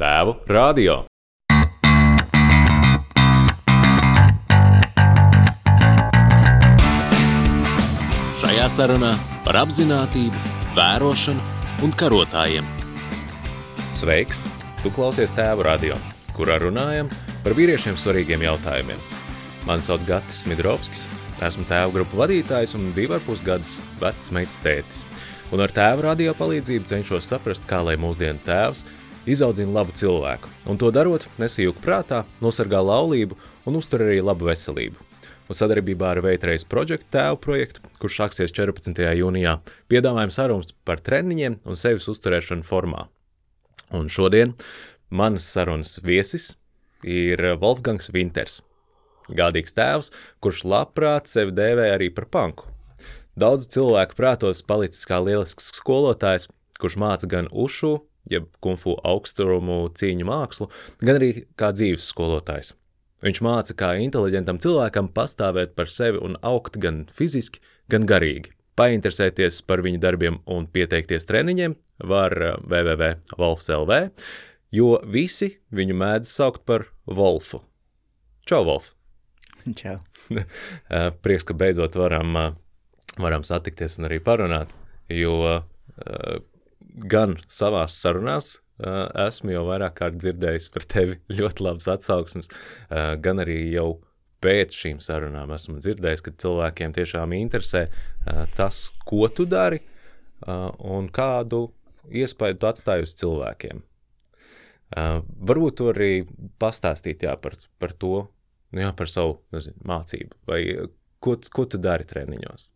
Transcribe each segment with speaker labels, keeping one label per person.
Speaker 1: Tēvu radio.
Speaker 2: Šajā sarunā par apziņotību, vērošanu un karotājiem.
Speaker 1: Sveiks! Tu klausies Tēvu radio, kurā runājam par vīriešiem svarīgiem jautājumiem. Mani sauc Gatis Smidrovskis, esmu tēva grupu vadītājs un divu ar pus gadus vecs meitas tētis. Un ar tēva radio palīdzību cenšos saprast, kā lai mūsdienu tēvs izaudzina labu cilvēku. Un to darot, nesījūk prātā, nosargā laulību un uztur arī labu veselību. Un sadarbībā ar Veitreis projektu tēvu projektu, kurš sāksies 14. jūnijā, piedāvājam sarunas par treniņiem un sevis uzturēšanu formā. Un šodien manas sarunas viesis ir Wolfgangs Winters. Gādīgs tēvs, kurš labprāt sevi dēvē arī par panku. Daudz cilvēku prātos palicis kā lielisks skolotājs, kurš māca gan ušu, jeb kungfu augsturumu cīņu mākslu, gan arī kā dzīves skolotājs. Viņš māca, kā inteliģentam cilvēkam pastāvēt par sevi un augt gan fiziski, gan garīgi. Painteresēties par viņu darbiem un pieteikties treniņiem var www.wolfs.lv, jo visi viņu mēdz saukt par Wolfu. Čau, Wolf!
Speaker 3: Čau.
Speaker 1: Prieks, ka beidzot varam, varam satikties un arī parunāt, jo gan savās sarunās esmu jau vairāk kārt dzirdējis par tevi ļoti labas atsauksmes, gan arī jau pēc šīm sarunām esmu dzirdējis, ka cilvēkiem tiešām interesē tas, ko tu dari un kādu iespēju tu atstāji uz cilvēkiem. Varbūt tu arī pastāstīt jā, par, par to, nu jā, par savu nezinu, mācību, vai ko, ko tu dari treniņos.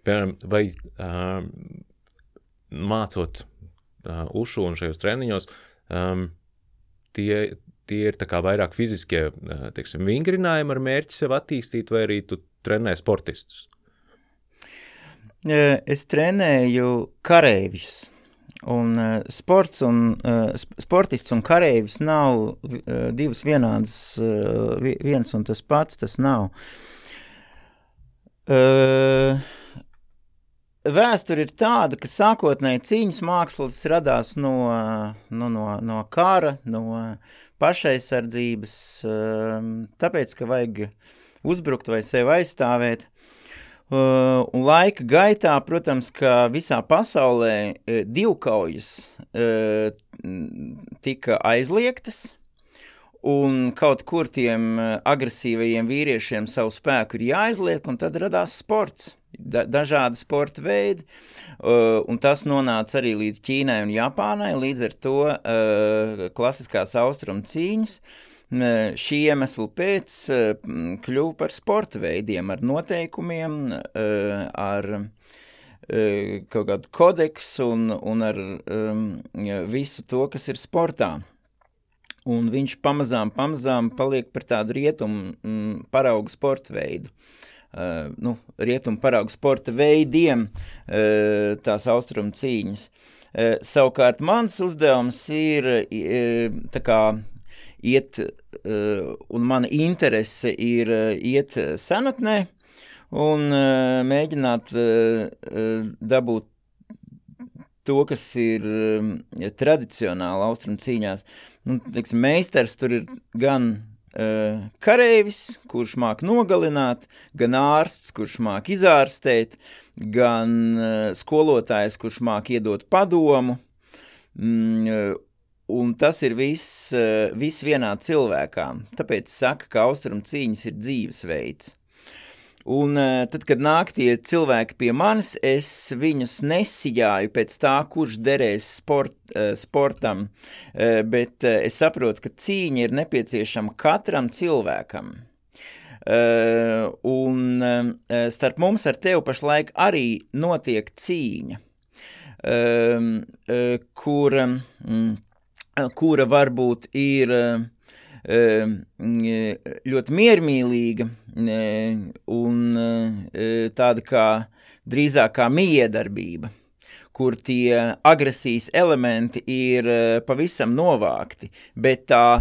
Speaker 1: Piemēram, vai uh, mācot uh, ušu un šajos treniņos, um, tie, tie ir vairāk fiziskie uh, teiksim, vingrinājumi ar mērķi sev attīstīt, vai arī tu trenē sportistus?
Speaker 3: Es trenēju kareivjus. Un sports un sportists un kareivis nav divas vienādas, viens un tas pats, tas nav. Uh, Vēsture ir tāda, ka sākotnēji cīņas mākslas radās no, no, no, no kara, no pašaizsardzības, um, tāpēc, ka vajag uzbrukt vai sevi aizstāvēt. Uh, un laika gaitā, protams, ka visā pasaulē uh, divkaujas uh, tika aizliegtas, un kaut kur tiem agresīvajiem vīriešiem savu spēku ir jāizliek, un tad radās sports da dažādi sporta veidi, uh, un tas nonāca arī līdz Ķīnai un Japānai, līdz ar to uh, klasiskās austrumu cīņas uh, šī iemesla pēc kļuva par sporta veidiem ar noteikumiem, ar kaut kādu kodeksu un, un ar um, visu to, kas ir sportā. Un viņš pamazām, pamazām paliek par tādu rietumu mm, paraugu sporta veidu. Uh, Uh, nu, rietumu paraugu sporta veidiem, uh, tās austrumu cīņas. Uh, savukārt mans uzdevums ir tā kā iet, un mana interese ir iet senatnē un mēģināt dabūt to, kas ir tradicionāli austrumu cīņās. Nu, teiksim, meistars tur ir gan kareivis, kurš māk nogalināt, gan ārsts, kurš māk izārstēt, gan skolotājs, kurš māk iedot padomu. Mm, un tas ir viss, viss vienā cilvēkā. Tāpēc saka, ka austrumu cīņas ir dzīvesveids. Un uh, tad, kad nāk tie cilvēki pie manis, es viņus nesijāju pēc tā, kurš derēs sport, uh, sportam, uh, bet es saprotu, ka cīņa ir nepieciešama katram cilvēkam. Un starp mums ar tevi pašlaik arī notiek cīņa, kura, mm, kura varbūt ir ļoti miermīlīga un tāda kā drīzāk kā miedarbība kur tie agresijas elementi ir pavisam novākti, bet tā,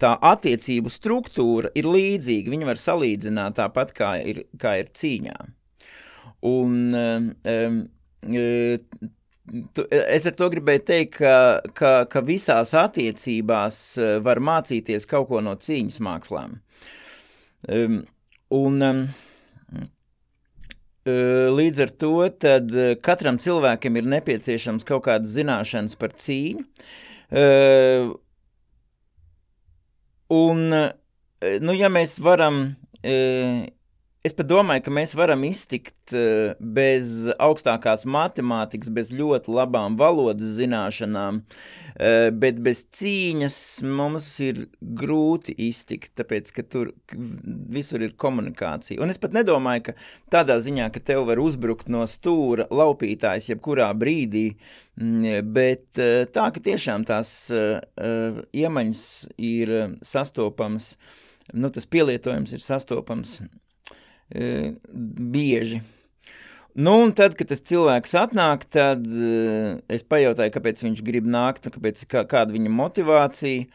Speaker 3: tā attiecību struktūra ir līdzīga. Viņi var salīdzināt tāpat, kā ir, kā ir cīņā. Un tu, es ar to gribēju teikt, ka, ka, ka visās attiecībās uh, var mācīties kaut ko no cīņas mākslām. Um, un um, Līdz ar to katram cilvēkam ir nepieciešams kaut kādas zināšanas par cīņu. Un, nu, ja mēs varam Es pat domāju, ka mēs varam iztikt eh, bez augstākās matemātikas, bez ļoti labām valodas zināšanām, eh, bet bez cīņas mums ir grūti iztikt, tāpēc, ka tur visur ir komunikācija. Un es pat nedomāju, ka tādā ziņā, ka tev var uzbrukt no stūra laupītājs jebkurā brīdī, mm, bet eh, tā, ka tiešām tās iemaņas ir sastopams, nu, tas pielietojums ir sastopams E, bieži. Nu, un tad, kad tas cilvēks atnāk, tad uh, es pajautāju, kāpēc viņš grib nākt, kāpēc, kā, kāda viņa motivācija,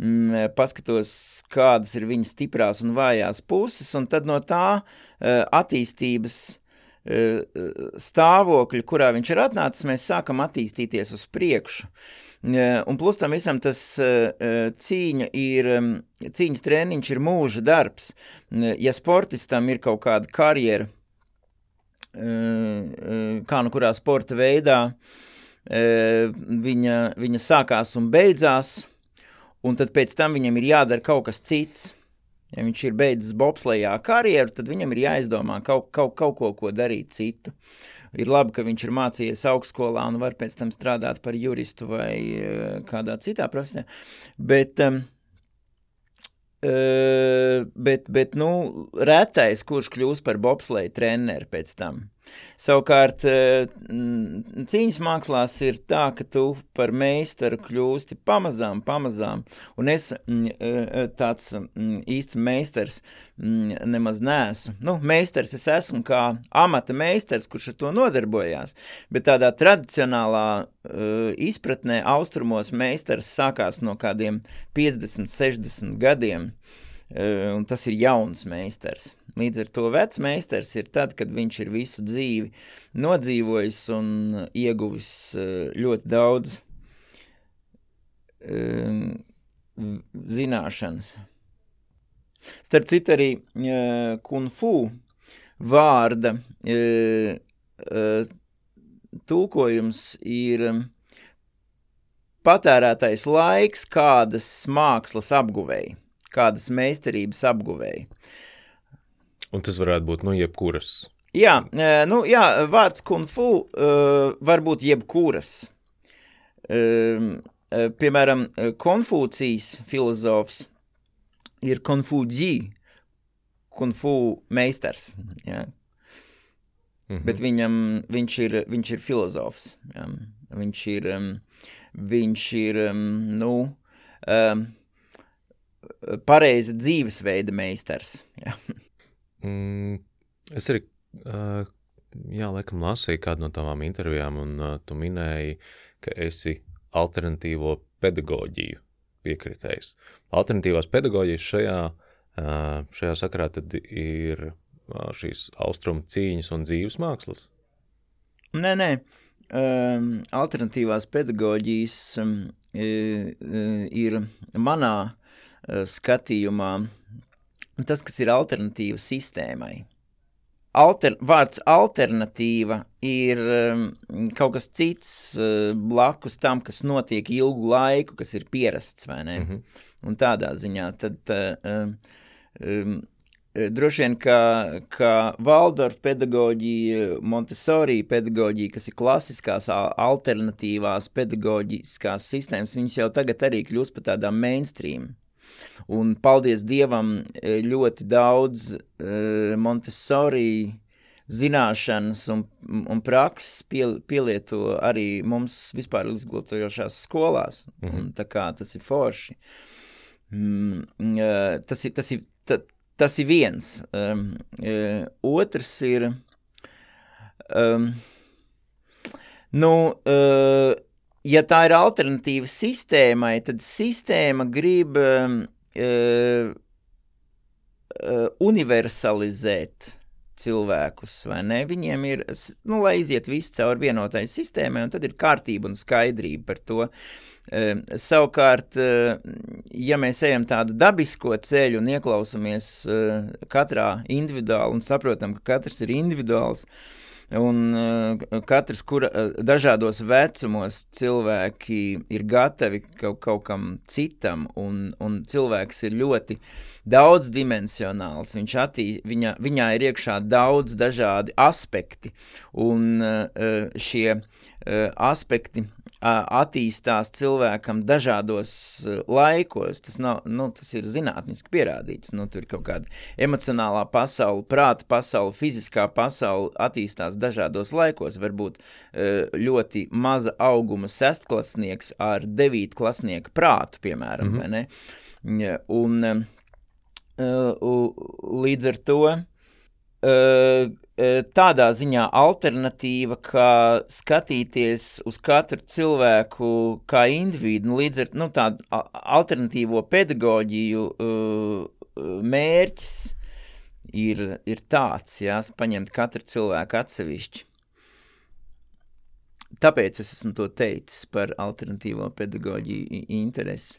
Speaker 3: mm, paskatos, kādas ir viņa stiprās un vājās puses, un tad no tā uh, attīstības uh, stāvokļa, kurā viņš ir atnācis, mēs sākam attīstīties uz priekšu. Uh, Un plus tam visam tas cīņa ir, cīņas treniņš ir mūža darbs. Ja sportistam ir kaut kāda karjera, kā nu kurā sporta veidā, viņa, viņa sākās un beidzās, un tad pēc tam viņam ir jādara kaut kas cits. Ja viņš ir beidzis bobslējā karjeru, tad viņam ir jāizdomā kaut, kaut, kaut ko, ko darīt citu. Uh, ir labi, ka viņš ir mācījies augstskolā un var pēc tam strādāt par juristu vai uh, kādā citā profesijā. Bet, um, bet, bet, nu, retais, kurš kļūs par bobsleju treneru pēc tam. Savukārt, eh, cīņas mākslās ir tā, ka tu par meistaru kļūsti pamazām, pamazām, un es eh, eh, tāds īsts meistars nemaz neesmu. Nu, meistars es esmu kā amata meistars, kurš ar to nodarbojās, bet tādā tradicionālā izpratnē austrumos meistars sākās no kādiem 50, 60 gadiem, un tas ir jauns meistars. Līdz ar to vecs meistars ir tad, kad viņš ir visu dzīvi nodzīvojis un ieguvis eh, ļoti daudz um, zināšanas. Starp citu arī uh, kung fu vārda tulkojums ir patērētais laiks kādas mākslas apguvēji, kādas meistarības apguvēji.
Speaker 1: Un tas varētu būt, nu, jebkuras.
Speaker 3: Jā, nu, jā vārds kung fu uh, var būt jebkuras. Uh, piemēram, Konfūcijas filozofs ir Konfūģī, kung fu meistars. Jā. Mm -hmm. Bet viņam, viņš, ir, viņš ir filozofs. Jā. Viņš ir, um, viņš ir um, nu, um, pareiza dzīvesveida meistars. Jā.
Speaker 1: Mm, es arī, uh, jā, laikam lasīju kādu no tavām intervijām, un uh, tu minēji, ka esi alternatīvo pedagoģiju piekritējis. Alternatīvās pedagoģijas šajā, uh, šajā sakarā tad ir uh, šīs austrumu cīņas un dzīves mākslas?
Speaker 3: Nē, nē. Um, alternatīvās pedagoģijas um, ir manā uh, skatījumā tas, kas ir alternatīva sistēmai. Alter, vārds alternatīva ir um, kaut kas cits uh, blakus tam, kas notiek ilgu laiku, kas ir pierasts, vai ne? Mm -hmm. Un tādā ziņā tad uh, um, droši vien, ka, ka Valdorfa pedagoģija, Montessori pedagoģija, kas ir klasiskās alternatīvās pedagoģiskās sistēmas, viņas jau tagad arī kļūst par tādām mainstream. Un paldies Dievam, e, ļoti daudz uh, Montessori zināšanas un, un prakses pie, pielieto arī mums vispār izglītojošās skolās. Mm -hmm. un, tā kā tas ir forši. Mm, uh, tas, ir, tas, ir, ta, tas ir viens. Um, otrs ir... Um, nu, uh, ja tā ir alternatīva sistēmai, tad sistēma grib uh, uh, universalizēt cilvēkus, vai ne? Viņiem ir, nu, lai iziet viss caur vienotai sistēmai, un tad ir kārtība un skaidrība par to. Uh, savukārt, uh, ja mēs ejam tādu dabisko ceļu un ieklausamies uh, katrā individuāli un saprotam, ka katrs ir individuāls, uh, Un uh, katrs, kur uh, dažādos vecumos cilvēki ir gatavi kaut, kaut kam citam, un, un cilvēks ir ļoti daudzdimensionāls. Viņš attī, viņa, viņā ir iekšā daudz dažādi aspekti, un uh, šie aspekti attīstās cilvēkam dažādos laikos. Tas, nav, nu, tas ir zinātniski pierādīts. Nu, tur ir kaut kāda emocionālā pasaule, prāta pasaule, fiziskā pasaule attīstās dažādos laikos. Varbūt ļoti maza auguma sestklasnieks ar devītklasnieka prātu, piemēram, mm -hmm. un līdz ar to tādā ziņā alternatīva, kā skatīties uz katru cilvēku kā individu, nu, līdz ar nu, tādu alternatīvo pedagoģiju mērķis ir, ir tāds, jā, paņemt katru cilvēku atsevišķi. Tāpēc es esmu to teicis par alternatīvo pedagoģiju interesi.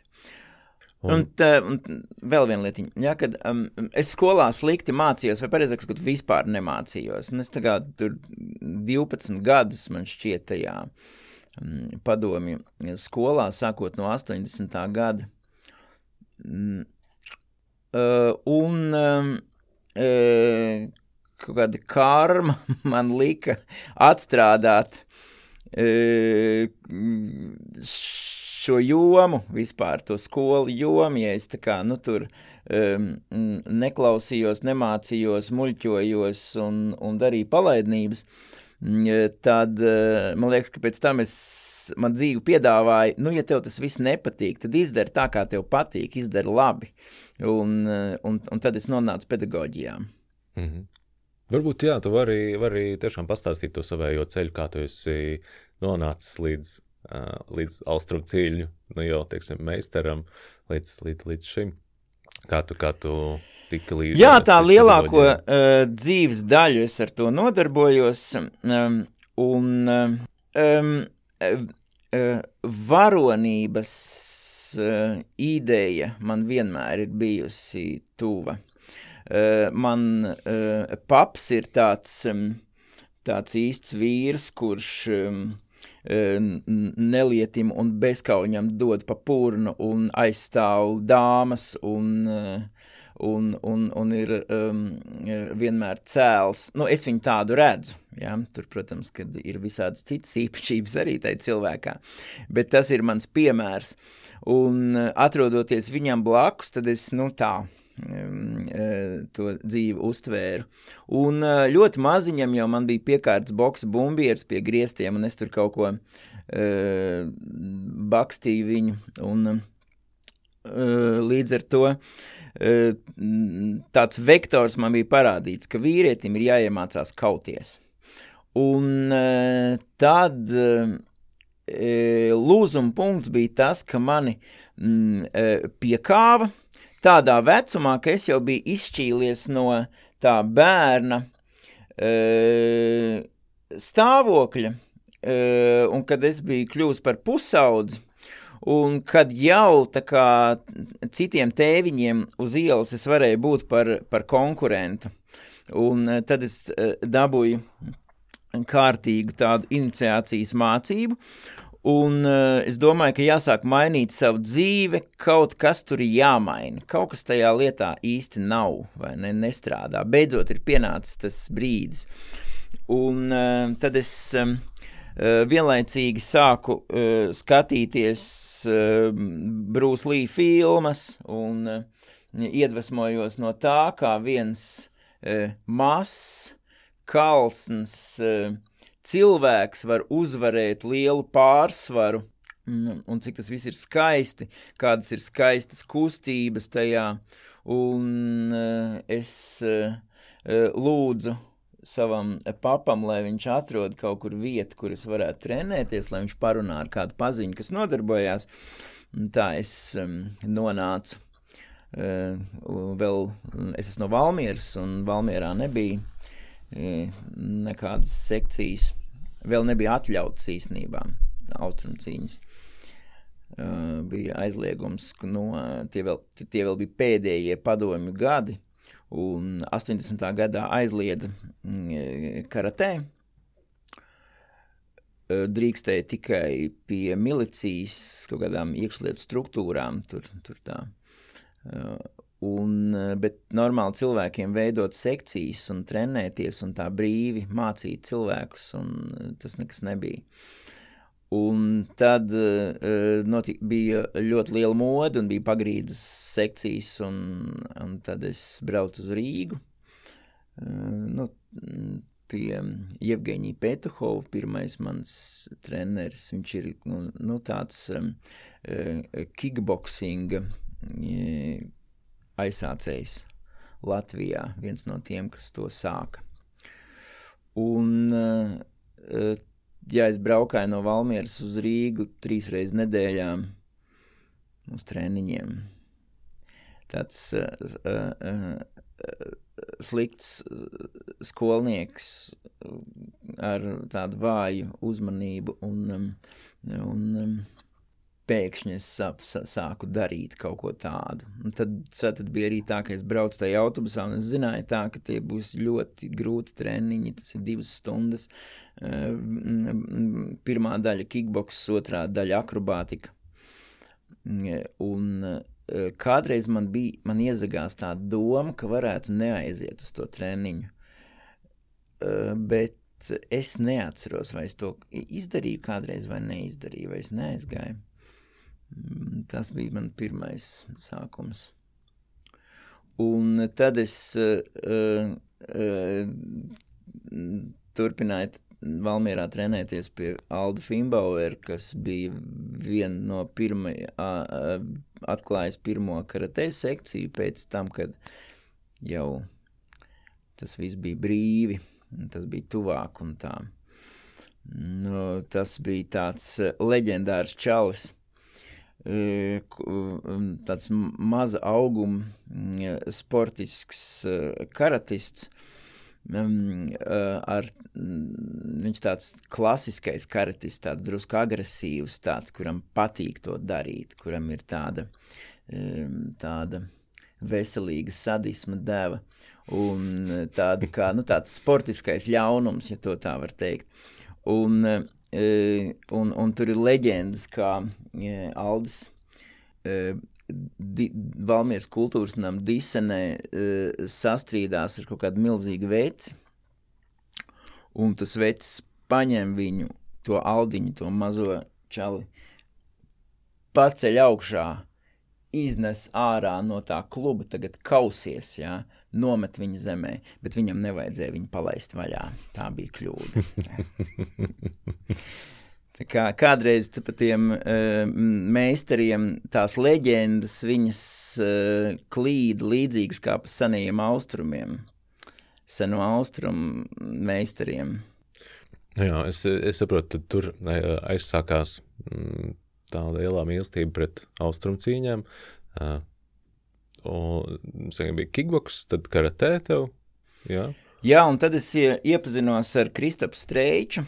Speaker 3: Un, un, tā, un vēl viena lietiņa, ja, kad um, es skolā slikti mācījos, vai pareizāk sakot, vispār nemācījos. Un es tagad tur 12 gadus man šķiet tajā um, padomju skolā, sākot no 80. gada. Um, uh, un um, uh, kaut kāda karma man lika atstrādāt uh, šo jomu, vispār to skolu jomu, ja es tā kā, nu, tur um, neklausījos, nemācījos, muļķojos un, un darīju palaidnības, tad uh, man liekas, ka pēc tam es, man dzīvi piedāvāja, nu, ja tev tas viss nepatīk, tad izdari tā, kā tev patīk, izdari labi. Un, uh, un, un tad es nonācu pedagoģijām.
Speaker 1: Mm -hmm. Varbūt, jā, tu vari, vari tiešām pastāstīt to savējo ceļu, kā tu esi nonācis līdz līdz austrumu cīļu, nu jau, teiksim, meistaram, līdz, līdz, līdz šim. Kā tu, kā tu tika līdz?
Speaker 3: Jā, tā lielāko uh, dzīves daļu es ar to nodarbojos, um, un um, uh, varonības uh, ideja man vienmēr ir bijusi tuva. Uh, man uh, paps ir tāds, um, tāds īsts vīrs, kurš um, nelietim un bezkauņam dod pa purnu un aizstāv dāmas un, un, un, un ir um, vienmēr cēls. Nu, es viņu tādu redzu. Ja? Tur, protams, ir visādas citas īpašības arī tajā cilvēkā, bet tas ir mans piemērs. Un atrodoties viņam blakus, tad es nu, tā to dzīvi uztvēru. Un e, ļoti maziņam jau man bija piekārts boxa bumbieris pie griestiem, un es tur kaut ko uh, bakstīju viņu, un līdz ar to tāds vektors man bija parādīts, ka vīrietim ir jāiemācās kauties. Un tad lūzuma punkts bija tas, ka mani piekāva, tādā vecumā, ka es jau biju izšķīlies no tā bērna uh, stāvokļa, uh, un kad es biju kļuvis par pusaudzi, un kad jau tā kā citiem tēviņiem uz ielas es varēju būt par, par konkurentu, un uh, tad es uh, dabūju kārtīgu tādu iniciācijas mācību, Un uh, es domāju, ka jāsāk mainīt savu dzīvi, kaut kas tur ir jāmaina. Kaut kas tajā lietā īsti nav vai ne, nestrādā. Beidzot ir pienācis tas brīdis. Un uh, tad es um, uh, vienlaicīgi sāku uh, skatīties uh, Bruce Lee filmas un uh, iedvesmojos no tā, kā viens uh, mazs, kalsns, uh, cilvēks var uzvarēt lielu pārsvaru, un, un cik tas viss ir skaisti, kādas ir skaistas kustības tajā, un uh, es uh, lūdzu savam papam, lai viņš atrod kaut kur vietu, kur es varētu trenēties, lai viņš parunā ar kādu paziņu, kas nodarbojās. Tā es um, nonācu. Uh, vēl es esmu no Valmieras, un Valmierā nebija nekādas sekcijas. Vēl nebija atļauts īstenībā austrumcīņas. Uh, bija aizliegums, ka no, tie, vēl, tie vēl bija pēdējie padomju gadi, un 80. gadā aizliedza karatē. Drīkstēja tikai pie milicijas, kaut kādām iekšlietu struktūrām, tur, tur tā. Uh, Un, eh, bet normāli cilvēkiem veidot sekcijas un trenēties un tā brīvi mācīt cilvēkus, eh, tas nekas nebija. Un tad uh, notika, bija ļoti liela mode, un bija pagrīdes sekcijas, un, un tad es braucu uz Rīgu. Uh, nu, pie Jevgeņija Petuhova, pirmais mans treneris. Viņš ir nu, nu, tāds um, kickboxing aizsācējs Latvijā, viens no tiem, kas to sāka. Un, uh, ja es braukāju no Valmieras uz Rīgu trīs reizes nedēļā uz treniņiem, tāds uh, uh, slikts skolnieks ar tādu vāju uzmanību un, un pēkšņi es sap, sāku darīt kaut ko tādu. Un tad, tad bija arī tā, ka es braucu tajā autobusā, un es zināju, tā, ka tie būs ļoti grūti treniņi. Tas ir divas stundas. Pirmā daļa kickboks, otrā daļa akrobātika. Un kādreiz man bija, man iezagās tā doma, ka varētu neaiziet uz to treniņu. Bet es neatceros, vai es to izdarīju kādreiz vai neizdarīju, vai es neaizgāju. Mm, tas bija mans pirmais sākums. Un tad es uh, uh, turpināju Valmjerā trenēties pie Alda Fimbauera, kas bija viena no pirmajām, atklājis pirmo karatē sekciju pēc tam, kad jau tas viss bija brīvi, tas bija tuvāk un tā. Nu, tas bija tāds leģendārs čalis, tāds maza auguma sportisks karatists. Ar, viņš tāds klasiskais karatists, tāds drusku agresīvs, tāds, kuram patīk to darīt, kuram ir tāda, tāda veselīga sadisma deva un tāda kā, nu, tāds sportiskais ļaunums, ja tā var teikt. Un un, un tur ir leģendas, kā ja, Aldis. Di, Valmieras kultūras nama disenē uh, sastrīdās ar kaut kādu milzīgu veci, un tas vecis paņem viņu, to aldiņu, to mazo čali, paceļ augšā, iznes ārā no tā kluba, tagad kausies, jā, nomet viņu zemē, bet viņam nevajadzēja viņu palaist vaļā. Tā bija kļūda. Tā kā kādreiz par tiem uh, meistariem tās leģendas, viņas uh, klīd līdzīgas kā pa senajiem austrumiem, seno austrumu meistariem.
Speaker 1: Jā, es, es saprotu, tur aizsākās mm, tā lielā mīlestība pret austrumu cīņām. Uh, Un tas bija kickboks, tad karatē tev. Jā.
Speaker 3: Jā, un tad es iepazinos ar Kristapu Streiču,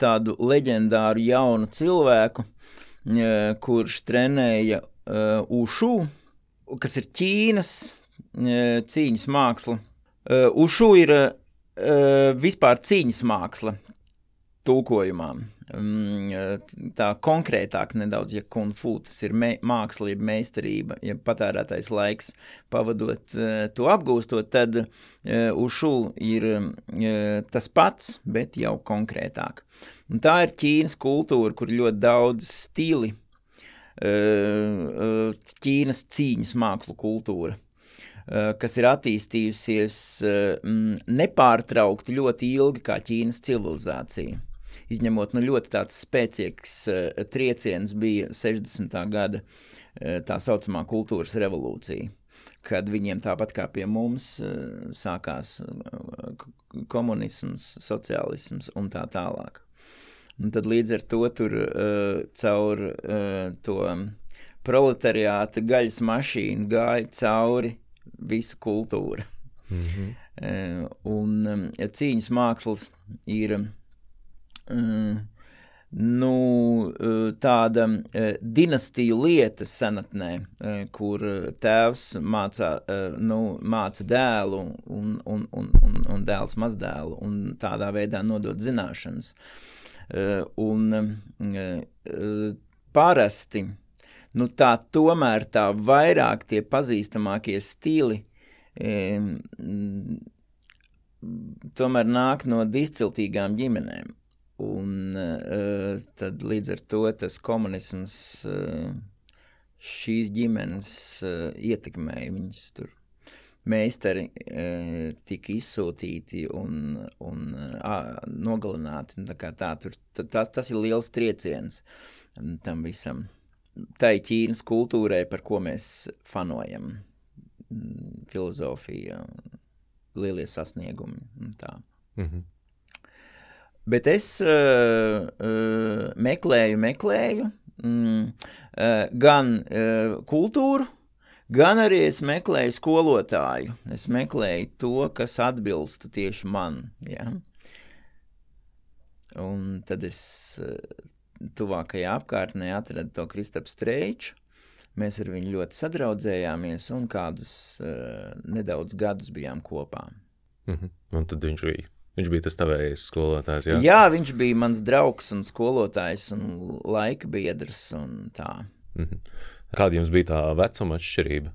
Speaker 3: tādu leģendāru jaunu cilvēku, kurš trenēja ušu, kas ir Ķīnas cīņas māksla. Ušu ir vispār cīņas māksla tulkojumā. Mm, tā konkrētāk nedaudz, ja kung fu tas ir me, mākslība, meistarība, ja patērētais laiks pavadot uh, to apgūstot, tad uh, ušu ir uh, tas pats, bet jau konkrētāk. Un tā ir Ķīnas kultūra, kur ļoti daudz stili, Ķīnas cīņas mākslu kultūra kas ir attīstījusies nepārtraukti ļoti ilgi kā Ķīnas civilizācija izņemot nu, ļoti tāds spēcīgs uh, trieciens bija 60. gada uh, tā saucamā kultūras revolūcija kad viņiem tāpat kā pie mums uh, sākās komunisms, sociālisms un tā tālāk. Un tad līdz ar to tur caur to proletariāta gaļas mašīnu gāja cauri visa kultūra. Mm -hmm. Un cīņas mākslas ir nu, tāda dinastiju lieta senatnē, kur tēvs mācā, nu, māca dēlu un, un, un, un, un dēls mazdēlu un tādā veidā nodot zināšanas. Un parasti, nu tā tomēr tā vairāk tie pazīstamākie stili tomēr nāk no disciltīgām ģimenēm. Un uh, tad līdz ar to tas komunisms uh, šīs ģimenes uh, ietekmēja viņas tur. Meistari uh, tika izsūtīti un, un uh, nogalināti. Tā tā, tur, tā, tas ir liels trieciens tam visam. Tā ir Ķīnas kultūrai, par ko mēs fanojam. Filozofija, lielie sasniegumi un tā. Mm -hmm. Bet es uh, uh, meklēju, meklēju mm, uh, gan uh, kultūru, gan arī es meklēju skolotāju. Es meklēju to, kas atbilstu tieši man. Ja? Un tad es uh, tuvākajā apkārtnē atradu to Kristapu Streiču. Mēs ar viņu ļoti sadraudzējāmies un kādus uh, nedaudz gadus bijām kopā.
Speaker 1: Mm -hmm. Un tad viņš bija Viņš bija tas tavējs skolotājs. Jā?
Speaker 3: jā, viņš bija mans draugs un skolotājs un laika biedrs. Un tā.
Speaker 1: mm -hmm. Kāda jums bija tā vecuma atšķirība?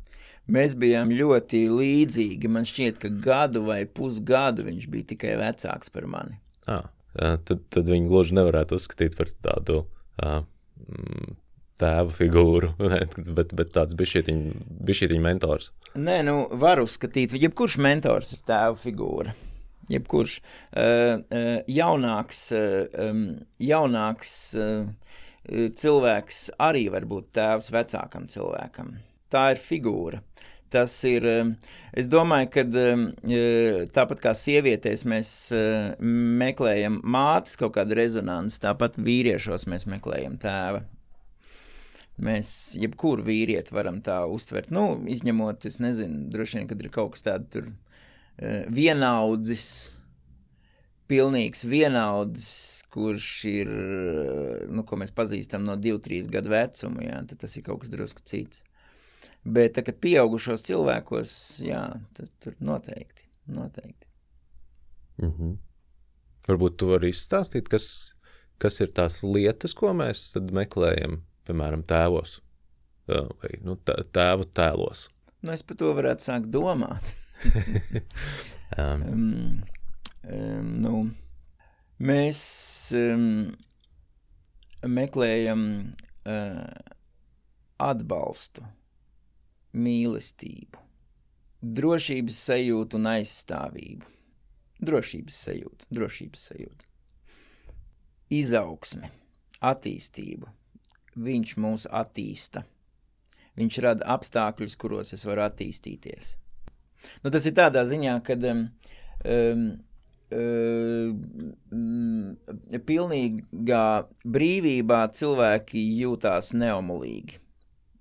Speaker 3: Mēs bijām ļoti līdzīgi. Man šķiet, ka gadu vai pusgadu viņš bija tikai vecāks par mani.
Speaker 1: Ah, tad, tad viņi gluži nevarētu uzskatīt par tādu uh, tēva figūru, bet, bet tāds bija šī mentors.
Speaker 3: Nē, nu, var uzskatīt, ka jebkurš mentors ir tēva figūra jebkurš uh, uh, jaunāks, um, jaunāks cilvēks arī var būt tēvs vecākam cilvēkam. Tā ir figūra. Tas ir, es domāju, ka tāpat kā sievietēs mēs meklējam mātes kaut kādu rezonanci, tāpat vīriešos mēs meklējam tēva. Mēs jebkuru vīrieti varam tā uztvert, nu, izņemot, es nezinu, droši vien, kad ir kaut kas tāds Eh, vienaudzis, pilnīgs vienaudzis, kurš ir, eh, nu, ko mēs pazīstam no 2-3 gadu vecuma, jā, tad tas ir kaut kas drusku cits. Bet, tā, kad pieaugušos cilvēkos, jā, tas tur noteikti, noteikti.
Speaker 1: Mm -hmm. Varbūt tu vari izstāstīt, kas, kas ir tās lietas, ko mēs meklējam, piemēram, tēvos vai nu, tēvu tēlos.
Speaker 3: Nu, es par to varētu sākt domāt. um. Um, um, nu, mēs um, meklējam uh, atbalstu, mīlestību, drošības sajūtu un aizstāvību. Drošības sajūta, drošības sajūta. Izaugsme, attīstību. Viņš mūs attīsta. Viņš rada apstākļus, kuros es varu attīstīties. Nu, tas ir tādā ziņā, ka um, um, um, pilnīgā brīvībā cilvēki jūtās neomolīgi.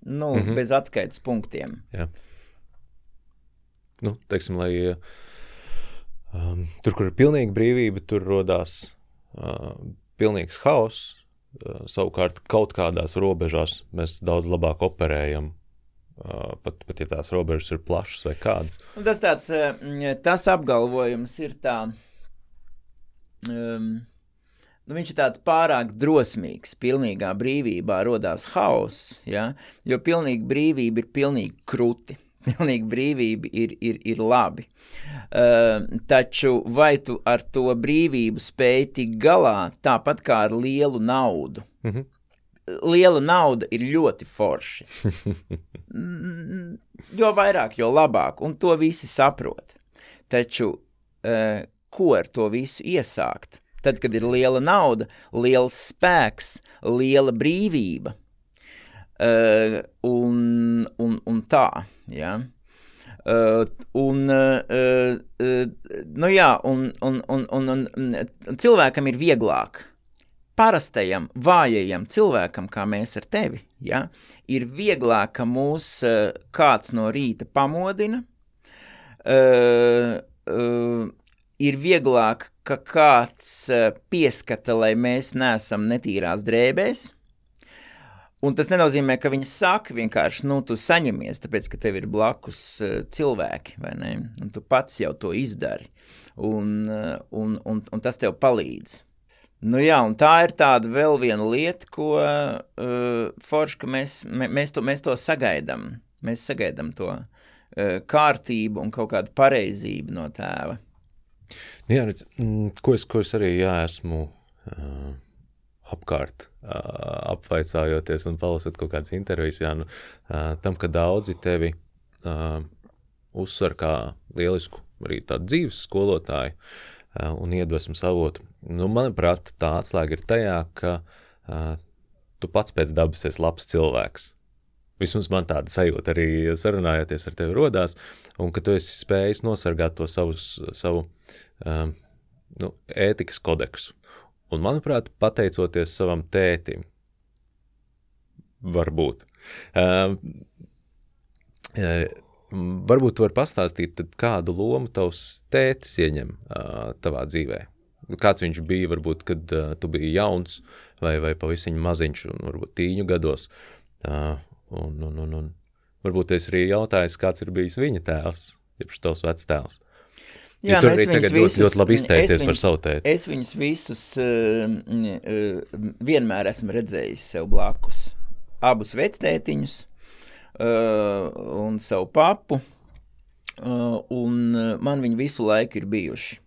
Speaker 3: Nu, mm -hmm. Bez atskaites punktiem.
Speaker 1: Jā. Nu, teiksim, lai um, tur, kur ir pilnīga brīvība, tur radās uh, pilnīgs haoss. Uh, savukārt, kaut kādās robežās mēs daudz labāk operējam pat, pat ja tās robežas ir plašas vai kādas.
Speaker 3: Un tas tāds, tas apgalvojums ir tā. Um, nu, viņš ir tāds pārāk drosmīgs. Pilnīgā brīvībā radās hauss, ja? jo pilnīga brīvība ir pilnīgi krūti. Pilnīga brīvība ir, ir, ir labi. Uh, taču vai tu ar to brīvību spēj tikt galā tāpat kā ar lielu naudu? Mm -hmm liela nauda ir ļoti forši. jo vairāk, jo labāk, un to visi saprot. Taču, uh, ko ar to visu iesākt? Tad, kad ir liela nauda, liels spēks, liela brīvība uh, un, un, un tā, ja? Uh, un, uh, uh, nu jā, un, un, un, un, un cilvēkam ir vieglāk parastajam, vājajam cilvēkam, kā mēs ar tevi, ja, ir vieglāk, ka mūs uh, kāds no rīta pamodina, uh, uh, ir vieglāk, ka kāds uh, pieskata, lai mēs neesam netīrās drēbēs. Un tas nenozīmē, ka viņi saka vienkārši, nu, tu saņemies, tāpēc, ka tev ir blakus uh, cilvēki, vai ne? Un tu pats jau to izdari. Un, uh, un, un, un tas tev palīdz. Nu jā, un tā ir tāda vēl viena lieta, ko uh, forši, ka mēs, mēs, to, mēs to sagaidām. Mēs sagaidām to uh, kārtību un kaut kādu pareizību no tēva.
Speaker 1: Jā, redz, mm, ko, es, ko es arī jā, esmu uh, apkārt uh, apvaicājoties un palasot kaut kādas intervijas, jā, nu, uh, tam, ka daudzi tevi uh, uzsver kā lielisku arī tādu dzīves skolotāju uh, un iedvesmas avotu. Nu, manuprāt, tā atslēga ir tajā, ka uh, tu pats pēc dabas esi labs cilvēks. Vismaz man tāda sajūta arī sarunājoties ar tevi rodās, un ka tu esi spējis nosargāt to savus, savu um, nu, ētikas kodeksu. Un, manuprāt, pateicoties savam tētim, varbūt. Um, varbūt tu vari pastāstīt, kādu lomu tavs tētis ieņem uh, tavā dzīvē. Kāds viņš bija, varbūt, kad uh, tu biji jauns vai, vai pavisam maziņš, un varbūt tīņu gados. Uh, un, un, un, un varbūt es arī jautājis, kāds ir bijis viņa tēvs, jeb tavs vectēvs. Jā, ja tur arī tagad visus, ļoti, ļoti labi izteicies viņus, par savu tēti.
Speaker 3: Es viņus visus uh, uh, vienmēr esmu redzējis sev blakus. Abus vectētiņus uh, un savu papu, uh, un man viņi visu laiku ir bijuši.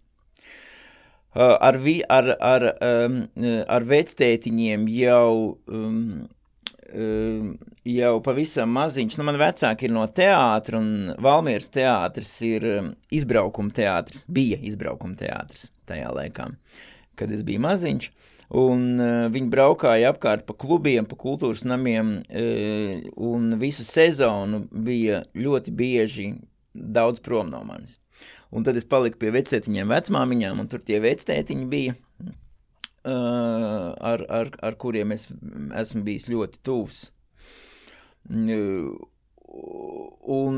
Speaker 3: Ar, vi, ar, ar, um, ar vectētiņiem jau um, jau pavisam maziņš. Nu, man vecāki ir no teātra, un Valmieras teātris ir izbraukuma teātris. Bija izbraukuma teātris tajā laikā, kad es biju maziņš. Un uh, viņi braukāja apkārt pa klubiem, pa kultūras namiem, uh, un visu sezonu bija ļoti bieži daudz prom no manis. Un tad es paliku pie vecētiņiem, vecmāmiņām, un tur tie vectētiņi bija ar, ar, ar kuriem es esmu bijis ļoti tuvs. Un,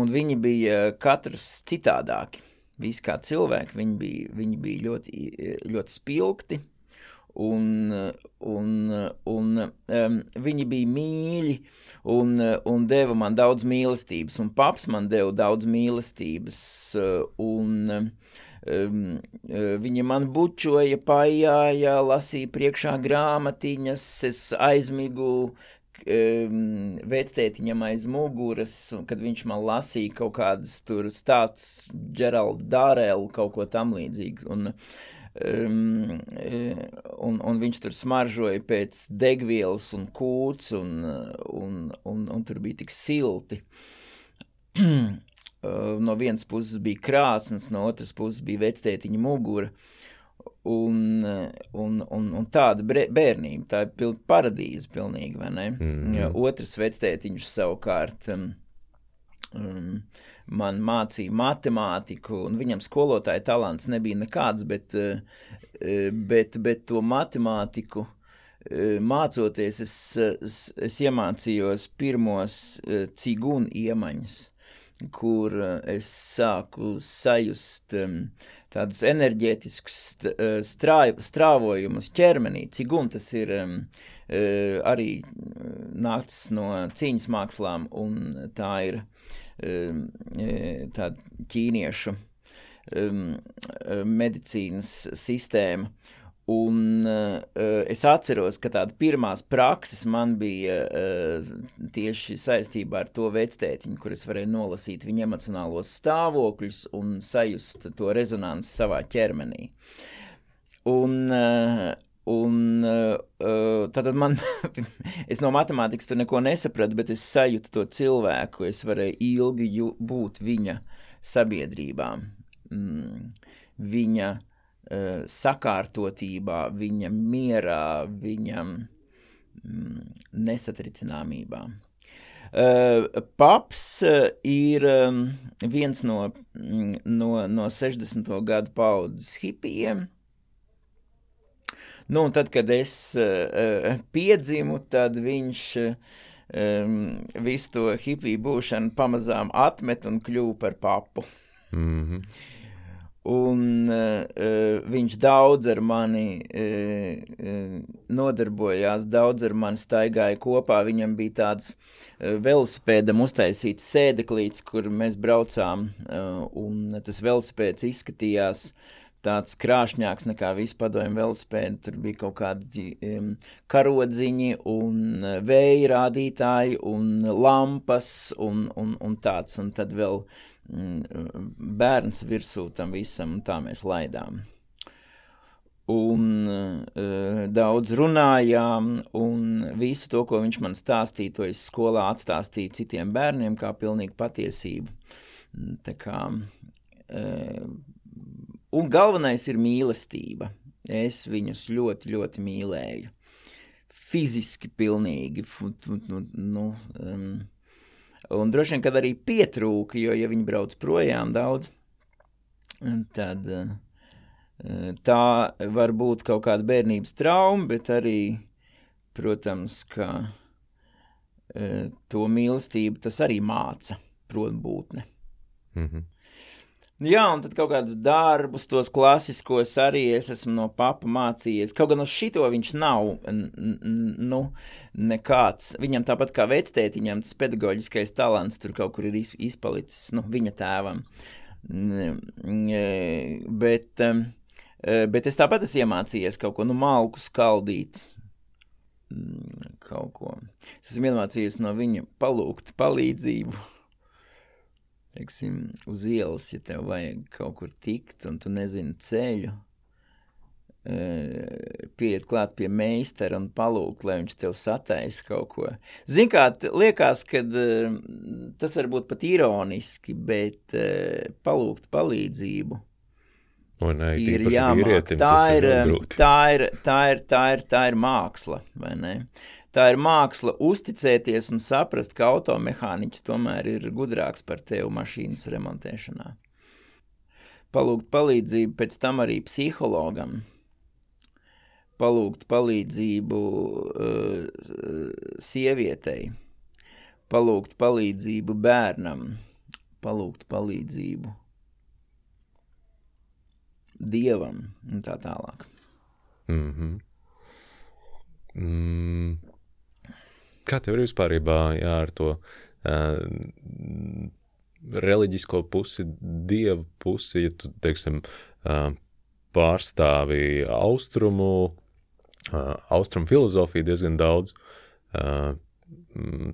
Speaker 3: un viņi bija katrs citādāki. Visi kā cilvēki, viņi bija, viņi bija ļoti, ļoti spilgti, un, un, un um, viņi bija mīļi un, un deva man daudz mīlestības, un paps man deva daudz mīlestības, un Um, viņi man bučoja, pājāja, lasīja priekšā grāmatiņas, es aizmigu um, vectētiņam aiz muguras, un kad viņš man lasīja kaut kādas tur stāsts Geralda Dārēlu, kaut ko tam līdzīgu. Un, um, un, un viņš tur smaržoja pēc degvielas un kūts, un, un, un, un tur bija tik silti. Uh, no vienas puses bija krāsnes, no otras puses bija vectētiņa mugura. Un, un, un, un tāda bērnība, tā ir pil paradīze pilnīgi, vai ne? Mm. Ja, otrs vectētiņš savukārt um, um, man mācīja matemātiku, un viņam skolotāja talants nebija nekāds, bet, uh, bet, bet to matemātiku uh, mācoties, es, es, es iemācījos pirmos cigunu iemaņas kur eh, es sāku sajust tādus enerģētiskus eh, strāj, strāvojumus ķermenī. Cigun tas ir arī nācis no cīņas mākslām, un tā ir tāda ķīniešu um, medicīnas sistēma. Un uh, es atceros, ka tāda pirmās prakses man bija uh, tieši saistībā ar to vectētiņu, kur es varēju nolasīt viņa emocionālos stāvokļus un sajust to rezonanci savā ķermenī. Un, uh, un uh, tad man, es no matemātikas tur neko nesapratu, bet es sajūtu to cilvēku, es varēju ilgi jū, būt viņa sabiedrībā. Mm, viņa uh, sakārtotībā, viņa mierā, viņa mm, nesatricināmībā. Uh, paps uh, ir um, viens no, mm, no, no 60. gadu paudzes hipijiem. Nu, un tad, kad es uh, piedzimu, tad viņš um, visu to hipiju būšanu pamazām atmet un kļuva par papu.
Speaker 1: Mm -hmm.
Speaker 3: Un uh, viņš daudz ar mani uh, uh, nodarbojās, daudz ar mani staigāja kopā. Viņam bija tāds uh, velosipēdam uztaisīts sēdeklīts, kur mēs braucām, uh, un tas velosipēds izskatījās tāds krāšņāks nekā vispadomju velosipēdi. Tur bija kaut kādi um, karodziņi un vēja rādītāji un lampas un, un, un tāds. Un tad vēl Mm, bērns virsū tam visam, un tā mēs laidām. Un uh, daudz runājām, un visu to, ko viņš man stāstīja, to es skolā atstāstīju citiem bērniem, kā pilnīgi patiesību. Mm, tā kā, uh, un galvenais ir mīlestība. Es viņus ļoti, ļoti mīlēju. Fiziski pilnīgi. Nu, nu, um, Un droši vien, kad arī pietrūka, jo, ja viņi brauc projām daudz, tad eh, tā var būt kaut kāda bērnības trauma, bet arī, protams, ka eh, to mīlestību tas arī māca, prot būtne. Mm -hmm. Jā, un tad kaut kādus darbus, tos klasiskos arī es esmu no papa mācījies. Kaut gan uz šito viņš nav nu, nekāds. Viņam tāpat kā vectētiņam, tas pedagoģiskais talants tur kaut kur ir izpalicis nu, viņa tēvam. Bet, bet es tāpat esmu iemācījies kaut ko nu, malku skaldīt. Kaut ko. Es esmu iemācījies no viņa palūgt palīdzību teiksim, uz ielas, ja tev vajag kaut kur tikt un tu nezini ceļu, pieiet klāt pie meistara un palūgt, lai viņš tev sataisa kaut ko. Zin kā, liekas, ka tas var būt pat ironiski, bet palūgt palīdzību.
Speaker 1: Un, ne,
Speaker 3: ir jāmāk.
Speaker 1: Vīrietim,
Speaker 3: tā,
Speaker 1: ir,
Speaker 3: ir, tā, ir, tā, ir, tā, ir, tā ir māksla, vai ne? Tā ir māksla uzticēties un saprast, ka automehāniķis tomēr ir gudrāks par tevi mašīnas remontēšanā. Palūgt palīdzību pēc tam arī psihologam, palūgt palīdzību uh, sievietei, palūgt palīdzību bērnam, palūgt palīdzību dievam un tā tālāk.
Speaker 1: Mm -hmm. mm. Kā tev ir vispār jā, ar to uh, reliģisko pusi, dievu pusi, ja tu, teiksim, uh, pārstāvi austrumu, uh, austrumu filozofiju diezgan daudz, uh,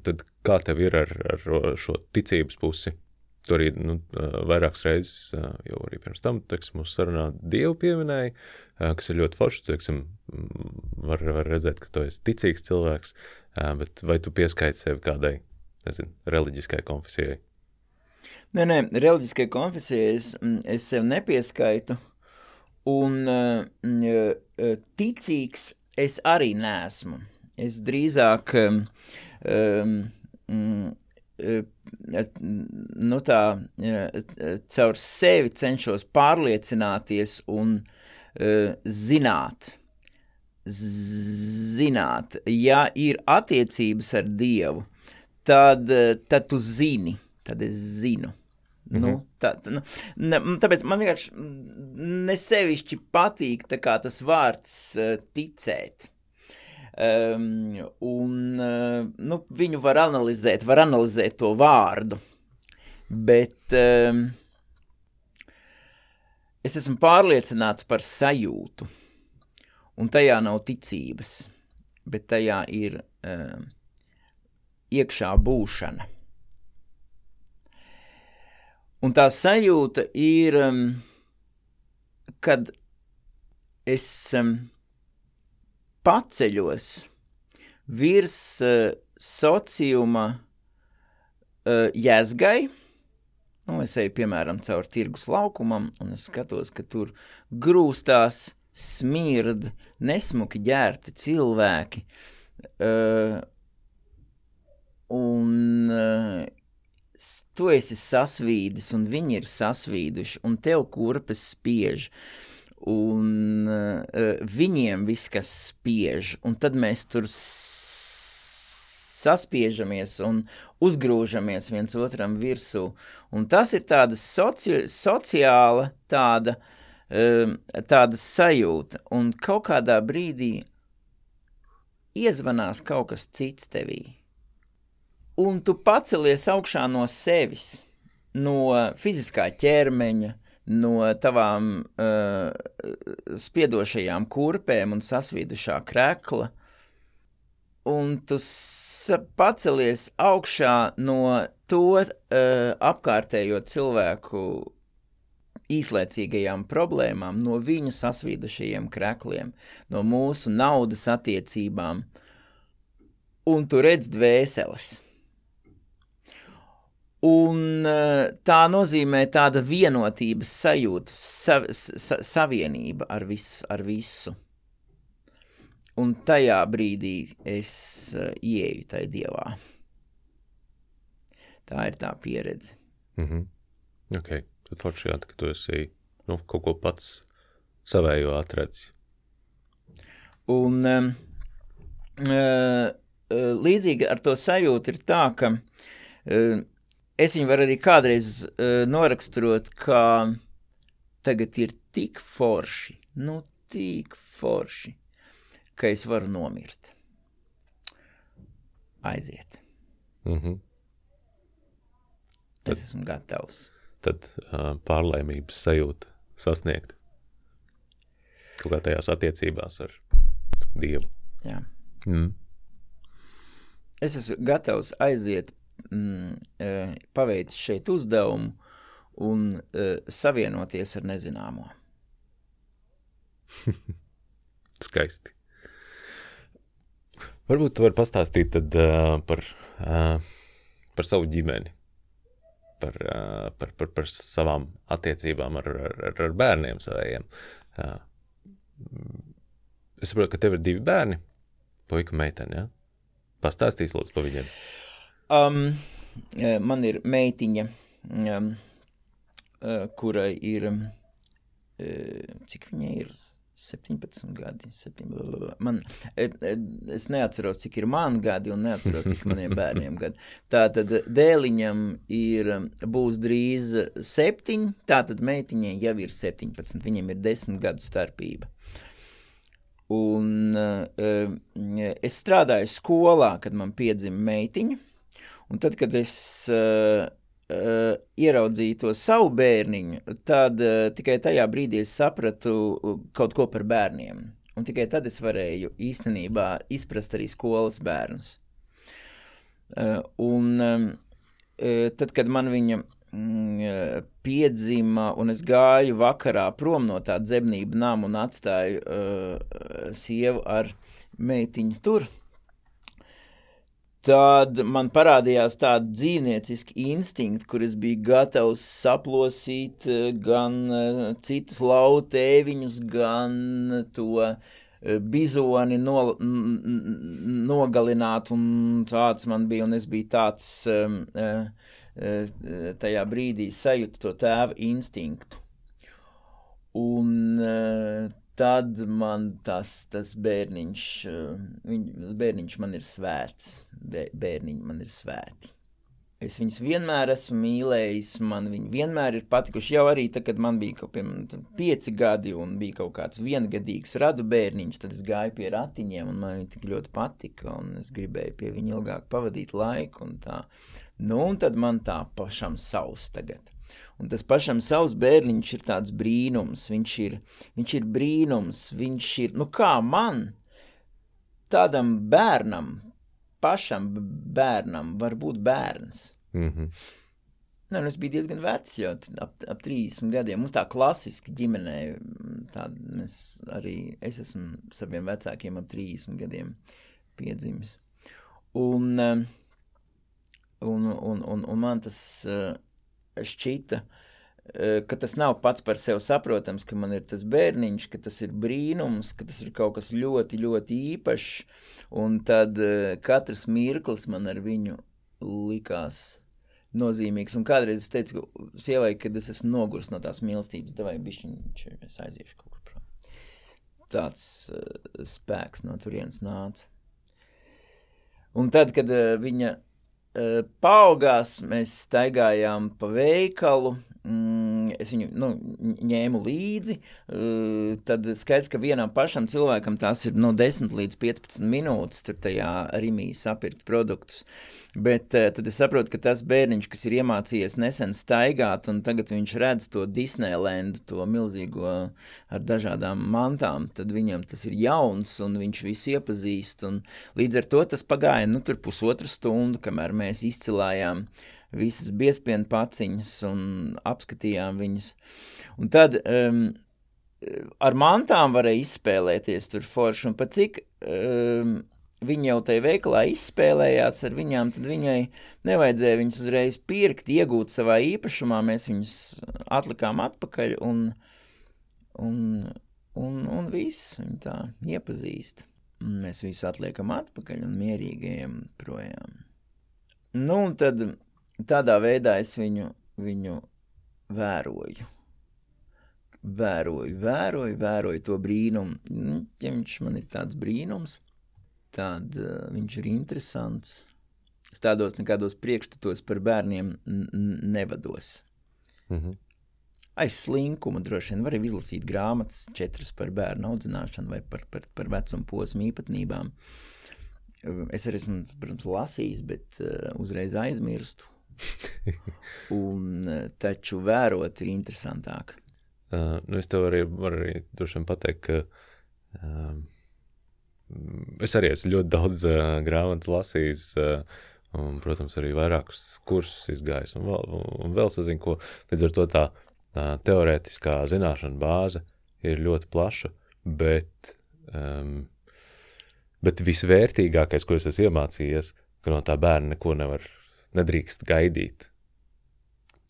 Speaker 1: tad kā tev ir ar, ar šo ticības pusi? Tu arī nu, vairākas reizes, jau arī pirms tam, teiksim, mūsu sarunā Dievu pieminēja, kas ir ļoti forši. Teiksim, var, var redzēt, ka tu esi ticīgs cilvēks, bet vai tu pieskaiti sevi kādai, nezinu, reliģiskai konfesijai?
Speaker 3: Nē, nē, reliģiskai konfesijai es, es sev nepieskaitu, un ticīgs es arī neesmu. Es drīzāk um, um, nu tā, caur sevi cenšos pārliecināties un uh, zināt. Zināt, ja ir attiecības ar Dievu, tad, tad tu zini, tad es zinu. Mm -hmm. nu, tā, nu, ne, tāpēc man vienkārši nesevišķi patīk tas vārds uh, ticēt. Um, un uh, nu, viņu var analizēt, var analizēt to vārdu. Bet um, es esmu pārliecināts par sajūtu, un tajā nav ticības, bet tajā ir um, iekšā būšana. Un tā sajūta ir, um, kad es um, paceļos virs uh, sociuma uh, jēzgai. Nu, es eju, piemēram, caur tirgus laukumam, un es skatos, ka tur grūstās, smird, nesmuki ģērti cilvēki. Uh, un uh, tu esi sasvīdis, un viņi ir sasvīduši, un tev kurpes spiež. Uh, un uh, viņiem viss, kas spiež, un tad mēs tur saspiežamies un uzgrūžamies viens otram virsū. Un tas ir tāda soci sociāla tāda, um, tāda sajūta, un kaut kādā brīdī iezvanās kaut kas cits tevī. Un tu pacelies augšā no sevis, no fiziskā ķermeņa, no tavām uh, spiedošajām kurpēm un sasvīdušā krekla, un tu pacelies augšā no to uh, apkārtējo cilvēku īslaicīgajām problēmām, no viņu sasvīdušajiem krekliem, no mūsu naudas attiecībām, un tu redz dvēseles. Un eh, tā nozīmē tāda vienotības sajūta, sa, sa, savienība ar, vis, ar visu. Un tajā brīdī es uh, ieeju tajā dievā. Tā ir tā pieredze.
Speaker 1: Mm -hmm. okay. Tad forši jā, ka tu esi nu, kaut ko pats savējo atradis.
Speaker 3: Un um, līdzīgi ar to sajūtu ir tā, ka uh, es viņu varu arī kādreiz uh, noraksturot, ka tagad ir tik forši, nu tik forši, ka es varu nomirt. Aiziet.
Speaker 1: Mm -hmm.
Speaker 3: Es esmu gatavs
Speaker 1: tad uh, pārlēmības sajūta sasniegt kaut kā tajās attiecībās ar Dievu.
Speaker 3: Jā.
Speaker 1: Mm.
Speaker 3: Es esmu gatavs aiziet, mm, paveikt šeit uzdevumu un uh, savienoties ar nezināmo.
Speaker 1: Skaisti. Varbūt tu vari pastāstīt tad, uh, par, uh, par savu ģimeni par, par, par, par savām attiecībām ar, ar, ar bērniem saviem. Es saprotu, ka tev ir divi bērni, puika meitene. Ja? Pastāstīs lūdzu par viņiem.
Speaker 3: Um, man ir meitiņa, um, kurai ir, cik viņai ir 17 gadi. 7, man, e, e, es neatceros, cik ir man gadi, un neatceros, cik maniem bērniem gadi. Tātad dēliņam ir, būs drīz 7, tātad meitiņai jau ir 17, viņiem ir 10 gadu starpība. Un uh, es strādāju skolā, kad man piedzima meitiņa, un tad, kad es uh, ieraudzīju to savu bērniņu, tad uh, tikai tajā brīdī es sapratu kaut ko par bērniem. Un tikai tad es varēju īstenībā izprast arī skolas bērnus. Uh, un uh, tad, kad man viņa mm, piedzima, un es gāju vakarā prom no tā dzemnība nama un atstāju uh, sievu ar meitiņu tur, tad man parādījās tāda dzīvnieciska instinkta, kur es biju gatavs saplosīt eh, gan eh, citus lautēviņus, gan to eh, bizoni no, nogalināt, un tāds man bija, un es biju tāds tajā brīdī sajūtu to tēva instinktu. Un tad man tas, tas bērniņš, eh, viņ, bērniņš man ir svēts, bērniņi man ir svēti. Es viņus vienmēr esmu mīlējis, man viņi vienmēr ir patikuši. Jau arī tad, kad man bija kaut kādi pieci gadi un bija kaut kāds viengadīgs radu bērniņš, tad es gāju pie ratiņiem un man viņi tik ļoti patika un es gribēju pie viņa ilgāk pavadīt laiku un tā. Nu, un tad man tā pašam savs tagad. Un tas pašam savs bērniņš ir tāds brīnums, viņš ir, viņš ir brīnums, viņš ir, nu kā man, tādam bērnam, pašam bērnam var būt bērns.
Speaker 1: Mm -hmm.
Speaker 3: Nē, nu es biju diezgan vecs, jau ap, ap 30 gadiem. Mums tā klasiski ģimenē, tā mēs arī, es esmu saviem vecākiem ap 30 gadiem piedzimis. Un, un, un, un, un man tas šķita, e, ka tas nav pats par sevi saprotams, ka man ir tas bērniņš, ka tas ir brīnums, ka tas ir kaut kas ļoti, ļoti īpašs. Un tad e, katrs mirklis man ar viņu likās nozīmīgs. Un kādreiz es teicu sievai, kad es esmu noguris no tās mīlestības, vai bišķiņš, es aiziešu kaut kur prom. Tāds uh, spēks no turienes nāca. Un tad, kad uh, viņa uh, paaugās, mēs staigājām pa veikalu. Mm, es viņu nu, ņēmu līdzi. Uh, tad skaidrs, ka vienam pašam cilvēkam tās ir no 10 līdz 15 minūtes, tur tajā rīmī sapirkt produktus. Bet uh, tad es saprotu, ka tas bērniņš, kas ir iemācījies nesen staigāt, un tagad viņš redz to Disneylandu, to milzīgo ar dažādām mantām, tad viņam tas ir jauns, un viņš visu iepazīst. Līdz ar to tas pagāja nu, pusotru stundu, kamēr mēs izcilājām visas biespienu paciņas un apskatījām viņas. Un tad um, ar mantām varēja izspēlēties tur forši, un pat cik um, viņa jau tajā veikalā izspēlējās ar viņām, tad viņai nevajadzēja viņas uzreiz pirkt, iegūt savā īpašumā. Mēs viņus atlikām atpakaļ un, un, un, un viss viņa tā iepazīst. Mēs visu atliekam atpakaļ un mierīgi ejam projām. Nu, un tad tādā veidā es viņu, viņu vēroju. Vēroju, vēroju, vēroju to brīnumu. Nu, ja viņš man ir tāds brīnums, tad uh, viņš ir interesants. Es tādos nekādos priekšstatos par bērniem nevados. Mm -hmm. Aiz slinkumu droši vien var izlasīt grāmatas, četras par bērnu audzināšanu vai par, par, par vecumu posmu īpatnībām. Es arī esmu, protams, lasījis, bet uh, uzreiz aizmirstu. Un, uh, taču vērot ir interesantāk.
Speaker 1: Uh, nu es tev arī varu arī pateikt, ka um, es arī esmu ļoti daudz uh, grāmatas lasījis. Uh, un, protams, arī vairākus kursus izgājis, un vēl, un vēl sazinu, ko līdz ar to tā uh, teorētiskā zināšana bāze ir ļoti plaša, bet, um, bet visvērtīgākais, ko es esmu iemācījies, ka no tā bērna neko nevar, nedrīkst gaidīt.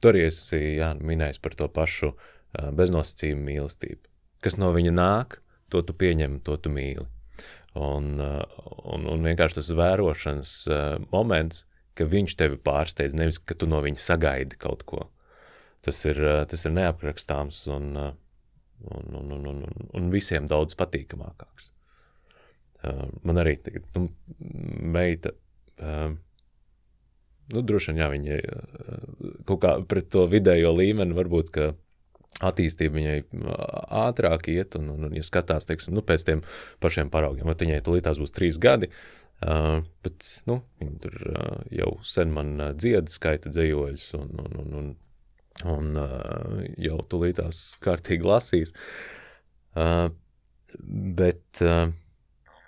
Speaker 1: Tur arī es esmu minējis par to pašu uh, beznosacījumu mīlestību. Kas no viņa nāk, to tu pieņem, to tu mīli. Un, uh, un, un vienkārši tas vērošanas uh, moments, ka viņš tevi pārsteidz, nevis ka tu no viņa sagaidi kaut ko. Tas ir, tas ir neaprakstāms un, un, un, un, un, un visiem daudz patīkamākāks. Man arī tagad, nu, meita, nu, droši vien, jā, viņa kaut kā pret to vidējo līmeni varbūt, attīstība viņai ātrāk iet, un, un, un ja skatās, teiksim, nu, pēc tiem pašiem paraugiem, tad viņai tulītās būs trīs gadi, uh, bet, nu, viņa tur uh, jau sen man uh, dzieda skaita dzējoļus, un, un, un, un, un uh, jau tulītās kārtīgi lasīs, uh, bet, uh,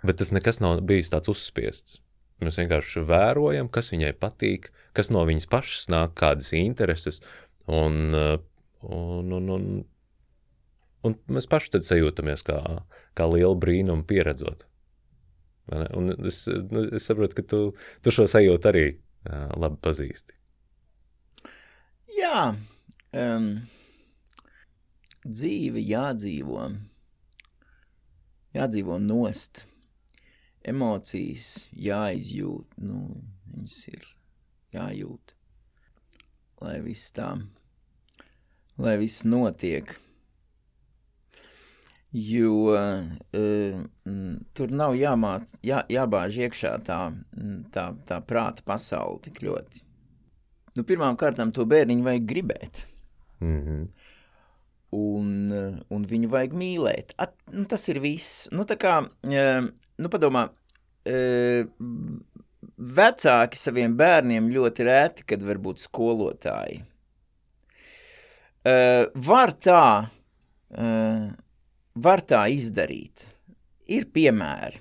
Speaker 1: bet tas nekas nav bijis tāds uzspiests. Mēs vienkārši vērojam, kas viņai patīk, kas no viņas pašas nāk, kādas intereses, un uh, Un, un, un, un mēs paši tad sajūtamies kā, kā lielu brīnumu pieredzot. Un es, es saprotu, ka tu, tu šo sajūtu arī uh, labi pazīsti.
Speaker 3: Jā, um, dzīve jādzīvo, jādzīvo nost, emocijas jāizjūt, nu, viņas ir jājūt, lai viss tā lai viss notiek. Jo uh, tur nav jāmāc, jā, jābāž iekšā tā, tā, tā prāta pasaule tik ļoti. Nu, pirmām kārtām to bērniņu vajag gribēt. Mm -hmm. un, un viņu vajag mīlēt. At, nu, tas ir viss. Nu, tā kā, uh, nu, padomā, uh, vecāki saviem bērniem ļoti rēti, kad varbūt skolotāji Uh, var tā, uh, var tā izdarīt. Ir piemēri.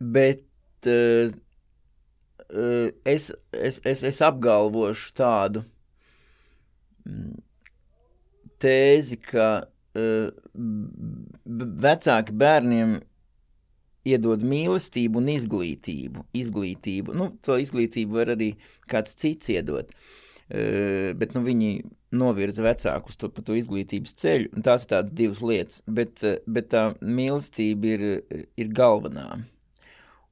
Speaker 3: Bet es, es, es, es apgalvošu tādu mm, tēzi, ka vecāki bērniem iedod mīlestību un izglītību. izglītību. Nu, to izglītību var arī kāds cits iedot. Uh, bet nu, viņi novirza vecākus to, pa to izglītības ceļu. Tās ir tādas divas lietas, bet, bet tā mīlestība ir, ir galvenā.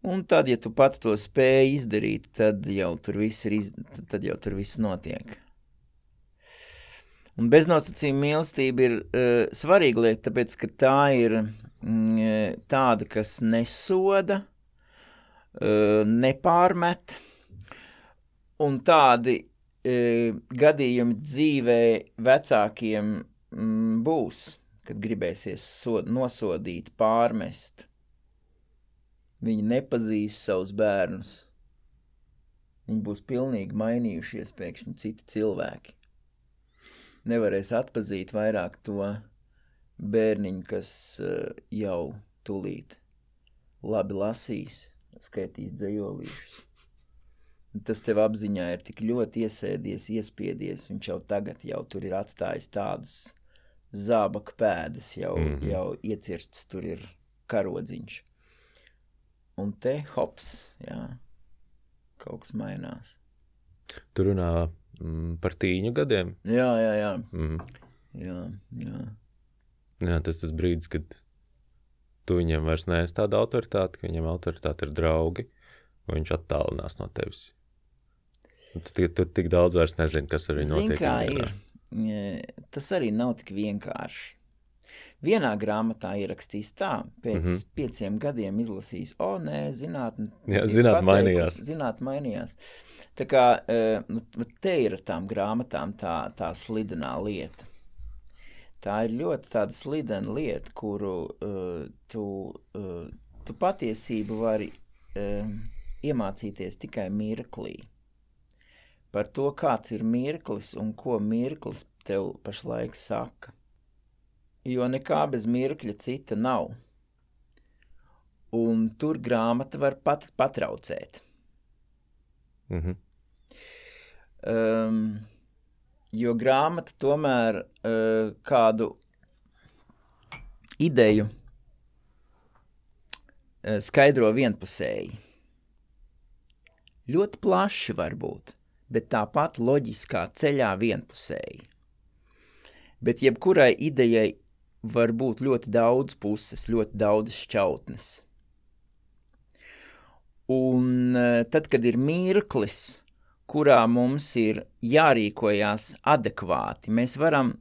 Speaker 3: Un tad, ja tu pats to spēj izdarīt, tad jau tur viss, ir iz, tad jau tur viss notiek. Un beznosacījuma mīlestība ir uh, svarīga lieta, tāpēc, ka tā ir, mm, tāda, kas nesoda, uh, nepārmet, un tādi uh, gadījumi dzīvē vecākiem mm, būs, kad gribēsies sod, nosodīt, pārmest. Viņi nepazīst savus bērnus. Viņi būs pilnīgi mainījušies, pēkšņi citi cilvēki. Nevarēs atpazīt vairāk to bērniņu, kas uh, jau tūlīt labi lasīs, skaitīs dzējolīšus. Tas tev apziņā ir tik ļoti iesēdies, iespiedies, viņš jau tagad jau tur ir atstājis tādas zābaka pēdas, jau, mm -hmm. jau iecirsts tur ir karodziņš. Un te hops, jā, kaut kas mainās.
Speaker 1: Tur runā par tīņu gadiem.
Speaker 3: Jā, jā, jā.
Speaker 1: Mm.
Speaker 3: jā, jā.
Speaker 1: Jā, tas tas brīdis, kad tu viņam vairs neesi tāda autoritāte, ka viņam autoritāte ir draugi, un viņš attālinās no tevis. Tu, tu, tik daudz vairs nezini, kas ar viņu notiek.
Speaker 3: kā ir. E, Tas arī nav tik vienkārši. Vienā grāmatā ierakstīts tā, pēc mm. -hmm. pieciem gadiem izlasīs, o, nē, zinātnē,
Speaker 1: Jā, zinātne mainījās.
Speaker 3: Zinātnē mainījās. Tā kā nu, te ir ar tām grāmatām tā, tā slidenā lieta. Tā ir ļoti tāda slidena lieta, kuru uh, tu, uh, tu patiesību vari uh, iemācīties tikai mirklī par to, kāds ir mirklis un ko mirklis tev pašlaik saka. Jo nekā bez mirkļa cita nav. Un tur grāmata var pat patraucēt.
Speaker 1: Mhm.
Speaker 3: Um, jo grāmata tomēr uh, kādu ideju uh, skaidro vienpusēji. Ļoti plaši var būt, bet tāpat loģiskā ceļā vienpusēji. Bet jebkurai idejai var būt ļoti daudz puses, ļoti daudz šķautnes. Un eh, tad, kad ir mirklis, kurā mums ir jārīkojās adekvāti, mēs varam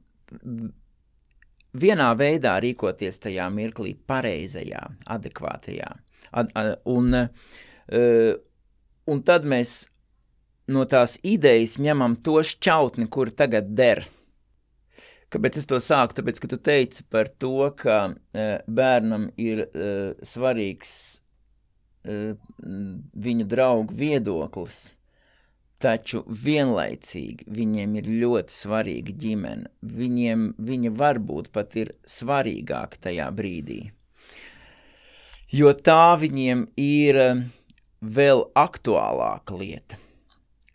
Speaker 3: vienā veidā rīkoties tajā mirklī, pareizajā, adekvātajā. Ad, ad, un, uh, un tad mēs no tās idejas ņemam to šķautni, kur tagad der. Kāpēc es to sāku? Tāpēc, ka tu teici par to, ka uh, bērnam ir uh, svarīgs uh, viņu draugu viedoklis, taču vienlaicīgi viņiem ir ļoti svarīga ģimene. Viņiem viņa varbūt pat ir svarīgāka tajā brīdī. Jo tā viņiem ir eh, vēl aktuālāka lieta.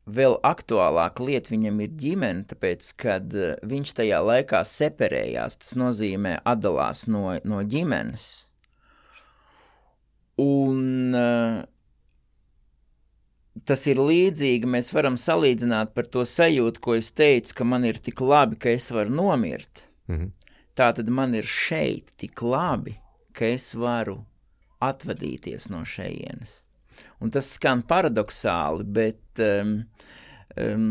Speaker 3: Vēl aktuālāka lieta viņam ir ģimene, tāpēc, kad eh, viņš tajā laikā separējās, tas nozīmē atdalās no, no ģimenes. Un uh, tas ir līdzīgi, mēs varam salīdzināt par to sajūtu, ko es teicu, ka man ir tik labi, ka es varu nomirt.
Speaker 1: Mhm.
Speaker 3: Tā tad man ir šeit tik labi, ka es varu atvadīties no šejienes. Un tas skan paradoxāli, bet um, um,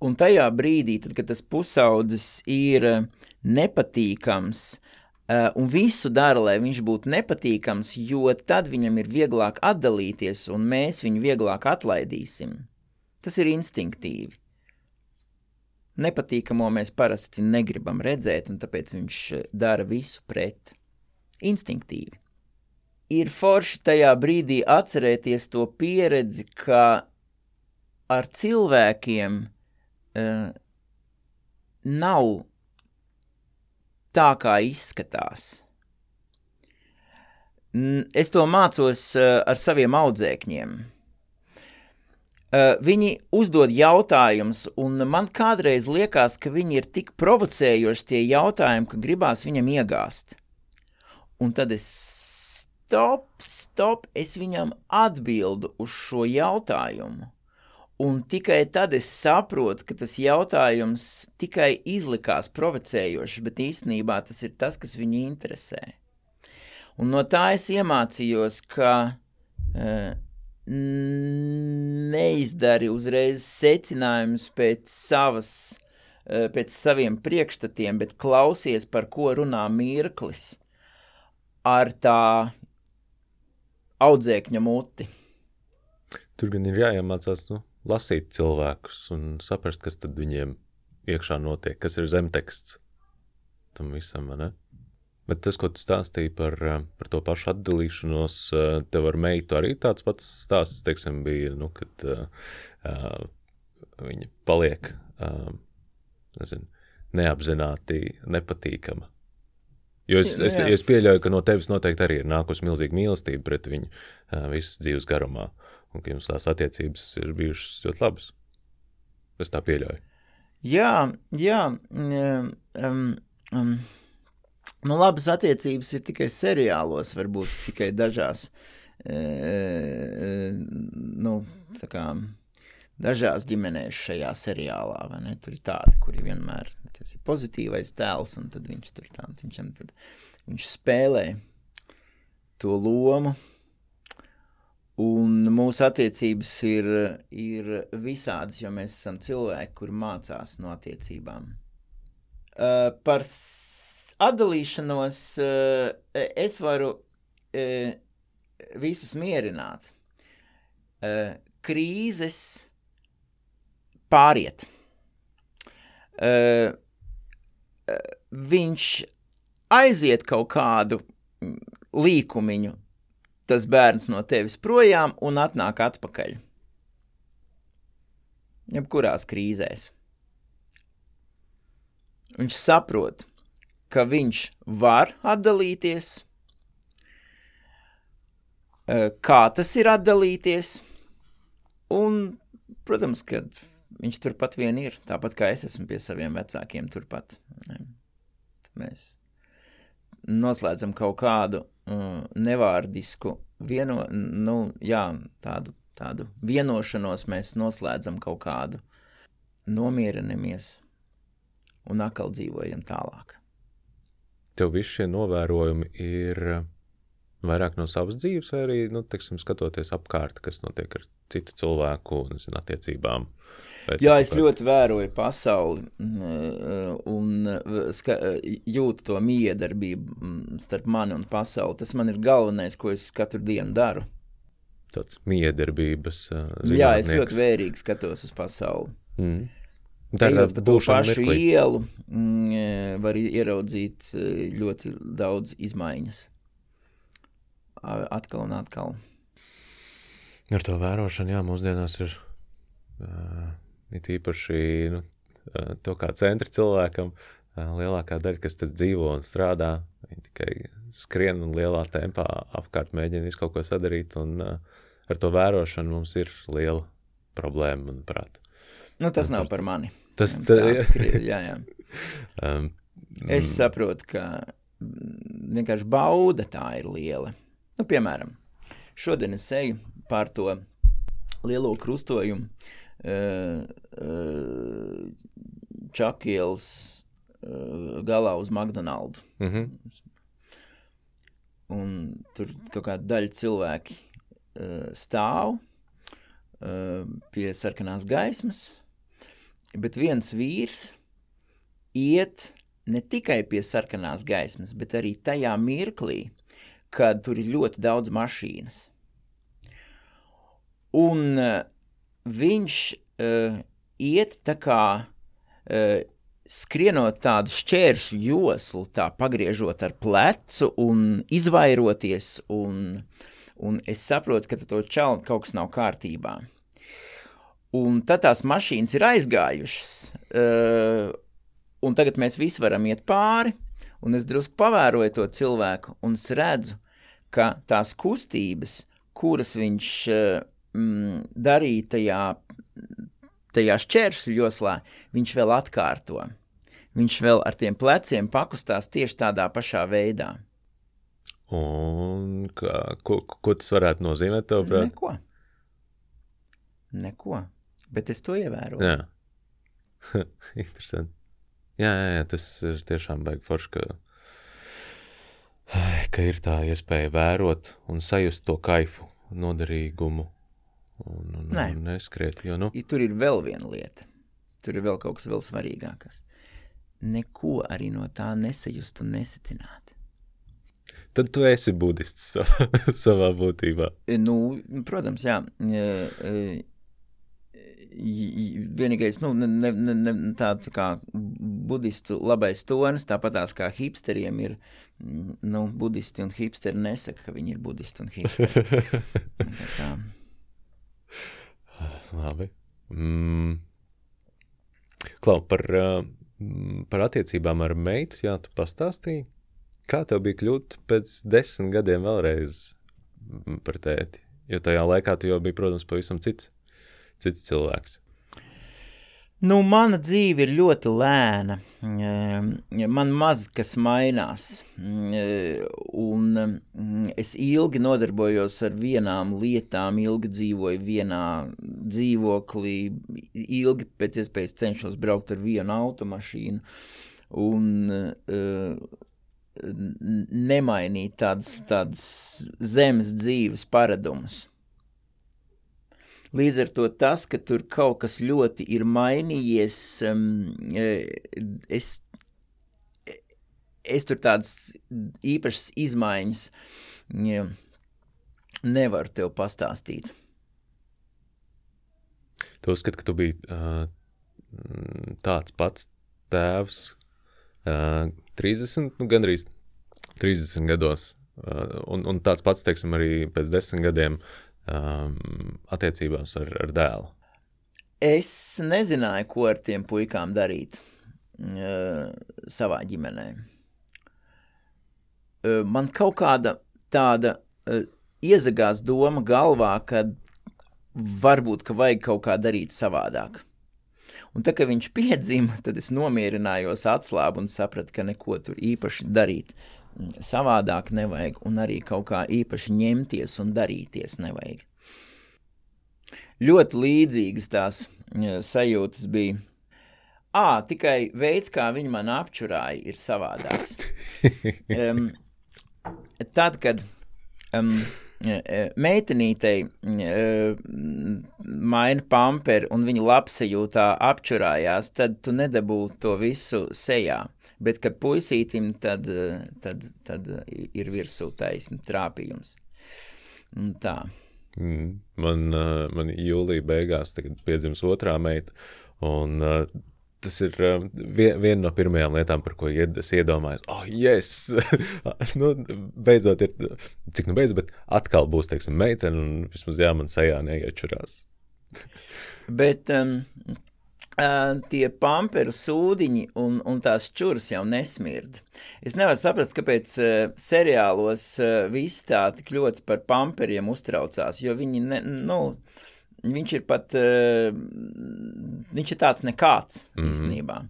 Speaker 3: un tajā brīdī, tad, kad tas pusaudzis ir uh, nepatīkams uh, un visu dara, lai viņš būtu nepatīkams, jo tad viņam ir vieglāk atdalīties un mēs viņu vieglāk atlaidīsim. Tas ir instinktīvi. Nepatīkamo mēs parasti negribam redzēt, un tāpēc viņš uh, dara visu pret. Instinktīvi. Ir forši tajā brīdī atcerēties to pieredzi, ka ar cilvēkiem uh, nav tā, kā izskatās. Es to mācos uh, ar saviem audzēkņiem. Uh, viņi uzdod jautājumus, un man kādreiz liekas, ka viņi ir tik provocējoši tie jautājumi, ka gribās viņam iegāzt. Un tad es stop, stop, es viņam atbildu uz šo jautājumu. Un tikai tad es saprotu, ka tas jautājums tikai izlikās provocējošs, bet īstenībā tas ir tas, kas viņu interesē. Un no tā es iemācījos, ka uh, neizdari uzreiz secinājumus pēc savas uh, pēc saviem priekšstatiem, bet klausies, par ko runā mirklis ar tā audzēkņa muti.
Speaker 1: Tur gan ir jāiemācās nu, lasīt cilvēkus un saprast, kas tad viņiem iekšā notiek, kas ir zemteksts tam visam. Ne? Bet tas, ko tu stāstīji par, eh, par to pašu atdalīšanos, eh, tev ar meitu arī tāds pats stāsts, teiksim, bija, nu, kad uh, viņa paliek, uh, nezinu, neapzināti nepatīkama. Jo es,
Speaker 3: Jā,
Speaker 1: es,
Speaker 3: jā.
Speaker 1: es pieļauju, ka no tevis noteikti arī ir nākusi milzīga mīlestība pret viņu uh, visas dzīves garumā, un ka jums tās attiecības ir bijušas ļoti labas. Es tā pieļauju.
Speaker 3: Jā, jā. Um, um, nu, labas attiecības ir tikai seriālos, varbūt tikai dažās. E, e, nu, tā kā, dažās ģimenēs šajā seriālā? Tur ir tādi, kuri vienmēr tas ir pozitīvais tēls, un viņš tur tā, viņš, tad, viņš spēlē to lomu. Un mūsu attiecības ir, ir visādas, jo mēs esam cilvēki, kuri mācās no attiecībām. Uh, par atdalīšanos uh, es varu uh, visus mierināt. Uh, krīzes pāriet. Uh, viņš aiziet kaut kādu līkumiņu, tas bērns no tevis projām un atnāk atpakaļ. Jebkurās krīzēs. Viņš saprot, ka viņš var atdalīties, kā tas ir atdalīties, un, protams, ka viņš turpat vien ir, tāpat kā es esmu pie saviem vecākiem turpat. Mēs noslēdzam kaut kādu uh, nevārdisku vieno, nu, jā, tādu, tādu vienošanos, mēs noslēdzam kaut kādu, nomierinamies un atkal dzīvojam tālāk.
Speaker 1: Tev visi šie novērojumi ir vairāk no savas dzīves, vai arī, nu, teiksim, skatoties apkārt, kas notiek ar citu cilvēku, nezinu, attiecībām.
Speaker 3: Jā, es
Speaker 1: kaut
Speaker 3: ļoti vēroju pasauli mm, un eh, ska, jūtu to miedarbību mm, starp mani un pasauli. Tas man ir galvenais, ko es katru dienu daru.
Speaker 1: kā Tāds miedarbības uh,
Speaker 3: Jā, es ļoti vērīgi skatos uz pasauli.
Speaker 1: Mm. Tā ir tāda būšana
Speaker 3: pašu
Speaker 1: mirklī.
Speaker 3: ielu, mm, eh, var ieraudzīt eh, ļoti daudz izmaiņas. A- Atkal un atkal.
Speaker 1: Ar to vērošanu, jā, mūsdienās ir uh, īpaši nu, to kā centra cilvēkam. Uh, lielākā daļa, kas tas dzīvo un strādā, viņi tikai skrien un lielā tempā apkārt mēģina visu kaut ko sadarīt. Un, uh, ar to vērošanu mums ir liela problēma, manuprāt.
Speaker 3: Nu, tas nav par mani.
Speaker 1: Tas
Speaker 3: jā, jā.
Speaker 1: um,
Speaker 3: Es saprotu, ka mm, vienkārši bauda tā ir liela. Nu, piemēram, šodien es eju pār to lielo krustojumu uh, uh, Čakielas uh, galā uz McDonald's.
Speaker 1: mm -hmm.
Speaker 3: Un tur kaut kāda daļa cilvēki uh, stāv uh, pie sarkanās gaismas, bet viens vīrs iet ne tikai pie sarkanās gaismas, bet arī tajā mirklī, kad tur ir ļoti daudz mašīnas. Un uh, viņš uh, iet tā kā uh, skrienot tādu šķēršļu joslu, tā pagriežot ar plecu un izvairoties, un, un es saprotu, ka to čalu kaut kas nav kārtībā. Un tad tās mašīnas ir aizgājušas, uh, un tagad mēs visi varam iet pāri, un es drusku pavēroju to cilvēku, un es redzu, ka tās kustības, kuras viņš uh, mm, darīja tajā, tajā šķēršļu joslā, viņš vēl atkārto. Viņš vēl ar tiem pleciem pakustās tieši tādā pašā veidā.
Speaker 1: Un kā, ko, ko tas varētu nozīmēt, tavuprāt?
Speaker 3: Neko. Neko. Bet es to ievēroju.
Speaker 1: Jā, interesanti. Jā, jā, jā, tas ir tiešām baigi forši, ka, ka ir tā iespēja vērot un sajust to kaifu, noderīgumu un, un,
Speaker 3: Nē.
Speaker 1: un neskriet. Jo, nu,
Speaker 3: I Tur ir vēl viena lieta. tur ir vēl kaut kas vēl svarīgāks. Neko arī no tā nesajust un nesacināt.
Speaker 1: Tad tu esi budists savā, savā būtībā.
Speaker 3: Nu, protams, jā. Vienīgais, nu, ne, ne, ne, tā, tā kā budistu labais tonis, tāpat tās kā hipsteriem ir, nu, budisti un hipsteri nesaka, ka viņi ir budisti un hipsteri. tā.
Speaker 1: Labi. Mm. Klau, par, par attiecībām ar meitu, jā, tu pastāstīji, kā tev bija kļūt pēc desmit gadiem vēlreiz par tēti? Jo tajā laikā tu jau biji, protams, pavisam cits cits cilvēks?
Speaker 3: Nu, mana dzīve ir ļoti lēna. Man maz kas mainās. Un es ilgi nodarbojos ar vienām lietām, ilgi dzīvoju vienā dzīvoklī, ilgi pēc iespējas cenšos braukt ar vienu automašīnu. Un nemainīt tādas, tādas zemes dzīves paradumus. Līdz ar to tas, ka tur kaut kas ļoti ir mainījies, um, es, es tur tādas īpašas izmaiņas ja, nevaru tev pastāstīt.
Speaker 1: Tu uzskati, ka tu biji uh, tāds pats tēvs uh, 30, nu gandrīz 30 gados, uh, un, un tāds pats, teiksim, arī pēc desmit gadiem um, attiecībās ar, ar dēlu?
Speaker 3: Es nezināju, ko ar tiem puikām darīt uh, savā ģimenē. Uh, man kaut kāda tāda uh, iezagās doma galvā, ka varbūt, ka vajag kaut kā darīt savādāk. Un tā, kad viņš piedzima, tad es nomierinājos, atslābu un sapratu, ka neko tur īpaši darīt savādāk nevajag, un arī kaut kā īpaši ņemties un darīties nevajag. Ļoti līdzīgas tās sajūtas bija. À, tikai veids, kā viņi man apčurāja, ir savādāks. um, tad, kad um, meitenītei uh, maina pamperi un viņa labsajūtā apčurājās, tad tu nedabū to visu sejā. Bet, kad puisītim, tad, tad, tad ir virsū taisni trāpījums. Un tā.
Speaker 1: Mm. Man, man jūlijā beigās piedzims otrā meita, un tas ir viena no pirmajām lietām, par ko es iedomājos. Oh, yes! nu, beidzot, ir, cik nu beidzot, bet atkal būs, teiksim, meitene, un vismaz jā, man sejā neiečurās.
Speaker 3: bet um, Uh, tie pamperu sūdiņi un, un tās čūras jau nesmird. Es nevaru saprast, kāpēc uh, seriālos uh, viss tā tik ļoti par pamperiem uztraucās, jo viņi, ne, nu, viņš ir pat, uh, viņš ir tāds nekāds mm -hmm. īstenībā.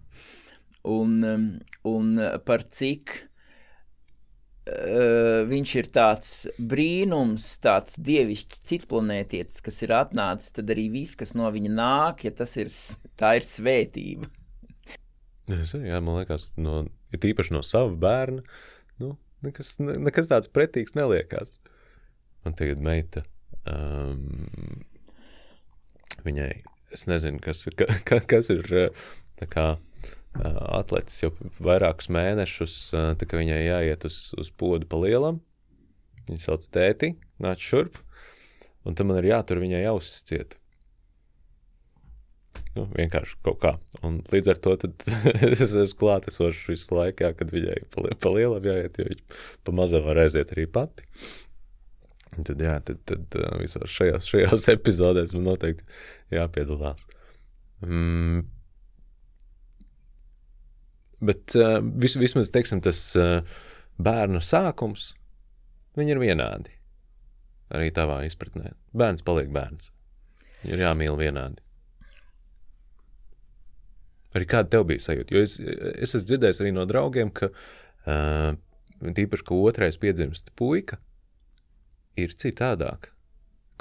Speaker 3: Un, um, un par cik Uh, viņš ir tāds brīnums, tāds dievišķs citplanētietis, kas ir atnācis, tad arī viss, kas no viņa nāk, ja tas ir, tā ir svētība.
Speaker 1: Es, jā, man liekas, no, ja tīpaši no sava bērna, nu, nekas, ne, nekas tāds pretīgs neliekās. Man tagad meita, um, viņai, es nezinu, kas, ka, kas ir, tā kā, atlecis jau vairākus mēnešus, tā kā viņai jāiet uz, uz podu pa lielam. Viņa sauc tēti, nāc šurp, un tam man ir jātur viņai ausis ciet. Nu, vienkārši kaut kā. Un līdz ar to es esmu klātesošs visu laiku, kad viņai pa, pa lielam jāiet, jo viņa pa mazam var aiziet arī pati. Un tad, jā, tad, tad visos šajās, šajās epizodēs man noteikti jāpiedalās. Mm, Bet uh, vis, vismaz teiksim, tas uh, bērnu sākums, viņi ir vienādi. Arī tavā izpratnē. Bērns paliek bērns. Ir jāmīl vienādi. Arī kāda tev bija sajūta? Jo es, es esmu dzirdējis arī no draugiem, ka uh, tīpaši, ka otrais piedzimst puika, ir citādāk.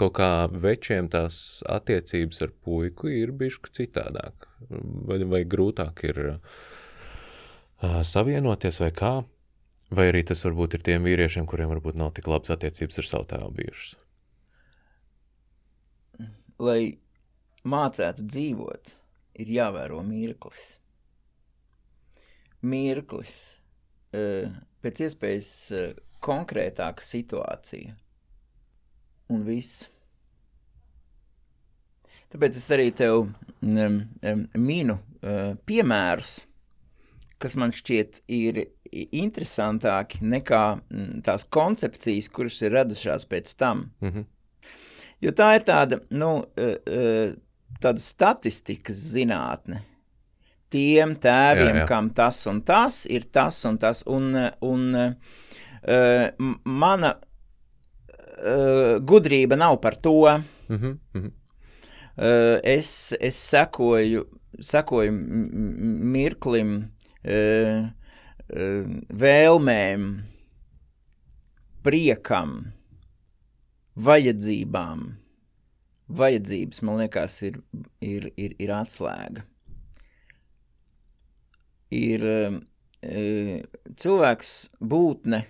Speaker 1: Kaut kā večiem tās attiecības ar puiku ir bijušas citādāk. Vai, vai grūtāk ir uh, savienoties vai kā, vai arī tas varbūt ir tiem vīriešiem, kuriem varbūt nav tik labas attiecības ar savu tēvu bijušas?
Speaker 3: Lai mācētu dzīvot, ir jāvēro mirklis. Mirklis, pēc iespējas konkrētāka situācija. Un viss. Tāpēc es arī tev um, um, minu uh, piemērus, kas man šķiet ir interesantāki nekā mm, tās koncepcijas, kuras ir radušās pēc tam. Mm -hmm. Jo tā ir tāda, nu, uh, uh, tāda statistikas zinātne. Tiem tēviem, jā, jā. kam tas un tas ir tas un tas, un, un uh, mana gudrība nav par to. Mm -hmm, mm -hmm. Es, es sekoju, sekoju mirklim, vēlmēm, priekam, vajadzībām. Vajadzības, man liekas, ir, ir, ir, ir atslēga. Ir e, cilvēks būtne,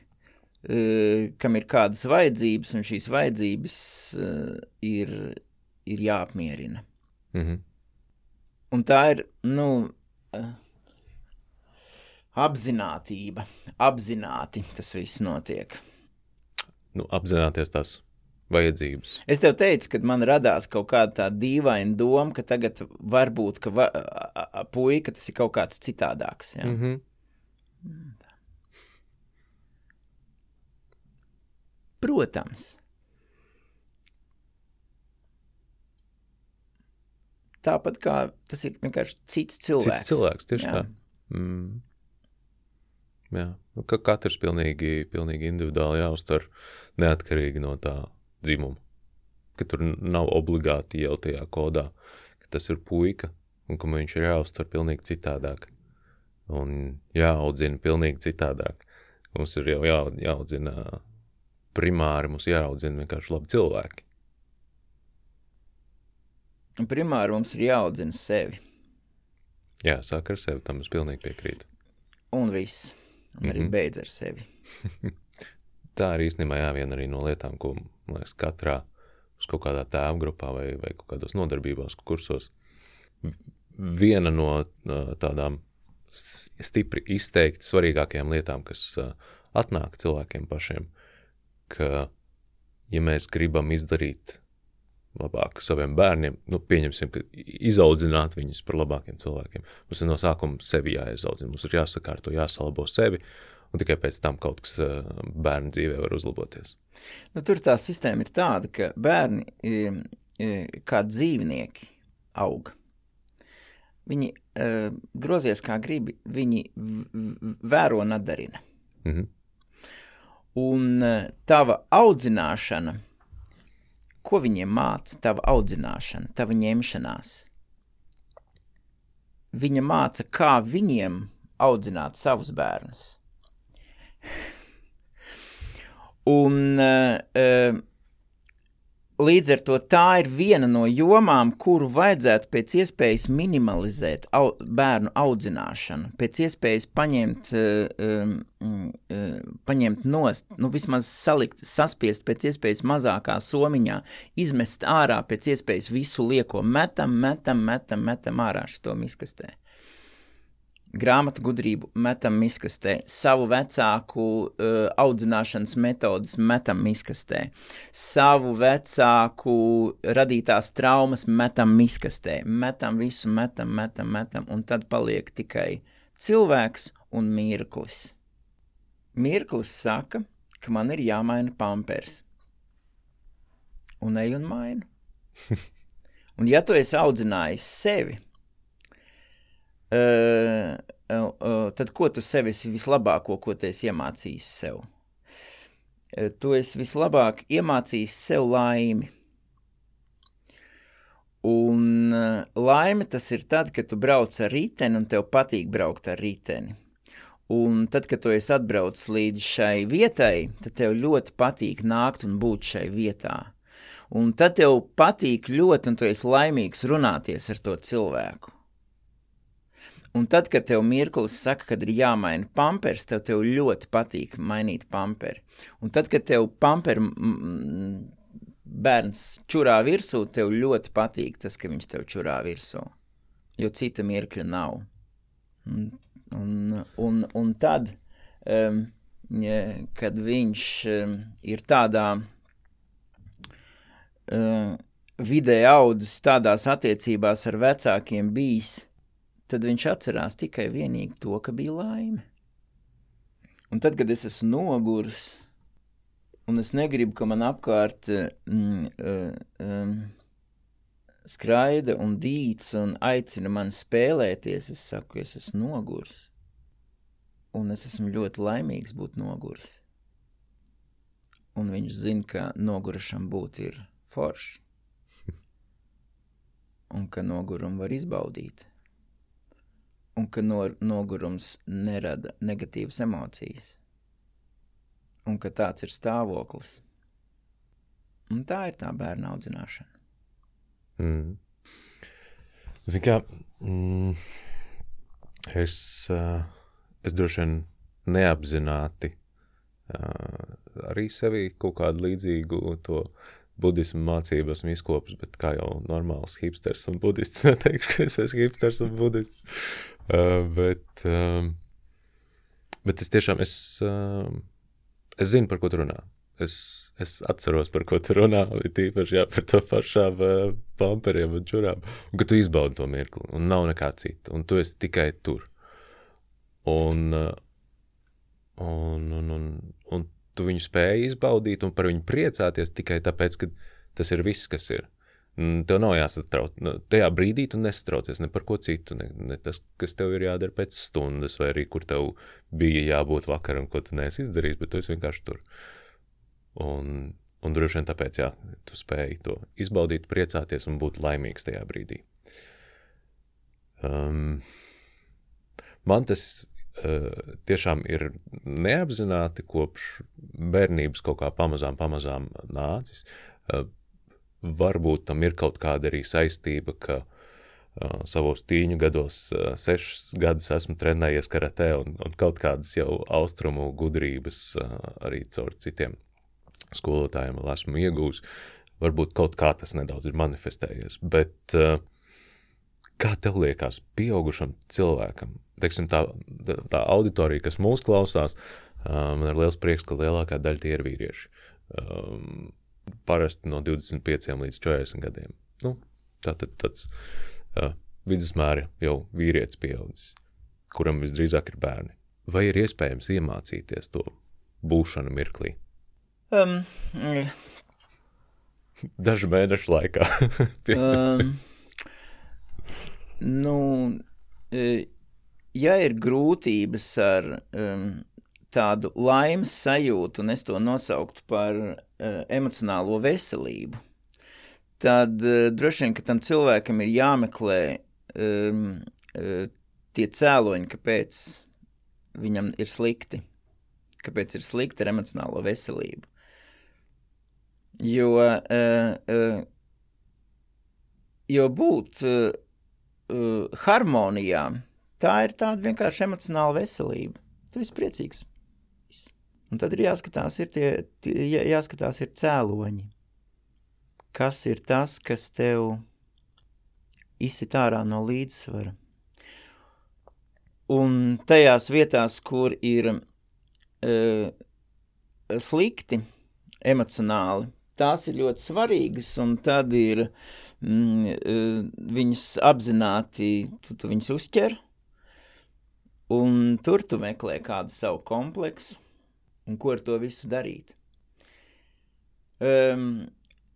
Speaker 3: e, kam ir kādas vajadzības, un šīs vajadzības ir, ir jāapmierina. Mm -hmm. Un tā ir, nu, apzinātība, apzināti tas viss notiek.
Speaker 1: Nu, apzināties tās vajadzības.
Speaker 3: Es tev teicu, kad man radās kaut kāda tā dīvaina doma, ka tagad varbūt, ka va, a, a, puika tas ir kaut kāds citādāks. Ja? Mm -hmm. Protams. Tāpat kā tas ir vienkārši cits cilvēks.
Speaker 1: Cits cilvēks, tieši Jā. tā. Mm. Jā, nu, ka katrs pilnīgi, pilnīgi individuāli jāuztver neatkarīgi no tā dzimuma. Ka tur nav obligāti jau tajā kodā, ka tas ir puika un ka viņš ir jāuztver pilnīgi citādāk. Un jāaudzina pilnīgi citādāk. Mums ir jau jā, jāaudzina primāri, mums jāaudzina vienkārši labi cilvēki.
Speaker 3: Primāri mums ir jāaudzina sevi.
Speaker 1: Jā, sāk ar sevi, tam es pilnīgi piekrītu.
Speaker 3: Un viss un arī mm -hmm. beidz ar sevi.
Speaker 1: Tā ir īstenībā jā, viena arī no lietām, ko liekas, katrā uz kaut kādā tēva grupā vai, vai kaut kādos nodarbībās, kursos. Viena no tādām stipri izteikti svarīgākajām lietām, kas atnāk cilvēkiem pašiem, ka, ja mēs gribam izdarīt labāk saviem bērniem, nu, pieņemsim, ka izaudzināt viņus par labākiem cilvēkiem. Mums ir no sākuma sevi jāizaudzina, mums ir jāsakārto, jāsalabo sevi, un tikai pēc tam kaut kas eh, bērnu dzīvē var uzlaboties.
Speaker 3: Nu, tur tā sistēma ir tāda, ka bērni kā dzīvnieki aug. Viņi uh, grozies kā gribi, viņi vēro un atdarina. Mm -hmm. Un uh, tava audzināšana – Ko viņiem māca tava audzināšana, tava ņemšanās? Viņa māca, kā viņiem audzināt savus bērnus. Un uh, Līdz ar to tā ir viena no jomām, kuru vajadzētu pēc iespējas minimalizēt au, bērnu audzināšanu, pēc iespējas paņemt, uh, uh, paņemt nost, nu vismaz salikt, saspiest pēc iespējas mazākā somiņā, izmest ārā pēc iespējas visu lieko, metam, metam, metam, metam ārā šito miskastē grāmatu gudrību metam miskastē, savu vecāku uh, audzināšanas metodas metam miskastē, savu vecāku radītās traumas metam miskastē, metam visu, metam, metam, metam, un tad paliek tikai cilvēks un mirklis. Mirklis saka, ka man ir jāmaina pampers. Un ej un mainu. un ja tu esi audzinājis sevi, Uh, uh, uh, tad ko tu sev esi vislabāko, ko tu esi iemācījis sev? Tu esi vislabāk iemācījis sev laimi. Un laime tas ir tad, kad tu brauc ar riteni un tev patīk braukt ar riteni. Un tad, kad tu esi atbraucis līdz šai vietai, tad tev ļoti patīk nākt un būt šai vietā. Un tad tev patīk ļoti, un tu esi laimīgs runāties ar to cilvēku. Un tad, kad tev mirklis saka, kad ir jāmaina pampers, tev, tev ļoti patīk mainīt pamperi. Un tad, kad tev pamperi bērns čurā virsū, tev ļoti patīk tas, ka viņš tev čurā virsū. jo cita mirkļa nav. Un, un, un, un tad, um, ja, kad viņš um, ir tādā um, vidē audzis, tādās attiecībās ar vecākiem bijis, tad viņš atcerās tikai vienīgi to, ka bija laime. Un tad, kad es esmu noguris, un es negribu, ka man apkārt mm, uh, um, skraida un dīts un aicina mani spēlēties, es saku, es esmu noguris. Un es esmu ļoti laimīgs būt noguris. Un viņš zina, ka nogurušam būt ir forši. Un ka nogurumu var izbaudīt. Un ka no, nogurums nerada negatīvas emocijas. Un ka tāds ir stāvoklis. Un tā ir tā bērna audzināšana.
Speaker 1: Mm. Zini, kā mm, es, uh, es droši vien neapzināti uh, arī sevi kaut kādu līdzīgu to budismu mācību esmu izkopis, bet kā jau normāls hipsters un budists, neteikšu, ka es esmu hipsters un budists. Uh, bet, um, bet es tiešām, es, uh, es zinu, par ko tu runā. Es, es atceros, par ko tu runā, tīpaši jā, par to pašām uh, pamperiem un čurām, un ka tu izbaudi to mirkli, un nav nekā cita, un tu esi tikai tur. Un, uh, un, un, un, un tu viņu spēji izbaudīt un par viņu priecāties tikai tāpēc, ka tas ir viss, kas ir. Tev nav jāsatrauc. Nu, tajā brīdī tu nesatraucies ne par ko citu. Ne, ne tas, kas tev ir jādara pēc stundas, vai arī kur tev bija jābūt vakaram, ko tu neesi izdarījis, bet tu esi vienkārši tur. Un, un droši vien tāpēc, jā, tu spēji to izbaudīt, priecāties un būt laimīgs tajā brīdī. Um, man tas tiešām ir neapzināti kopš bērnības kaut kā pamazām, pamazām nācis. Uh, varbūt tam ir kaut kāda arī saistība, ka uh, savos tīņu gados, uh, sešus gadus esmu trenējies karatē un, un kaut kādas jau austrumu gudrības uh, arī caur citiem skolotājiem esmu iegūs. Varbūt kaut kā tas nedaudz ir manifestējies, bet uh, kā tev liekas, pieaugušam cilvēkam, teiksim, tā, tā auditorija, kas mūs klausās, man ir liels prieks, ka lielākā daļa tie ir vīrieši. Um, parasti no 25 līdz 40 gadiem. Nu, Tātad tāds uh, vidusmēra jau vīrietis pieaudzis, kuram visdrīzāk ir bērni. Vai ir iespējams iemācīties to būšanu mirklī?
Speaker 3: Um,
Speaker 1: Dažu mēnešu laikā.
Speaker 3: um, nu, ja ir grūtības ar um, tādu laimes sajūtu, un es to nosauktu par uh, emocionālo veselību, tad uh, droši vien, tam cilvēkam ir jāmeklē um, uh, tie cēloņi, kāpēc viņam ir slikti, kāpēc ir slikti ar emocionālo veselību. Jo, uh, uh, jo būt uh, uh, harmonijā, tā ir tāda vienkārši emocionāla veselība. Tu esi priecīgs. Un tad ir jāskatās, ir tie, tie, jāskatās ir cēloņi. Kas ir tas, kas tev izsit ārā no līdzsvara? Un tajās vietās, kur ir uh, slikti emocionāli, tās ir ļoti svarīgas, un tad ir mm, uh, viņas apzināti, tu, tu viņas uzķer, un tur tu meklē kādu savu kompleksu, un ko ar to visu darīt. Um,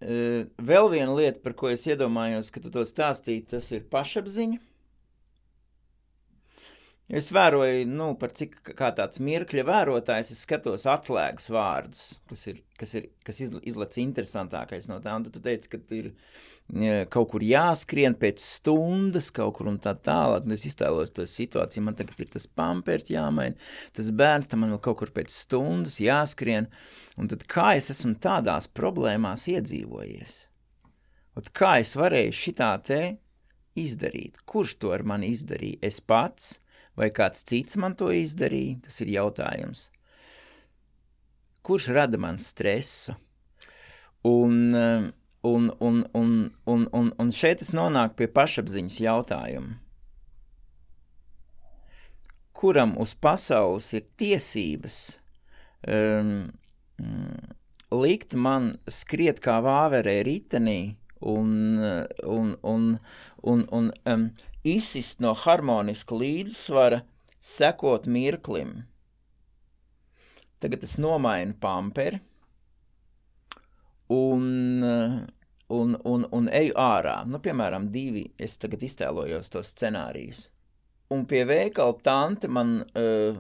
Speaker 3: uh, vēl viena lieta, par ko es iedomājos, ka tu to stāstīji, tas ir pašapziņa. Es vēroju, nu, par cik kā tāds mirkļa vērotājs, es skatos atslēgas vārdus, kas ir, kas ir, kas izlec interesantākais no tā, un tu teici, ka ir kaut kur jāskrien pēc stundas, kaut kur un tā tālāk, es iztēlos to situāciju, man tagad ir tas pampers jāmaina, tas bērns, tam man vēl kaut kur pēc stundas jāskrien, un tad kā es esmu tādās problēmās iedzīvojies? Un kā es varēju šitā te izdarīt? Kurš to ar mani izdarīja? Es pats? Vai kāds cits man to izdarīja, tas ir jautājums. Kurš rada man stresu? Un, un, un, un, un, un, un šeit es nonāku pie pašapziņas jautājuma. kuram uz pasaules ir tiesības um, likt man skriet kā vāverē ritenī un, un, un, un, un um, izsist no harmoniska līdzsvara, sekot mirklim. Tagad es nomainu pamperi un, un, un, un eju ārā. Nu, piemēram, divi, es tagad iztēlojos tos scenārijus. Un pie veikala tante man uh,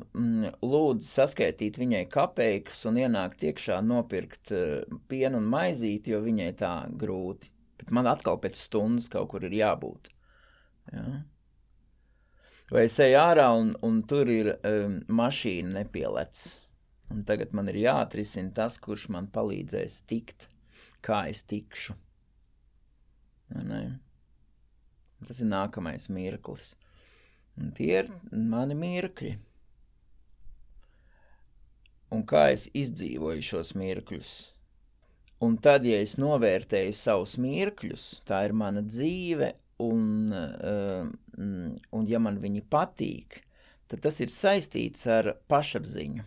Speaker 3: lūdza saskaitīt viņai kapeikas un ienākt iekšā nopirkt uh, pienu un maizīti, jo viņai tā grūti. Bet man atkal pēc stundas kaut kur ir jābūt. Ja? Vai es eju ārā un, un tur ir um, mašīna nepielec. Un tagad man ir jāatrisina tas, kurš man palīdzēs tikt, kā es tikšu. Ja? Tas ir nākamais mirklis. Un tie ir mani mirkļi. Un kā es izdzīvoju šos mirkļus. Un tad, ja es novērtēju savus mirkļus, tā ir mana dzīve, un, uh, un ja man viņi patīk, tad tas ir saistīts ar pašapziņu.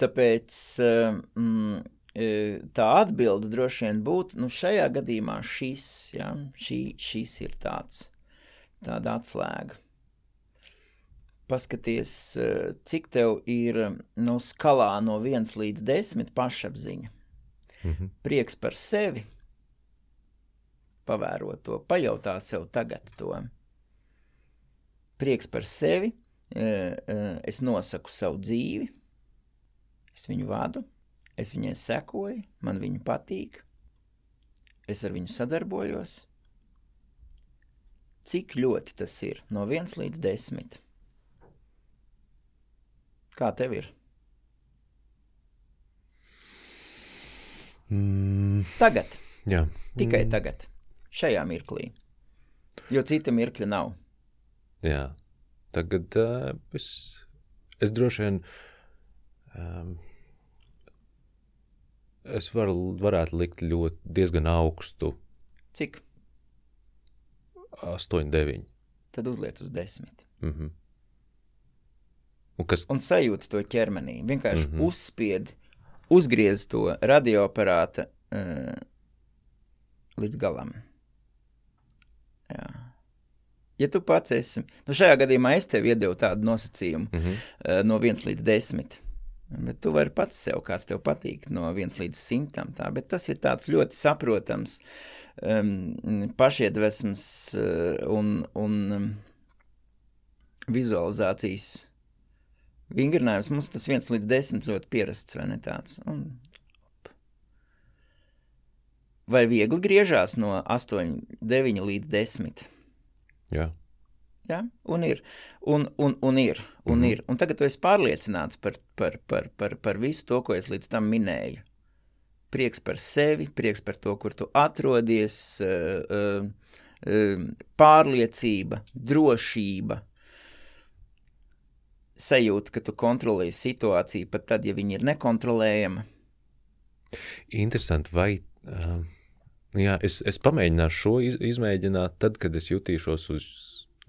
Speaker 3: Tāpēc uh, mm, tā atbilde droši vien būtu, nu, šajā gadījumā šis, ja, šī, šis ir tāds tāda atslēga. Paskaties, eh, cik tev ir no nu, skalā no 1 līdz 10 pašapziņa. Mm -hmm. Prieks par sevi, pavērot to, pajautā sev tagad to. Prieks par sevi, eh, eh, es nosaku savu dzīvi, es viņu vadu, es viņai sekoju, man viņa patīk, es ar viņu sadarbojos Cik ļoti tas ir? No 1 līdz 10. Kā tev ir?
Speaker 1: Mm.
Speaker 3: Tagad.
Speaker 1: Jā.
Speaker 3: Tikai mm. tagad. Šajā mirklī. Jo cita mirkļa nav.
Speaker 1: Jā. Tagad uh, es, es droši vien. Um, es varu, varētu likt ļoti diezgan augstu.
Speaker 3: Cik?
Speaker 1: 8, 9.
Speaker 3: Tad uzliec uz 10.
Speaker 1: Mm -hmm. Un, kas...
Speaker 3: un sajūti to ķermenī. Vienkārši mm -hmm. uzspied, uzgriez to radioaparāta uh, līdz galam. Jā. Ja tu pats esi, nu šajā gadījumā es tev iedevu tādu nosacījumu mm -hmm. uh, no 1 līdz 10. Bet tu vari pats sev, kāds tev patīk, no 1 līdz 100. Tā, bet tas ir tāds ļoti saprotams um, pašiedvesmas uh, un, un um, vizualizācijas vingrinājums. Mums tas viens līdz desmit ļoti pierasts, vai ne tāds? Un, vai viegli griežās no 8, 9 līdz 10?
Speaker 1: Jā.
Speaker 3: Ja? Un ir, un, un, un ir, un mm -hmm. ir. Un tagad tu esi pārliecināts par, par, par, par, par visu to, ko es līdz tam minēju prieks par sevi, prieks par to, kur tu atrodies, uh, uh, pārliecība, drošība, sajūta, ka tu kontrolē situāciju pat tad, ja viņa ir nekontrolējama.
Speaker 1: Interesanti, vai uh, jā, es, es pamēģināšu šo iz, izmēģināt tad, kad es jutīšos uz,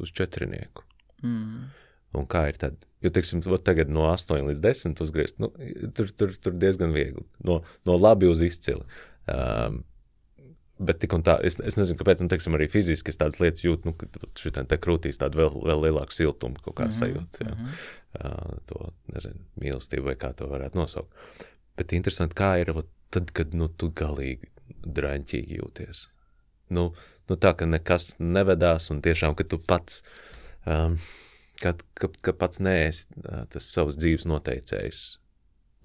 Speaker 1: uz četrinieku. Mm. Un kā ir tad? Jo, teiksim, tagad no 8 līdz 10 uzgriezt, nu, tur, tur, tur diezgan viegli. No, no labi uz izcili. Um, bet tik un tā, es, es nezinu, kāpēc, un, teiksim, arī fiziski es tādas lietas jūtu, nu, šitien te krūtīs tādu vēl, vēl lielāku siltumu kaut kā mm -hmm, sajūtu. Jā. Mm -hmm. uh, to, nezinu, mīlestību vai kā to varētu nosaukt. Bet interesanti, kā ir tad, kad, nu, tu galīgi draņķīgi jūties. Nu, nu tā, ka nekas nevedās un tiešām, ka tu pats... Um, ka, ka, ka pats neesi tas savs dzīves noteicējs.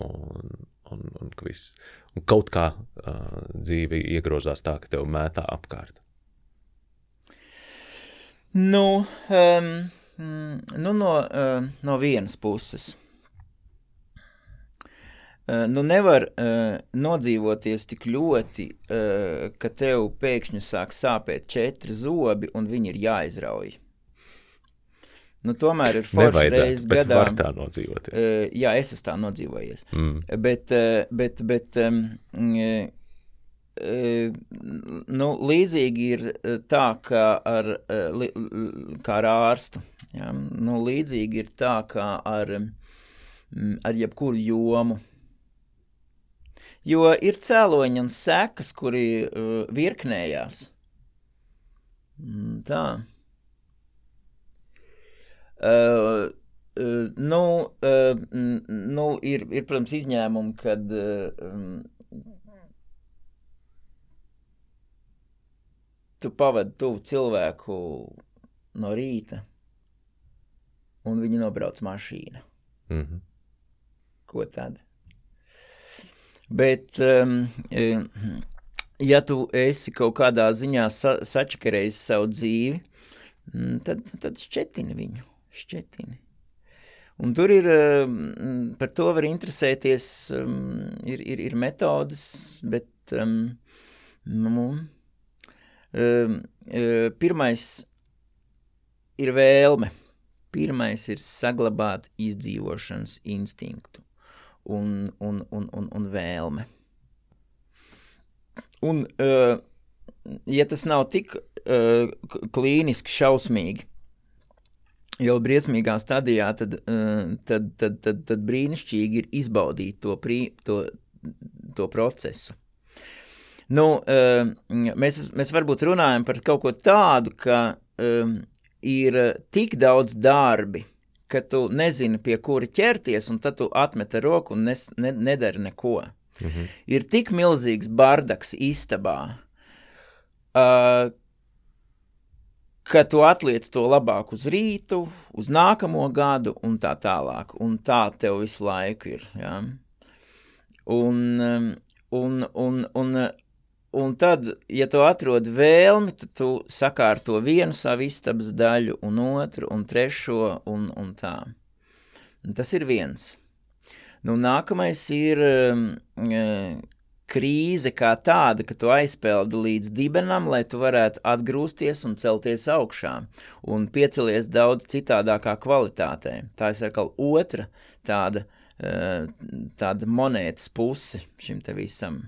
Speaker 1: Un, un, un, viss, un kaut kā uh, dzīve iegrozās tā, ka tev mētā apkārt.
Speaker 3: Nu, um, nu no, uh, no vienas puses. Uh, nu nevar uh, nodzīvoties tik ļoti, uh, ka tev pēkšņi sāk sāpēt četri zobi un viņi ir jāizrauj. Nu, tomēr ir forši reizes gadā.
Speaker 1: Var tā nodzīvoties.
Speaker 3: Uh, jā, es esmu tā nodzīvojies. Mm. Bet, uh, bet, bet um, uh, nu, līdzīgi ir tā, kā ar, kā ar ārstu. Ja? Nu, līdzīgi ir tā, kā ar, ar jebkuru jomu. Jo ir cēloņi un sekas, kuri uh, virknējās. Tā. Uh, uh, nu, uh, nu ir, ir, protams, izņēmumi, kad uh, tu pavadi tuvu cilvēku no rīta, un viņi nobrauc mašīna. Mm -hmm. Ko tad? Bet, um, ja tu esi kaut kādā ziņā sa sačakarējis savu dzīvi, mm, tad, tad šķetini viņu, šķetini. Un tur ir, um, par to var interesēties, um, ir, ir, ir metodas, bet um, nu, um, pirmais ir vēlme. Pirmais ir saglabāt izdzīvošanas instinktu un, un, un, un, un vēlme. Un, uh, ja tas nav tik uh, klīniski šausmīgi, jau briesmīgā stadijā, tad, uh, tad, tad, tad, tad brīnišķīgi ir izbaudīt to, prī, to, to procesu. Nu, mēs, mēs varbūt runājam par kaut ko tādu, ka um, ir tik daudz darbi, ka tu nezini, pie kura ķerties, un tad tu atmet roku un nes, ne, nedari neko. -hmm. Ir tik milzīgs bardaks istabā, uh, ka tu atliec to labāk uz rītu, uz nākamo gadu un tā tālāk. Un tā tev visu laiku ir. Ja? Un, um, un, un, un, Un tad, ja tu atrod vēlmi, tad tu sakārto vienu savu istabas daļu, un otru, un trešo, un, un tā. Un tas ir viens. Nu, nākamais ir um, uh, krīze kā tāda, ka tu aizpeldi līdz dibenam, lai tu varētu atgrūsties un celties augšā, un piecelies daudz citādākā kvalitātē. Tā ir atkal otra tāda, uh, tāda monētas puse šim te visam.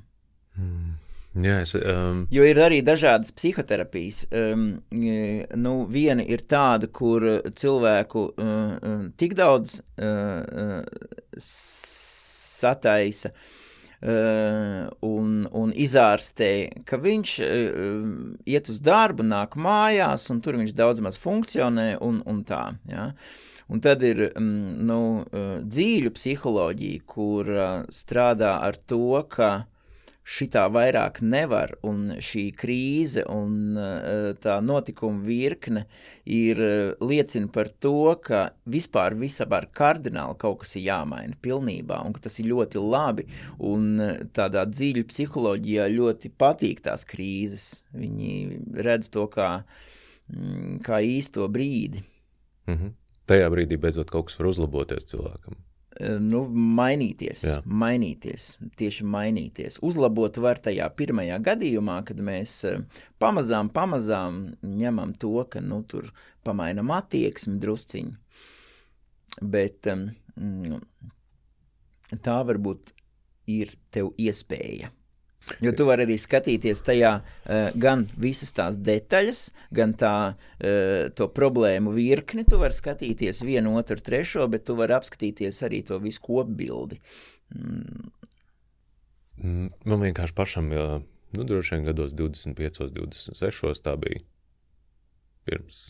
Speaker 3: Mm.
Speaker 1: Jā, es, um...
Speaker 3: Jo ir arī dažādas psihoterapijas. Um, nu, viena ir tāda, kur cilvēku uh, tik daudz uh, sataisa uh, un, un izārstē, ka viņš uh, iet uz darbu, nāk mājās, un tur viņš daudz maz funkcionē un, un tā. Ja? Un tad ir um, nu, dzīļu psiholoģija, kur uh, strādā ar to, ka šitā vairāk nevar, un šī krīze un uh, tā notikuma virkne ir uh, liecina par to, ka vispār visapār kardināli kaut kas ir jāmaina pilnībā, un ka tas ir ļoti labi, un uh, tādā dziļu psiholoģijā ļoti patīk tās krīzes. Viņi redz to kā, mm, kā īsto brīdi.
Speaker 1: -hmm. Tajā brīdī beidzot kaut kas var uzlaboties cilvēkam
Speaker 3: nu, mainīties, Jā. mainīties, tieši mainīties. Uzlabot var tajā pirmajā gadījumā, kad mēs pamazām, pamazām ņemam to, ka nu, tur pamainam attieksmi drusciņu. Bet um, tā varbūt ir tev iespēja. Jo tu vari arī skatīties tajā uh, gan visas tās detaļas, gan tā, uh, to problēmu virkni. Tu vari skatīties vienu, otru, trešo, bet tu vari apskatīties arī to visu kopbildi.
Speaker 1: Mm. mm. Man vienkārši pašam, jā, nu, droši vien gados 25, 26, tā bija pirms,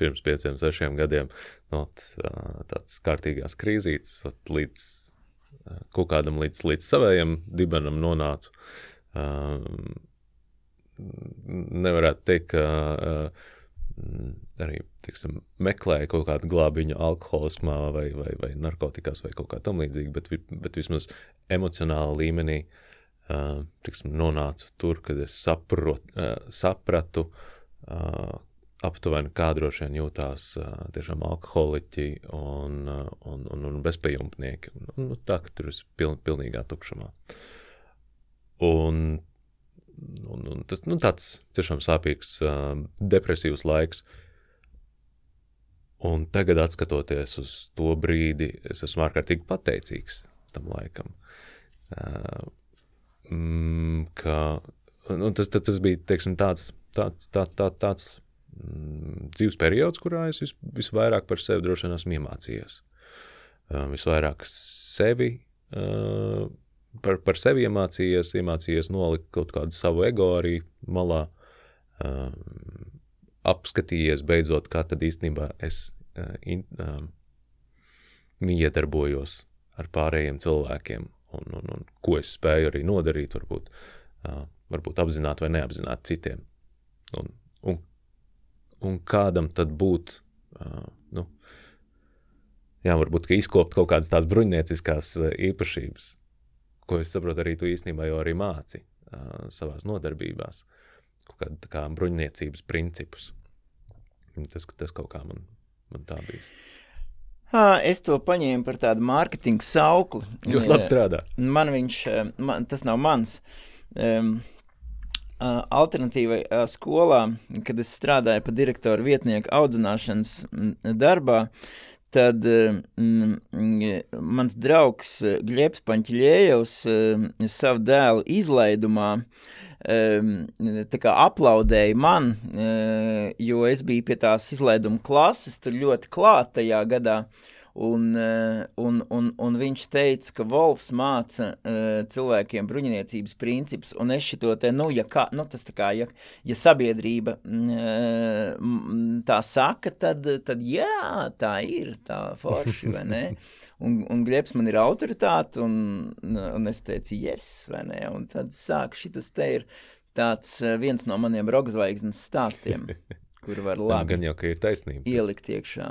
Speaker 1: pirms pieciem, sešiem gadiem, no, tā, tāds kārtīgās krīzītes līdz kaut kādam līdz, līdz savējam dibenam nonācu. Nevarētu teikt, ka arī tiksim, meklēju kaut kādu glābiņu alkoholismā vai, vai, vai narkotikās vai kaut kā tam līdzīga, bet, bet vismaz emocionāla līmenī tiksim, nonācu tur, kad es saprot, sapratu, aptuveni kā droši vien jūtās tiešām alkoholiķi un, un, un, un bezpajumtnieki. Un, un, tā, ka tur ir piln, pilnīgā tukšumā. Un, un, un tas nu, tāds tiešām sāpīgs, depresīvs laiks. Un tagad, skatoties uz to brīdi, es esmu ārkārtīgi pateicīgs tam laikam. Mm, ka un tas, tas, tas bija teiksim, tāds, tāds, tā, tā, tāds dzīves periods, kurā es vis, visvairāk par sevi droši vien esmu iemācījies. Visvairāk sevi, par, par sevi iemācījies, iemācījies nolikt kaut kādu savu ego arī malā. Apskatījies beidzot, kā tad īstenībā es in, miedarbojos ar pārējiem cilvēkiem un, un, un ko es spēju arī nodarīt, varbūt, varbūt apzināti vai neapzināti citiem. Un, un, un kādam tad būt, uh, nu, jā, varbūt izkopt kaut kādas tās bruņnieciskās īpašības, ko es saprotu arī tu īstenībā jau arī māci uh, savās nodarbībās, kaut kāda kā bruņniecības principus. Tas, tas kaut kā man, man tā bijis.
Speaker 3: Es to paņēmu par tādu mārketinga saukli.
Speaker 1: Ļoti labi strādā.
Speaker 3: Man viņš, man, tas nav mans. Um, alternatīvai skolā, kad es strādāju par direktoru vietnieku audzināšanas darbā, tad mm, mans draugs Gļeps Paņķļējevs savu dēlu izlaidumā kā, aplaudēja man, jo es biju pie tās izlaiduma klases, tur ļoti klāt tajā gadā. Un, un, un, un viņš teica, ka Volfs māca uh, cilvēkiem bruņiniecības principus, un es šito te, nu, ja, kā, nu tas tā kā, ja, ja sabiedrība uh, tā saka, tad, tad jā, tā ir, tā forši, vai ne? Un, un Glebs man ir autoritāte, un, un es teicu, yes, vai ne? Un tad sāk šitas te ir tāds eh, viens no maniem rokzvaigznes stāstiem, kur var labi
Speaker 1: Gan jau, ka ir taisnība.
Speaker 3: ielikt iekšā.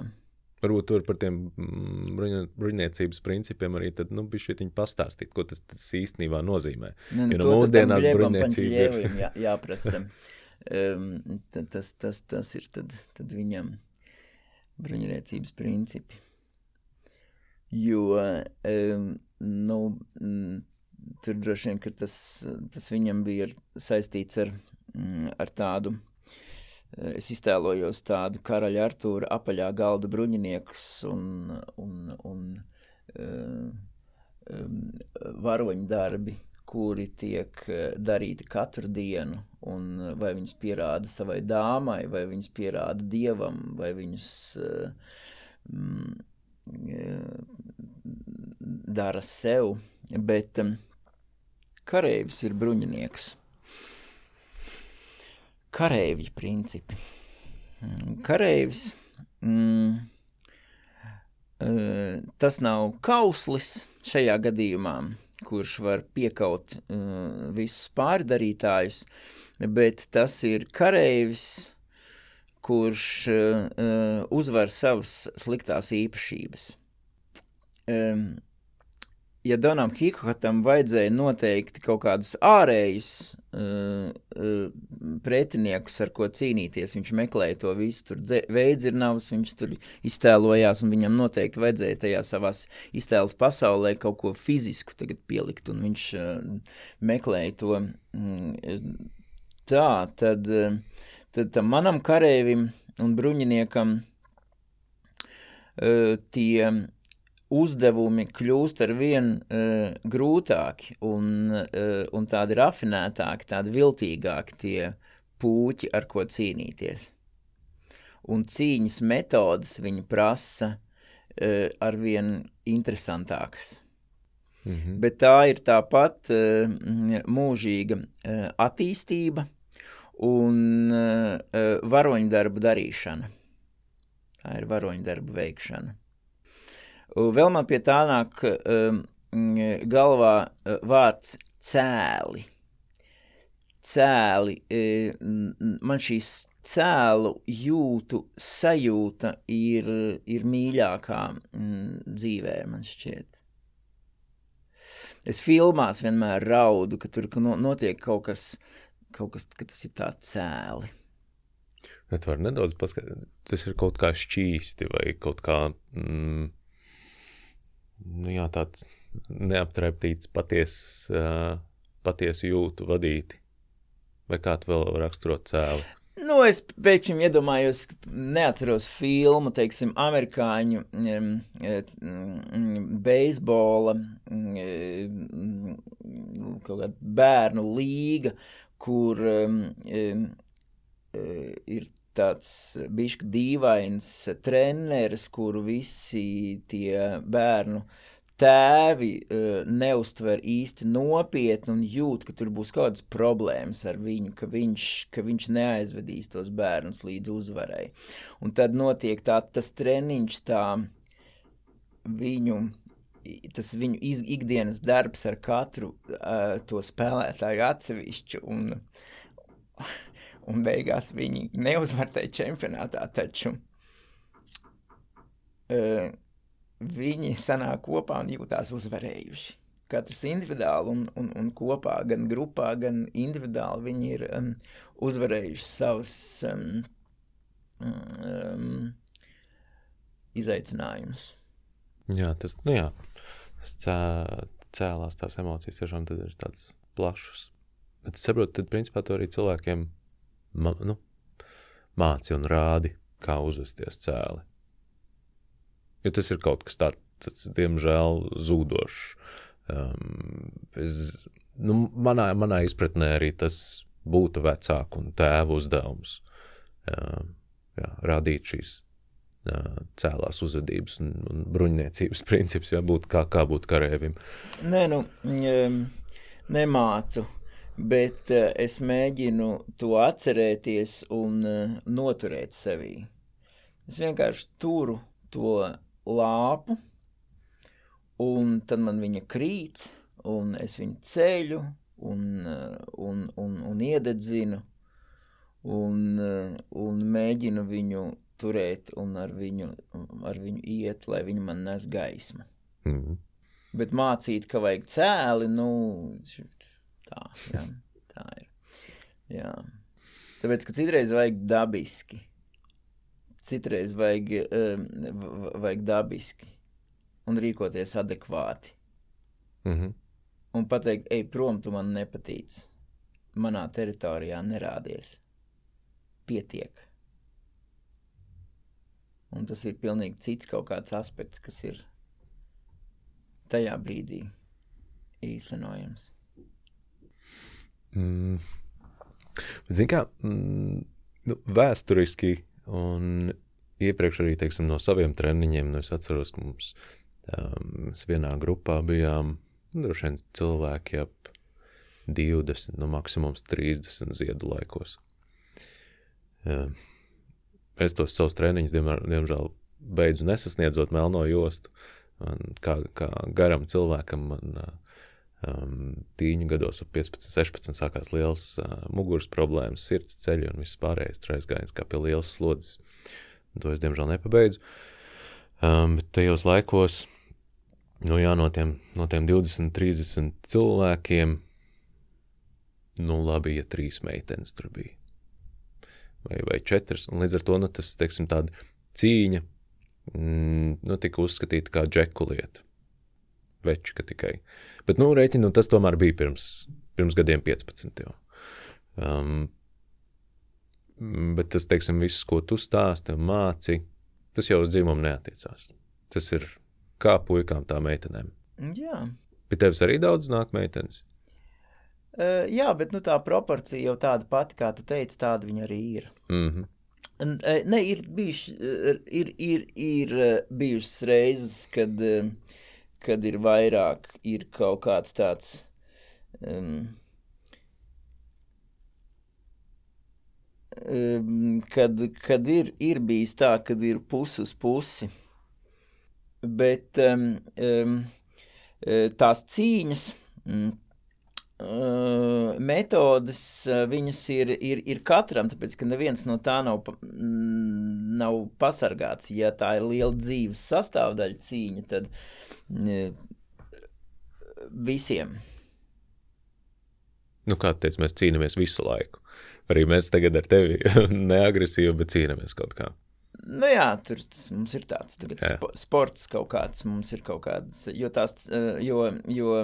Speaker 1: Varbūt tur par tiem mm, bruņniecības principiem arī tad, nu, bija šī pastāstīt, ko tas, tas īstenībā nozīmē.
Speaker 3: Ne, nu,
Speaker 1: jo
Speaker 3: to
Speaker 1: no
Speaker 3: tam
Speaker 1: mūsdienās bruņniecība ir.
Speaker 3: Jā, jāprasa. um, tad, tas, tas, tas ir tad, tad viņam bruņniecības principi. Jo, um, nu, mm, tur droši vien, ka tas, tas viņam bija saistīts ar, mm, ar tādu, es iztēlojos tādu karaļa Artūra apaļā galda bruņiniekus un, un, un um, um, varoņu darbi, kuri tiek eh, darīti katru dienu, un vai viņus pierāda savai dāmai, vai viņus pierāda dievam, vai viņus uh, mm, dara sev, bet um, kareivis ir bruņinieks. Kareivja principi. Mm, Kareivis, mm, uh, tas nav kauslis šajā gadījumā, kurš var piekaut uh, visus pārdarītājus, bet tas ir kareivis, kurš uh, uzvar savas sliktās īpašības. Um, ja Donam Hikotam vajadzēja noteikti kaut kādus ārējus uh, uh, pretiniekus, ar ko cīnīties, viņš meklēja to visu, tur veidzirnavas, viņš tur iztēlojās, un viņam noteikti vajadzēja tajā savās iztēles pasaulē kaut ko fizisku tagad pielikt, un viņš uh, meklēja to mm, tā, tad, uh, tad tam manam kareivim un bruņiniekam uh, tie uzdevumi kļūst ar vien uh, grūtāki un, uh, un tādi rafinētāki, tādi viltīgāki tie pūķi, ar ko cīnīties. Un cīņas metodas viņa prasa uh, ar vien interesantākas. -hmm. Bet tā ir tāpat uh, mūžīga uh, attīstība un uh, varoņdarbu darīšana. Tā ir varoņdarbu veikšana. Vēl man pie tā nāk um, galvā uh, vārds cēli. Cēli. Uh, man šīs cēlu jūtu sajūta ir, ir mīļākā mm, dzīvē, man šķiet. Es filmās vienmēr raudu, ka tur notiek kaut kas, kaut kas ka tas ir tā cēli.
Speaker 1: Bet var nedaudz paskatīties, tas ir kaut kā šķīsti vai kaut kā... Mm nu, jā, tāds neaptraiptīts, patiesas, uh, patiesu jūtu vadīti. Vai kā tu vēl raksturot cēlu?
Speaker 3: Nu, es pēkšņi iedomājos, neatceros filmu, teiksim, amerikāņu um, um, beisbola um, kaut kāda bērnu līga, kur um, um, ir tāds bišķi dīvains treneris, kuru visi tie bērnu tēvi uh, neustver īsti nopietni un jūt, ka tur būs kādas problēmas ar viņu, ka viņš, ka viņš neaizvedīs tos bērnus līdz uzvarai. Un tad notiek tā, tas treniņš tā viņu tas viņu iz, ikdienas darbs ar katru uh, to spēlētāju atsevišķu. Un, un beigās viņi neuzvarēja čempionātā. Taču uh, viņi sanāk kopā un jūtās uzvarējuši. Katrs individuāli un, un, un kopā, gan grupā, gan individuāli viņi ir um, uzvarējuši savus um, um, izaicinājumus.
Speaker 1: Jā, tas, nu jā, tas cē, cēlās tās emocijas tiešām ir tādas plašas. Bet es saprotu, tad principā to arī cilvēkiem ma, nu, māci un rādi, kā uzvesties cēli. Jo tas ir kaut kas tāds, diemžēl, zūdošs. Um, es, nu, manā, manā izpratnē arī tas būtu vecāku un tēvu uzdevums. Um, jā, rādīt šīs uh, cēlās uzvedības un, un bruņniecības princips, jā, būt kā, kā būt karēvim.
Speaker 3: Nē, nu, nemācu bet uh, es mēģinu to atcerēties un uh, noturēt sevī. Es vienkārši turu to lāpu, un tad man viņa krīt, un es viņu ceļu un, uh, un, un, un iededzinu, un, un mēģinu viņu turēt un ar viņu, ar viņu iet, lai viņa man nes gaismu. Mm -hmm. Bet mācīt, ka vajag cēli, nu, Tā, jā, tā ir. Jā. Tāpēc, ka citreiz vajag dabiski. Citreiz vajag, um, vajag dabiski un rīkoties adekvāti. Mm -hmm. Un pateikt, ej prom, tu man nepatīc. Manā teritorijā nerādies. Pietiek. Un tas ir pilnīgi cits kaut kāds aspekts, kas ir tajā brīdī īstenojams.
Speaker 1: Mm. Ziniet, kā mm, nu, vēsturiski un iepriekš arī teiksim, no saviem treniņiem, nu, es atceros, ka mums um, vienā grupā bijām nu, droši vien cilvēki ap 20, no nu, maksimums 30 ziedu laikos. Um, es tos savus treniņus, diemžēl, beidzu nesasniedzot melno jostu. Kā, kā garam cilvēkam man uh, tīņu gados, ap 15, 16, sākās liels uh, muguras problēmas, sirds ceļi un viss pārējais aizgājis kā pie lielas slodzes. To es diemžēl nepabeidzu. Um, bet tajos laikos, nu jā, no tiem, no tiem 20, 30 cilvēkiem, nu labi, ja trīs meitenes tur bija. Vai, vai četras, un līdz ar to, nu tas, teiksim, tāda cīņa, mm, nu tika uzskatīta kā džeku lieta večka tikai. Bet, nu, rēķinu, nu, tas tomēr bija pirms, pirms gadiem 15. Jau. Um, bet tas, teiksim, viss, ko tu stāsti un māci, tas jau uz dzimumu neatiecās. Tas ir kā puikām, tā meitenēm.
Speaker 3: Jā.
Speaker 1: Pie tevis arī daudz nāk meitenes.
Speaker 3: Uh, jā, bet nu, tā proporcija jau tāda pati, kā tu teici, tāda viņa arī ir. Mm -hmm. Ne, ir, bijuši, ir, ir, ir bijušas reizes, kad uh, kad ir vairāk, ir kaut kāds tāds. Um, um, kad, kad ir, ir bijis tā, kad ir pusi uz pusi. Bet um, um, tās cīņas, um, metodes, viņas ir, ir, ir katram, tāpēc ka neviens no tā nav, nav pasargāts. Ja tā ir liela dzīves sastāvdaļa cīņa, tad visiem.
Speaker 1: Nu, kā teicu, mēs cīnāmies visu laiku. Arī mēs tagad ar tevi neagresīvi, bet cīnāmies kaut kā.
Speaker 3: Nu jā, tur tas mums ir tāds spo, sports kaut kāds, mums ir kaut kāds, jo tās, jo, jo,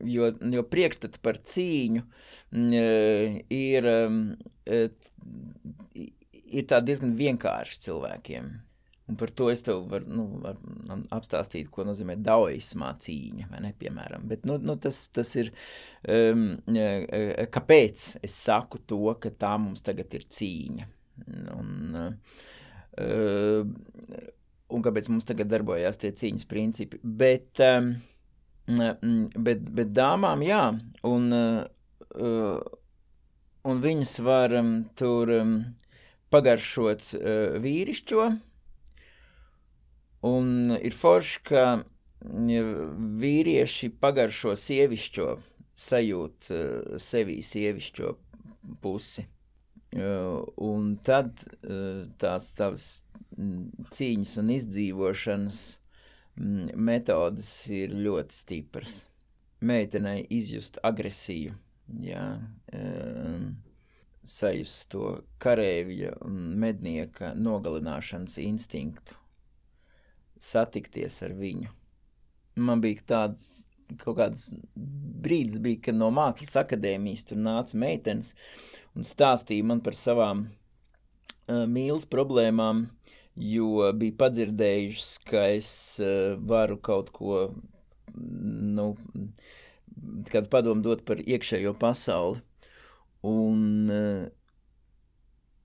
Speaker 3: jo, jo priekšstats par cīņu ir, ir tā diezgan vienkārši cilvēkiem. Un par to es tev varu nu, var apstāstīt, ko nozīmē daoismā cīņa, vai ne, piemēram. Bet nu, nu, tas, tas ir, um, kāpēc es saku to, ka tā mums tagad ir cīņa. Un, uh, un kāpēc mums tagad darbojās tie cīņas principi. Bet, um, bet, bet dāmām, jā, un, uh, un viņas var tur pagaršot uh, vīrišķo, Un ir forši, ka vīrieši pagaršo sievišķo, sajūt uh, sevī sievišķo pusi. Uh, un tad uh, tās tavas cīņas un izdzīvošanas mm, metodas ir ļoti stipras. Meitenei izjust agresiju, jā, um, sajust to karēvja un mednieka nogalināšanas instinktu satikties ar viņu. Man bija tāds kaut kāds brīdis, bija, kad no mākslas akadēmijas tur nāca meitenes un stāstīja man par savām uh, mīlas problēmām, jo bija padzirdējušas, ka es uh, varu kaut ko, nu, kādu padomu dot par iekšējo pasauli. Un uh,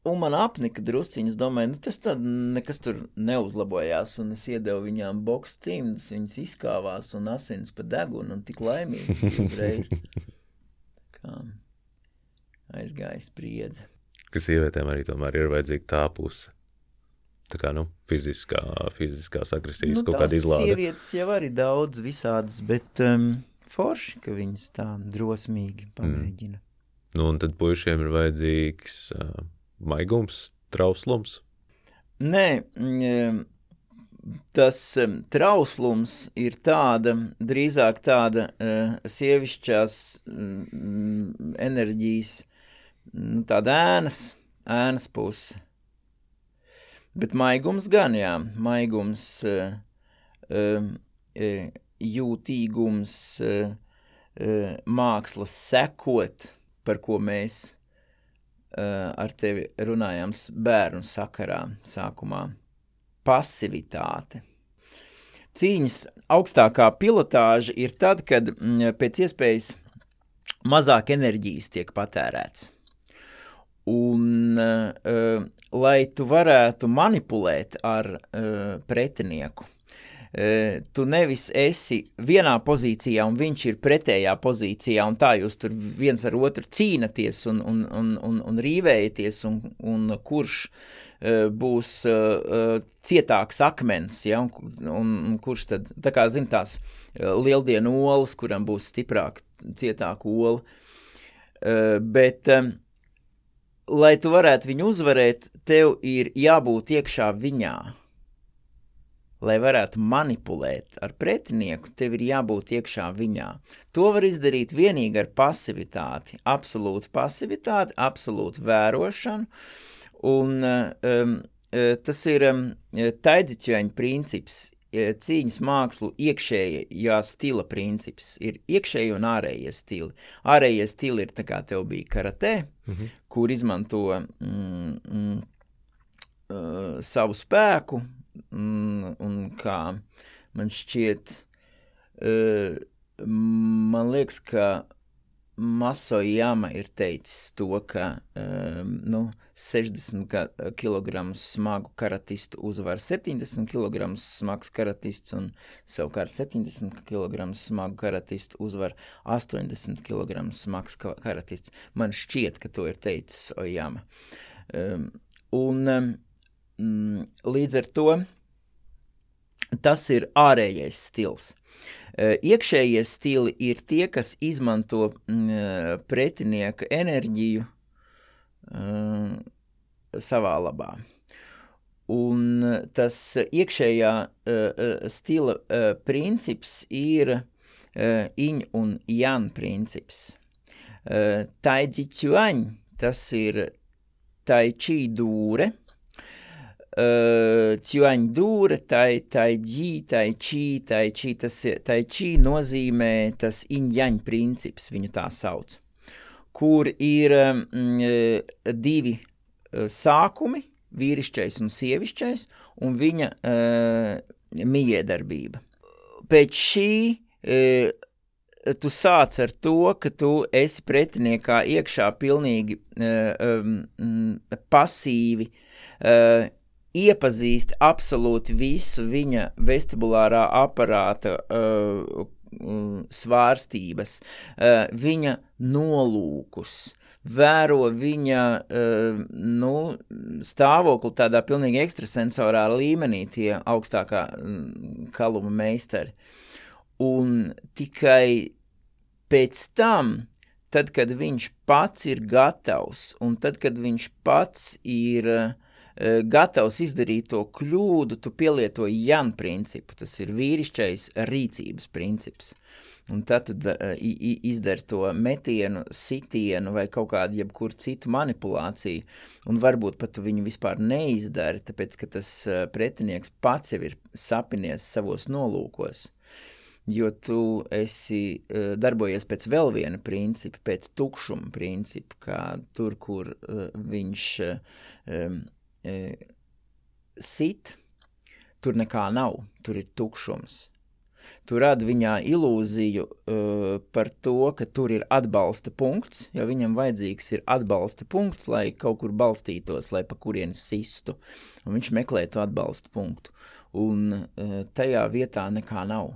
Speaker 3: Un man apnika drusciņas, domāju, nu tas tad nekas tur neuzlabojās, un es iedevu viņām boks cimdus, viņas izkāvās un asins pa degunu, un tik laimīgi uzreiz. Kā aizgāja spriedze.
Speaker 1: Ka sievietēm arī tomēr ir vajadzīga tā puse. Tā kā, nu, fiziskā, fiziskās agresijas nu, kaut kāda izlāde.
Speaker 3: Sievietes jau arī daudz visādas, bet um, forši, ka viņas tā drosmīgi pamēģina. Mm.
Speaker 1: Nu, un tad puišiem ir vajadzīgs... Uh, maigums, trauslums?
Speaker 3: Nē, mm, tas mm, trauslums ir tāda, drīzāk tāda uh, sievišķās uh, enerģijas, nu, tāda ēnas, ēnas puse. Bet maigums gan, jā, maigums, uh, uh, jūtīgums, uh, uh, mākslas sekot, par ko mēs Eh, ar tevi runājams bērnu sakarā sākumā. Pasivitāte. Cīņas augstākā pilotāža ir tad, kad mm, pēc iespējas mazāk enerģijas tiek patērēts. Un, uh, lai tu varētu manipulēt ar uh, pretinieku, tu nevis esi vienā pozīcijā, un viņš ir pretējā pozīcijā, un tā jūs tur viens ar otru cīnaties un, un, un, un, un rīvējaties, un, un kurš būs uh, cietāks akmens, ja, un, un, un kurš tad, tā kā, zin, tās lieldienu olas, kuram būs stiprāk, cietāk ola, uh, bet, um, lai tu varētu viņu uzvarēt, tev ir jābūt iekšā viņā, Lai varētu manipulēt ar pretinieku, tev ir jābūt iekšā viņā. To var izdarīt tikai ar pasivitāti, absolūtu pasivitāti, absolūtu vērošanu. Un, um, tas ir um, taidziķaņa princips, cīņas mākslu iekšējā stila princips. Ir iekšējie un ārējie stili. Ārējie stili ir tā kā tev bija karatē, mm -hmm. kur izmanto mm, mm, uh, savu spēku, un, un kā man šķiet, uh, man liekas, ka Maso Jama ir teicis to, ka um, nu, 60 kg smagu karatistu uzvar 70 kg smags karatists, un savukārt 70 kg smagu karatistu uzvar 80 kg smags karatists. Man šķiet, ka to ir teicis Ojama. Um, un um, līdz ar to tas ir ārējais stils. E, iekšējie stili ir tie, kas izmanto mm, e, pretinieka enerģiju uh, savā labā. Un tas iekšējā stila princips ir iņ un jan princips. Taidzi ķuaņ, tas ir tai čī dūre, Uh, dūra, tai, tai ģī, tai čī, tai čī, tas, tai čī nozīmē tas injaņu princips, viņu tā sauc, kur ir um, divi uh, sākumi, vīrišķais un sievišķais, un viņa uh, mijiedarbība. Pēc šī uh, tu sāc ar to, ka tu esi pretiniekā iekšā pilnīgi uh, um, pasīvi, uh, iepazīsti absolūti visu viņa vestibulārā aparāta uh, svārstības, uh, viņa nolūkus, vēro viņa uh, nu, stāvokli tādā pilnīgi ekstrasensorā līmenī, tie augstākā mm, kaluma meistari. Un tikai pēc tam, tad, kad viņš pats ir gatavs, un tad, kad viņš pats ir uh, gatavs izdarīt to kļūdu, tu pielieto Jan principu, tas ir vīrišķais rīcības princips. Un tad tu uh, izdari to metienu, sitienu vai kaut kādu jebkuru citu manipulāciju, un varbūt pat tu viņu vispār neizdari, tāpēc, ka tas uh, pretinieks pats jau ir sapinies savos nolūkos. Jo tu esi darbojies pēc vēl viena principa, pēc tukšuma principa, kā tur, kur viņš sit, tur nekā nav, tur ir tukšums. Tu radi viņā ilūziju uh, par to, ka tur ir atbalsta punkts, jo viņam vajadzīgs ir atbalsta punkts, lai kaut kur balstītos, lai pa kurienes sistu. Un viņš meklē to atbalsta punktu. Un uh, tajā vietā nekā nav.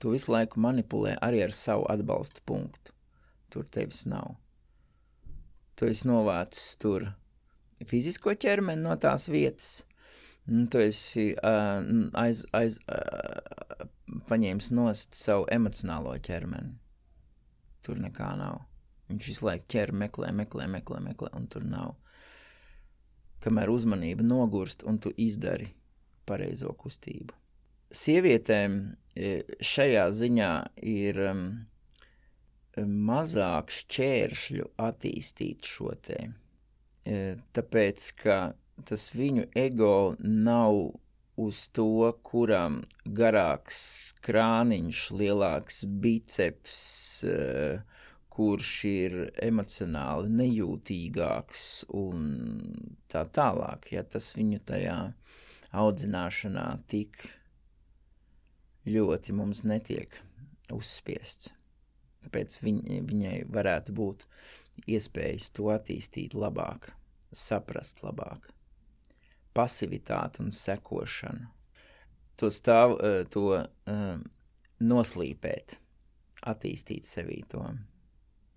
Speaker 3: Tu visu laiku manipulē arī ar savu atbalsta punktu. Tur tevis nav. Tu esi novācis tur fizisko ķermeni no tās vietas. Un tu esi uh, aiz, aiz, uh, paņēmis nost savu emocionālo ķermeni. Tur nekā nav. Viņš visu laiku ķer, meklē, meklē, meklē, meklē, un tur nav. Kamēr uzmanība nogurst un tu izdari pareizo kustību. Sievietēm šajā ziņā ir um, mazāk šķēršļu attīstīt šo tēmu tāpēc, ka tas viņu ego nav uz to, kuram garāks krāniņš, lielāks biceps, kurš ir emocionāli nejūtīgāks un tā tālāk, ja tas viņu tajā audzināšanā tik ļoti mums netiek uzspiests. Tāpēc viņ, viņai varētu būt iespējas to attīstīt labāk saprast labāk. Pasivitāte un sekošana. To stāv, eh, to um, noslīpēt, attīstīt sevī to.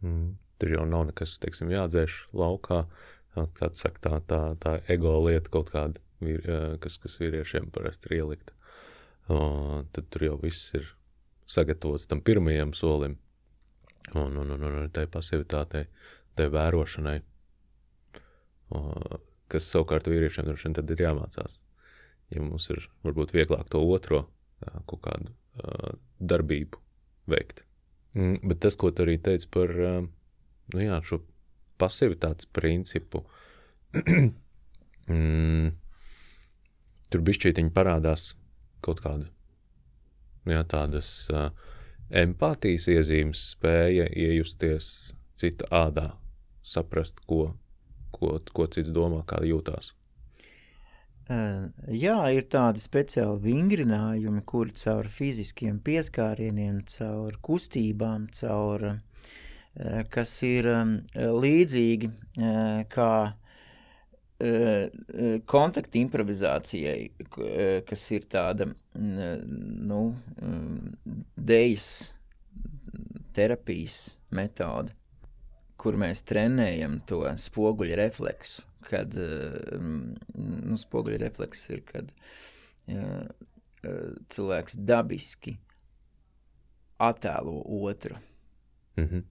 Speaker 1: Mm. Tur jau nav nekas, teiksim, jādzēš laukā. Kā tu saki, tā, tā, tā ego lieta kaut kāda, vīr, eh, kas, kas vīriešiem parasti ir ielikta. O, tad tur jau viss ir sagatavots tam pirmajam solim. Un, un, un, un tai pasivitātei, tai vērošanai kas savukārt vīriešiem droši vien ir jāmācās. Ja mums ir varbūt vieglāk to otro kaut kādu darbību veikt. Mm, bet tas, ko tu arī teici par nu jā, šo pasivitātes principu, mm, tur bišķītiņi parādās kaut kāda nu jā, tādas uh, empātijas iezīmes, spēja iejusties cita ādā, saprast, ko ko, ko cits domā, kā jūtās.
Speaker 3: Jā, ir tādi speciāli vingrinājumi, kuri caur fiziskiem pieskārieniem, caur kustībām, caur, kas ir līdzīgi kā kontakta improvizācijai, kas ir tāda, nu, dejas terapijas metode kur mēs trenējam to spoguļu refleksu. Kad nu, spoguļu refleks ir, kad ja, cilvēks dabiski attēlo otru. Mm -hmm.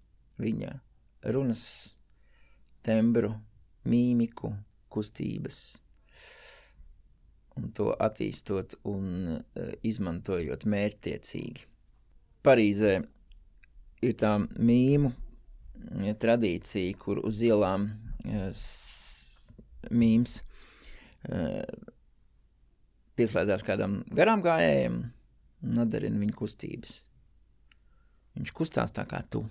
Speaker 3: Viņa runas tembru, mīmiku, kustības. Un to attīstot un uh, izmantojot mērķtiecīgi. Parīzē ir tā mīmu ja, tradīcija, kur uz ielām ja, mīms pieslēdzās kādam garām gājējam un atdarina viņa kustības. Viņš kustās tā kā tu.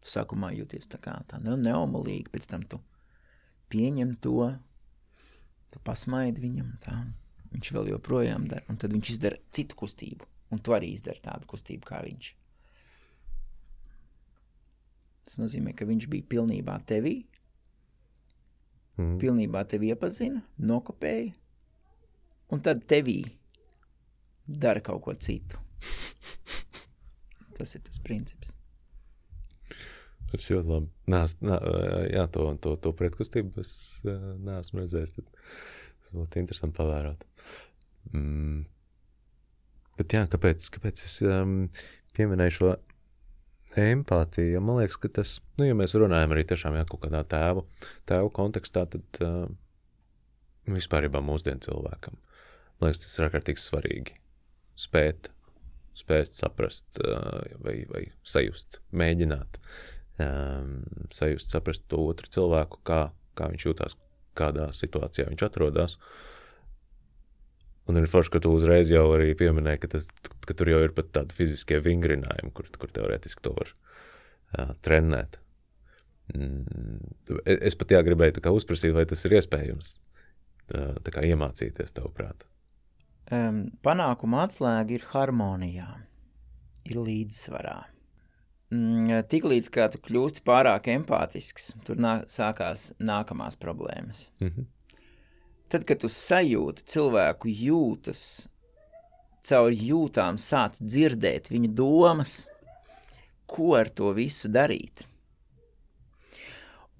Speaker 3: Tu sākumā jūties tā kā tā ne, neomolīgi, pēc tam tu pieņem to, tu pasmaidi viņam tā. Viņš vēl joprojām dara, un tad viņš izdara citu kustību, un tu arī izdari tādu kustību kā viņš. Tas nozīmē, ka viņš bija pilnībā tevī,
Speaker 1: Mm.
Speaker 3: pilnībā tevi iepazina, nokopēja, un tad tevī dara kaut ko citu. Tas ir tas princips.
Speaker 1: Tas ļoti labi. Nē, nē, jā, to, to, to pretkustību es uh, neesmu redzējis. Tad Tas būtu interesanti pavērot. Mm. Bet jā, kāpēc, kāpēc es um, pieminēju šo empātiju? Man liekas, ka tas, nu, ja mēs runājam arī tiešām jā, kaut kādā tēvu, tēvu kontekstā, tad uh, vispār mūsdienu cilvēkam, man liekas, tas ir ārkārtīgi svarīgi. Spēt, spēt saprast uh, vai, vai sajust, mēģināt um, sajust, saprast to otru cilvēku, kā, kā viņš jūtas, kādā situācijā viņš atrodas. Un ir forši, ka tu uzreiz jau arī pieminēji, ka, tas, ka tur jau ir pat tādi fiziskie vingrinājumi, kur, kur teorētiski to var uh, trenēt. Mm, es pat jā, gribēju uzprasīt, vai tas ir iespējams tā, tā kā iemācīties tavuprāt.
Speaker 3: Um, panākuma atslēga ir harmonijā, ir līdzsvarā. Mm, Tiklīdz kā tu kļūsti pārāk empātisks, tur nā, sākās nākamās problēmas.
Speaker 1: Mm -hmm.
Speaker 3: Tad, kad tu sajūti cilvēku jūtas, caur jūtām sāc dzirdēt viņa domas, ko ar to visu darīt.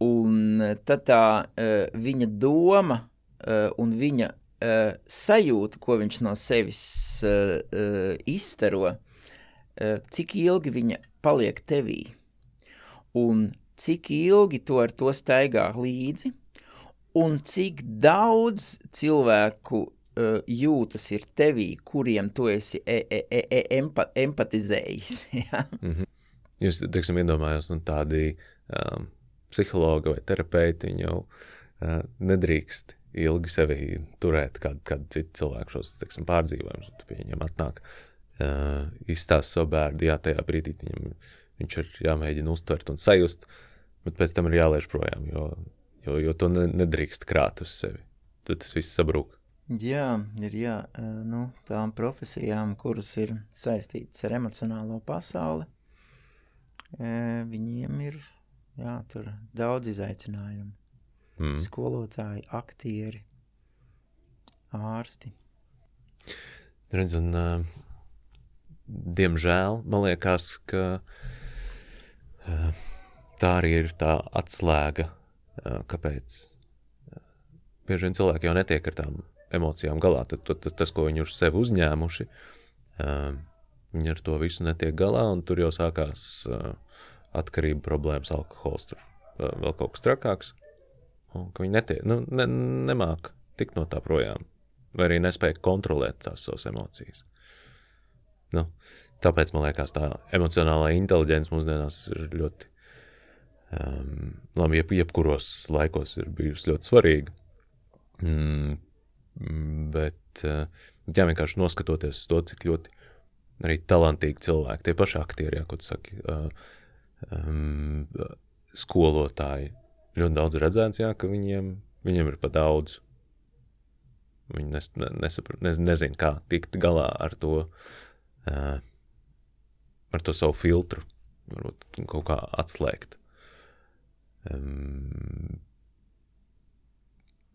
Speaker 3: Un tad tā uh, viņa doma uh, un viņa uh, sajūta, ko viņš no sevis uh, uh, izstaro, uh, cik ilgi viņa paliek tevī. Un cik ilgi tu ar to staigā līdzi, un cik daudz cilvēku uh, jūtas ir tevī, kuriem tu esi e e e e empa empatizējis. ja?
Speaker 1: Mm -hmm. Jūs, teiksim, iedomājos, nu, tādi um, psihologi vai terapeiti, viņi jau uh, nedrīkst ilgi sevi turēt, kādu, kādu citu cilvēku šos, teiksim, pārdzīvojumus. Viņam atnāk, uh, izstāst savu bērnu, jā, tajā brīdī viņam, viņš ir jāmēģina uztvert un sajust, bet pēc tam ir jālaiž projām, jo, jo, jo to ne, nedrīkst krāt uz sevi. Tad tas viss sabrūk.
Speaker 3: Jā, ir jā, uh, nu, tām profesijām, kuras ir saistītas ar emocionālo pasauli, uh, viņiem ir jā, daudz izaicinājumu.
Speaker 1: Mm.
Speaker 3: Skolotāji, aktieri, ārsti.
Speaker 1: Redz, un, uh, diemžēl man liekas, ka uh, tā arī ir tā atslēga, uh, kāpēc uh, bieži vien cilvēki jau netiek ar tām emocijām galā. Tad, tad, tad tas, ko viņi uz sevi uzņēmuši, viņi ar to visu netiek galā, un tur jau sākās atkarība problēmas, alkohols, tur vēl kaut kas trakāks. Un, ka viņi netiek, nu, ne, nemāk tikt no tā projām, vai arī nespēja kontrolēt tās savas emocijas. Nu, tāpēc man liekas, tā emocionālā inteligence mūsdienās ir ļoti, um, labi, jeb, jebkuros laikos ir bijusi ļoti svarīga. Mm, bet, uh, jā, vienkārši noskatoties to, cik ļoti arī talantīgi cilvēki, tie paši aktieri, jā, ko tu saki, uh, um, skolotāji, ļoti daudz redzēts, jā, ka viņiem, viņiem ir pa daudz. Viņi nes, ne, nesapra, ne, nezin, kā tikt galā ar to, ar to savu filtru, varbūt kaut kā atslēgt. Um,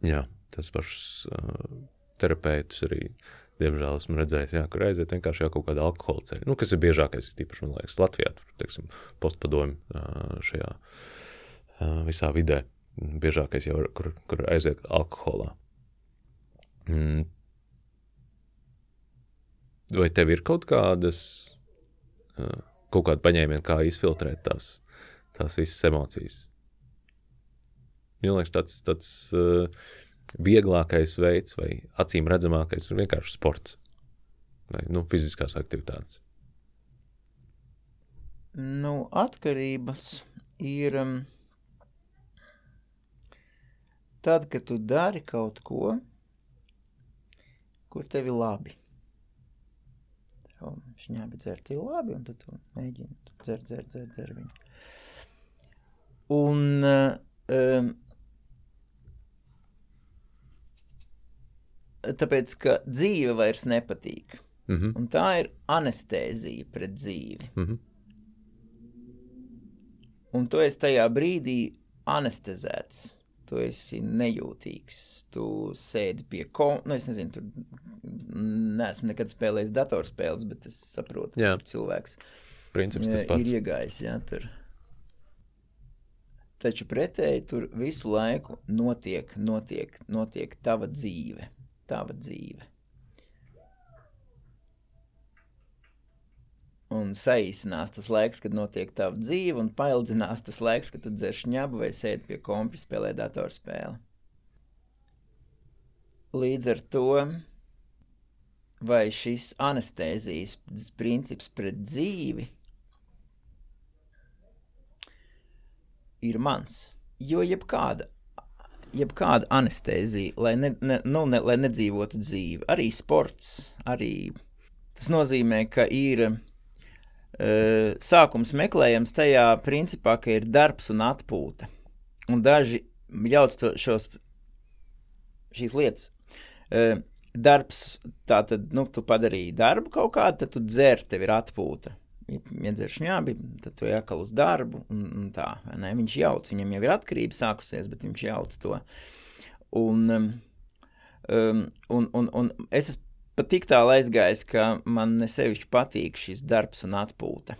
Speaker 1: jā, tas pašs uh, terapeitus arī, diemžēl, esmu redzējis, jā, kur aiziet vienkārši jau kaut kāda alkohola ceļa. Nu, kas ir biežākais, tīpaši, man liekas, Latvijā, tur, teiksim, postpadomi uh, šajā uh, visā vidē. Biežākais jau kur, kur aiziet alkoholā. Mm. Vai tev ir kaut kādas, uh, kaut kāda paņēmiena, kā izfiltrēt tās, tās visas emocijas? Man liekas, tāds, tāds uh, vieglākais veids vai acīm redzamākais ir vienkārši sports vai nu, fiziskās aktivitātes.
Speaker 3: Nu, atkarības ir um, tad, kad tu dari kaut ko, kur tev ir labi. Tev šņābi dzert ir labi, un tad tu mēģini dzert, dzert, dzert, dzert viņu. Un um, tāpēc, ka dzīve vairs nepatīk.
Speaker 1: Mm -hmm.
Speaker 3: Un tā ir anestēzija pret dzīvi.
Speaker 1: Mm -hmm.
Speaker 3: Un tu esi tajā brīdī anestezēts. Tu esi nejūtīgs. Tu sēdi pie ko. Nu, es nezinu, tur neesmu nekad spēlējis datorspēles, bet es saprotu, ka cilvēks
Speaker 1: Princips tas
Speaker 3: ir
Speaker 1: pats.
Speaker 3: iegājis. Jā, tur. Taču pretēji tur visu laiku notiek, notiek, notiek tava dzīve. Tava dzīve. Un saīsinās tas laiks, kad notiek tava dzīve, un paildzinās tas laiks, kad tu dzer šņabu vai sēdi pie kompja, spēlē datorspēli. Līdz ar to, vai šis anestēzijas princips pret dzīvi ir mans. Jo jebkāda, jebkāda anestēzija, lai, ne, ne, nu, ne, lai nedzīvotu dzīvi, arī sports, arī tas nozīmē, ka ir sākums meklējams tajā principā, ka ir darbs un atpūta. Un daži jauc to, šos, šīs lietas. Uh, darbs, tā tad, nu, tu padarīji darbu kaut kādu, tad tu dzer, tev ir atpūta iedzer šņābi, tad tu jākal uz darbu, un, un tā, ne? Viņš jauc, viņam jau ir atkarība sākusies, bet viņš jauc to. Un, um, un, un, un es esmu pat tik tālu aizgājis, ka man nesevišķi patīk šis darbs un atpūta.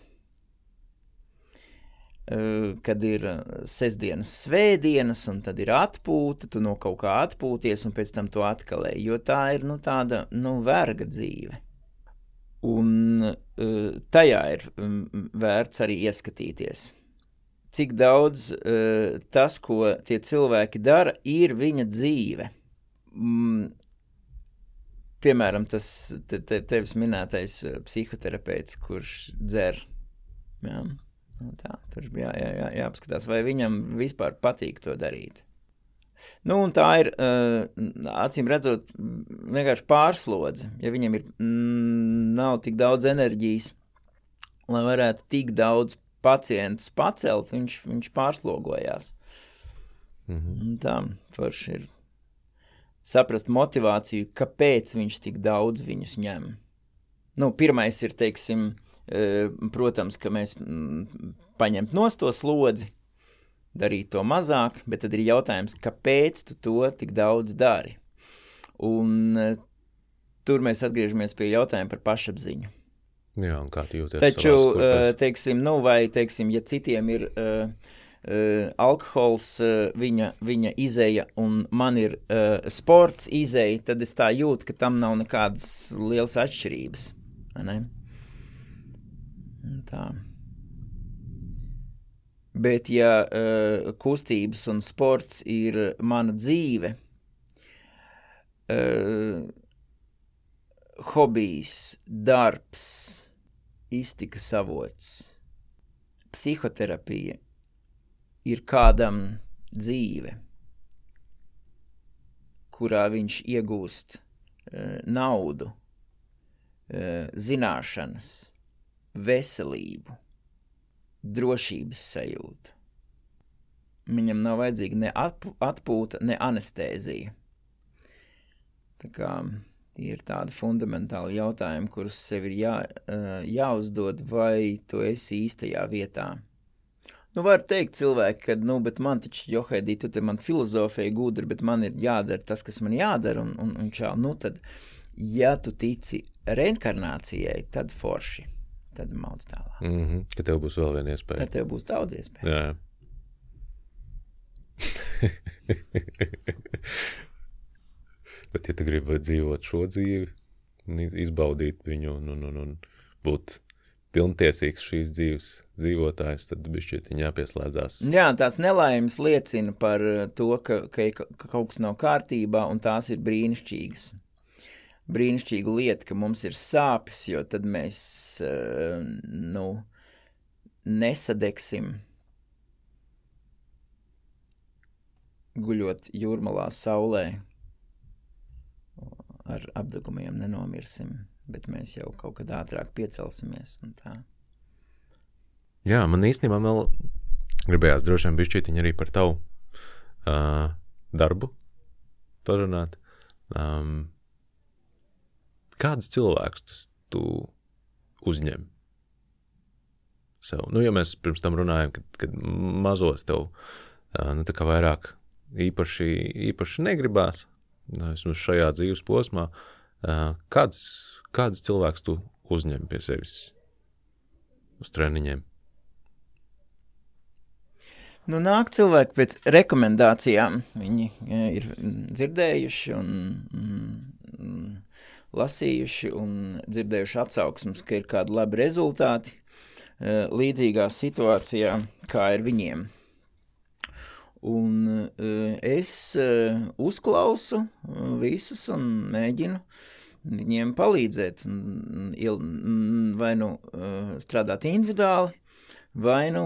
Speaker 3: Kad ir sestdienas, svētdienas, un tad ir atpūta, tu no kaut kā atpūties, un pēc tam to atkal ej. Jo tā ir nu, tāda nu, verga dzīve. Un tajā ir vērts arī ieskatīties. Cik daudz tas, ko tie cilvēki dara, ir viņa dzīve. Piemēram, tas te, te, tevis minētais uh, psihoterapeits, kurš dzer. Jā, nu tā, tur bija jā, jā, jā, jāapskatās, vai viņam vispār patīk to darīt. Nu, tā ir uh, acīm redzot, vienkārši pārslodze. Ja viņam ir, mm, nav tik daudz enerģijas, lai varētu tik daudz pacientus pacelt, viņš, viņš pārslogojās.
Speaker 1: Mm -hmm.
Speaker 3: Tā forši ir saprast motivāciju, kāpēc viņš tik daudz viņus ņem. Nu, pirmais ir, teiksim, uh, protams, ka mēs paņemt nost to slodzi, darīt to mazāk, bet tad ir jautājums, kāpēc tu to tik daudz dari? Un uh, tur mēs atgriežamies pie jautājuma par pašapziņu.
Speaker 1: Jā, un kā tu jūties?
Speaker 3: Taču,
Speaker 1: kurpēs?
Speaker 3: teiksim, nu, vai, teiksim, ja citiem ir uh, uh, alkohols, uh, viņa, viņa izēja, un man ir uh, sports izēja, tad es tā jūtu, ka tam nav nekādas lielas atšķirības. ne? Tā. Bet, ja uh, kustības un sports ir mana dzīve, uh, hobijs, darbs, iztikas avots, psihoterapija ir kādam dzīve, kurā viņš iegūst uh, naudu, uh, zināšanas, veselību, drošības sajūtu. Viņam nav vajadzīga ne atp atpūta, ne anestēzija. Tā kā tie ir tādi fundamentāli jautājumi, kurus sev ir jā, uh, jāuzdod, vai tu esi īstajā vietā. Nu, var teikt cilvēki, ka, nu, bet man taču, Johaidī, tu te man filozofēji gudri, bet man ir jādara tas, kas man jādara, un, un, un čau, nu, tad, ja tu tici reinkarnācijai, tad forši, tad maudz tālāk.
Speaker 1: Mm -hmm. Ka tev būs vēl viena iespēja.
Speaker 3: Tad tev būs daudz iespēju.
Speaker 1: Jā. Bet, ja tu gribi dzīvot šo dzīvi, izbaudīt viņu un, un, un, un būt pilntiesīgs šīs dzīves dzīvotājs, tad bišķiet jāpieslēdzās.
Speaker 3: Jā, tās nelaimes liecina par uh, to, ka, ka, ka kaut kas nav kārtībā, un tās ir brīnišķīgas. Brīnišķīga lieta, ka mums ir sāpes, jo tad mēs uh, nu, nesadegsim guļot jūrmalā saulē. Ar apdegumiem nenomirsim, bet mēs jau kaut kad ātrāk piecelsimies.
Speaker 1: Jā, man īstenībā vēl gribējās droši vien bišķietiņi arī par tavu uh, darbu parunāt. Um, kādus cilvēkus tu uzņem sev? Nu, ja mēs pirms tam runājam, kad, kad mazos tev nu, tā kā vairāk īpaši, īpaši negribās, vismaz šajā dzīves posmā, kāds, kāds cilvēks tu uzņem pie sevis uz treniņiem?
Speaker 3: Nu, nāk cilvēki pēc rekomendācijām. Viņi ir dzirdējuši un, un, un lasījuši un dzirdējuši atsauksmes, ka ir kādi labi rezultāti līdzīgā situācijā, kā ir viņiem. Un es uzklausu visus un mēģinu viņiem palīdzēt, vai nu strādāt individuāli, vai nu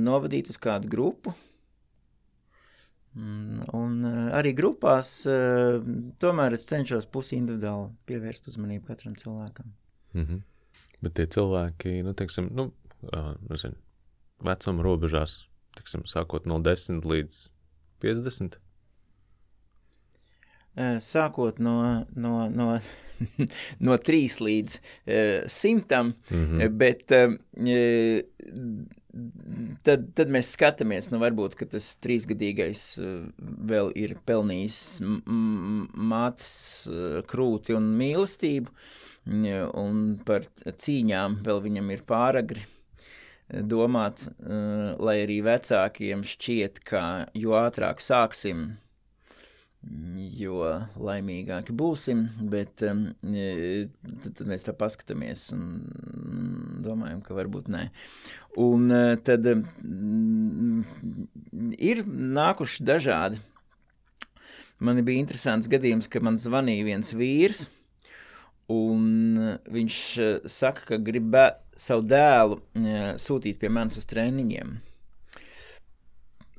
Speaker 3: novadīt uz kādu grupu. Un arī grupās tomēr es cenšos pusi individuāli pievērst uzmanību katram cilvēkam.
Speaker 1: Mm -hmm. Bet tie cilvēki, nu, teiksim, nu, nezinu, vecuma robežās, teiksim, sākot no 10 līdz 50?
Speaker 3: Sākot no, no, no, no 3 līdz uh, 100, mm -hmm. bet uh, tad, tad mēs skatāmies, nu varbūt, ka tas trīsgadīgais vēl ir pelnījis mātes krūti un mīlestību, un par cīņām vēl viņam ir pāragri domāt, lai arī vecākiem šķiet, ka jo ātrāk sāksim, jo laimīgāki būsim, bet um, tad, tad mēs tā paskatāmies un domājam, ka varbūt nē. Un uh, tad um, ir nākuši dažādi. Man bija interesants gadījums, ka man zvanīja viens vīrs, un viņš saka, ka grib savu dēlu sūtīt pie manis uz treniņiem.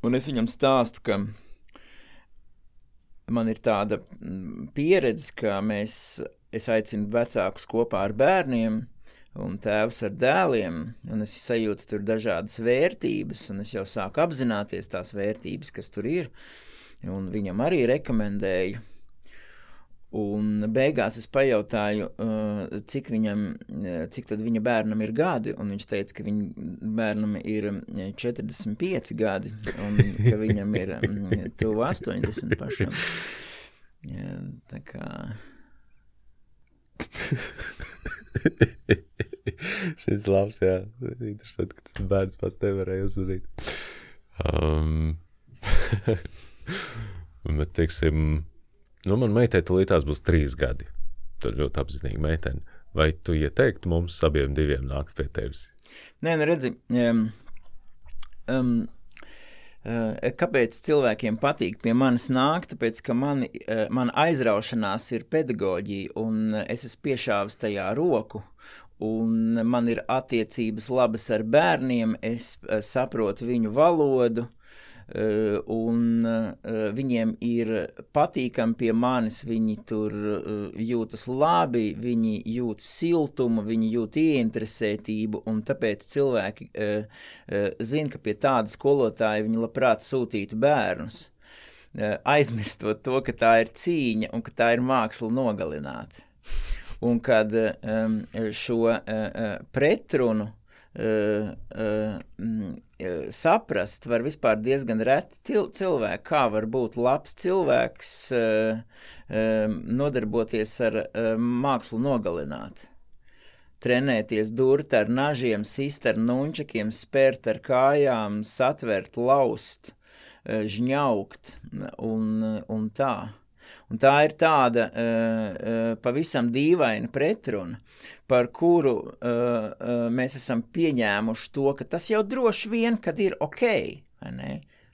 Speaker 3: Un es viņam stāstu, ka man ir tāda pieredze, ka mēs, es aicinu vecākus kopā ar bērniem un tēvs ar dēliem, un es sajūtu tur dažādas vērtības, un es jau sāku apzināties tās vērtības, kas tur ir, un viņam arī rekomendēju Un beigās es pajautāju, uh, cik, viņam, uh, cik viņa bērnam ir gadi, viņš teica, ka viņa bērnam ir 45 gadi, un ka viņam ir mm, tuvu 80 pašam. Jā, tā kā...
Speaker 1: Šis labs, jā. Interesanti, ka tas bērns pats nevarēja uzzināt. Um, bet, teiksim, Nu, man meitai tulītās būs trīs gadi. Tad ļoti apzinīgi meitene. Vai tu ieteiktu mums abiem diviem nākt pie tevis?
Speaker 3: Nē, nu redzi, um, um, uh, kāpēc cilvēkiem patīk pie manis nākt? Tāpēc, ka mani, uh, mana aizraušanās ir pedagoģija, un es esmu piešāvis tajā roku, un man ir attiecības labas ar bērniem, es uh, saprotu viņu valodu, un eh, viņiem ir patīkami pie manis, viņi tur eh, jūtas labi, viņi jūt siltumu, viņi jūt ieinteresētību, un tāpēc cilvēki zina, ka pie tāda skolotāja viņi labprāt sūtītu bērnus, aizmirstot to, ka tā ir cīņa un ka tā ir māksla nogalināt. Un kad šo pretrunu uh, uh, saprast var vispār diezgan reti cilvēki, kā var būt labs cilvēks, uh, uh, nodarboties ar uh, mākslu nogalināt. Trenēties, durt ar nažiem, sist ar nunčakiem, spērt ar kājām, satvert, laust, žņaukt un, un tā. Un tā ir tāda uh, pavisam dīvaina pretruna, par kuru uh, uh, mēs esam pieņēmuši to, ka tas jau droši vien, kad ir ok, vai ne?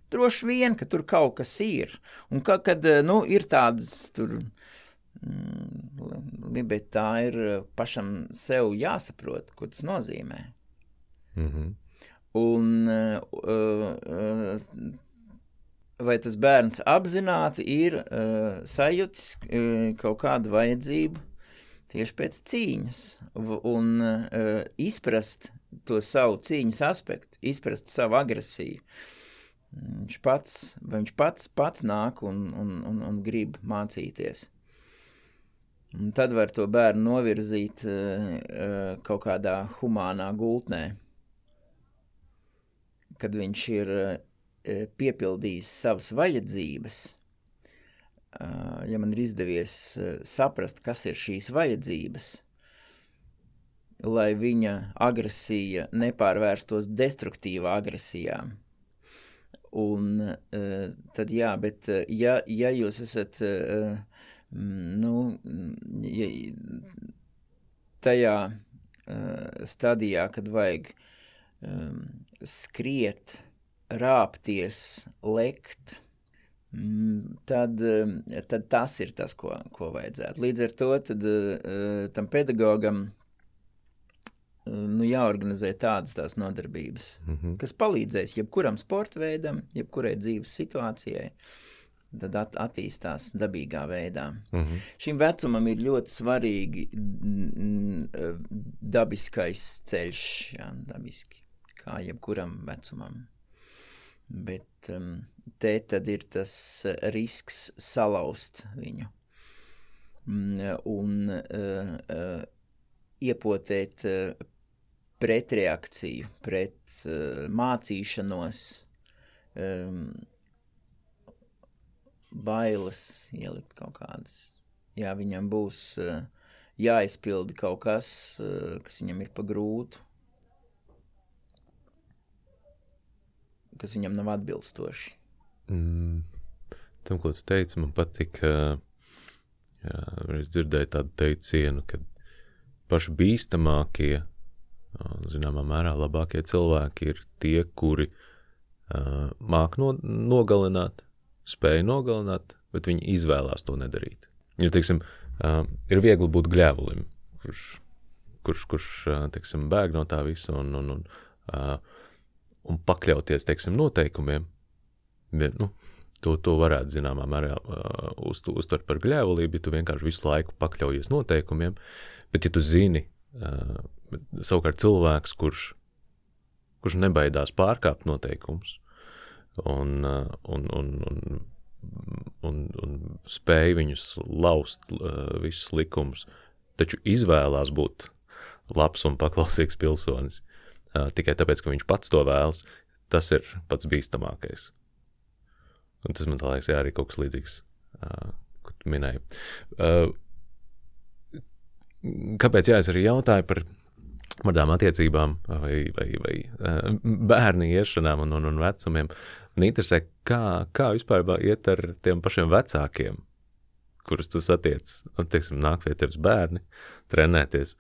Speaker 3: Droši vien, ka tur kaut kas ir. Un ka, kad nu, ir tādas tur, mm, bet tā ir pašam sev jāsaprot, ko tas nozīmē. Mm -hmm. Un uh, uh, vai tas bērns apzināti ir uh, sajūtis uh, kaut kādu vajadzību tieši pēc cīņas un uh, izprast to savu cīņas aspektu, izprast savu agresiju. Viņš pats, viņš pats, pats nāk un, un, un, un grib mācīties. Un tad var to bērnu novirzīt uh, kaut kādā humānā gultnē, kad viņš ir uh, piepildījis savas vajadzības. Uh, ja man ir izdevies uh, saprast, kas ir šīs vajadzības, lai viņa agresija nepārvērstos destruktīvā agresijā. Un uh, tad jā, bet ja, ja jūs esat nu, ja, tajā stadijā, kad vajag skriet, rāpties, lekt, mm, tad, tad tas ir tas, ko, ko vajadzētu. Līdz ar to tad, uh, tam pedagogam nu, jāorganizē tādas tās nodarbības, mm -hmm. kas palīdzēs jebkuram sporta veidam, jebkurai dzīves situācijai. Tad at, attīstās dabīgā veidā. Mm -hmm. Šim vecumam ir ļoti svarīgi dabiskais ceļš, jā, dabiski, kā jebkuram vecumam. Bet um, te tad ir tas risks salauzt viņu un uh, uh, iepotēt uh, pretreakciju, pret uh, mācīšanos, um, bailes ielikt kaut kādas. Jā, viņam būs uh, jāizpilda kaut kas, uh, kas viņam ir pa grūtu, kas viņam nav atbilstoši.
Speaker 1: Mm, tam, ko tu teici, man patika, jā, es dzirdēju tādu teicienu, ka paši bīstamākie zināmā mērā labākie cilvēki ir tie, kuri uh, māk no, nogalināt, spēj nogalināt, bet viņi izvēlās to nedarīt. Jo, teiksim, uh, ir viegli būt gļēvulim, kurš, kurš, kurš teiksim, bēg no tā visa un, un, un, uh, un pakļauties, teiksim, noteikumiem. Bet, nu, to, to varētu, zināmā mērā, uh, uz, uztvert par gļēvulību, ja tu vienkārši visu laiku pakļaujies noteikumiem, bet ja tu zini, uh, savukārt cilvēks, kurš, kurš nebaidās pārkāpt noteikumus un, uh, un, un, un, un, un spēj viņus laust uh, visus likumus, taču izvēlās būt labs un paklausīgs pilsonis tikai tāpēc, ka viņš pats to vēlas, tas ir pats bīstamākais. Un tas man liekas, jā, arī kaut kas līdzīgs, ko tu minēji. Kāpēc, jā, es arī jautāju par kādām attiecībām vai, vai, vai bērnu iešanām un, un, un vecumiem. Man interesē, kā, kā vispār iet ar tiem pašiem vecākiem, kurus tu satiec. Un, teiksim, nāk pie tevis bērni trenēties.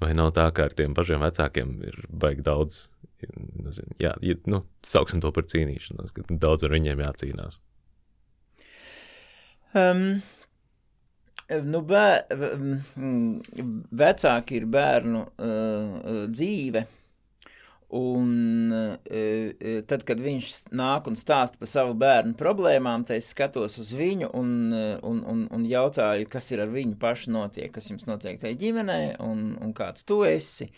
Speaker 1: Vai nav tā, ka ar tiem pašiem vecākiem ir baigi daudz, nezinu, jā, nu, sauksim to par cīnīšanos, ka daudz ar viņiem jācīnās?
Speaker 3: Um, Nu, bē, vecāki ir bērnu uh, dzīve. Un uh, tad, kad viņš nāk un stāsta par savu bērnu problēmām, tad es skatos uz viņu un, un, un, un jautāju, kas ir ar viņu pašu notiek, kas jums notiek tajā ģimenē un, un kāds tu esi.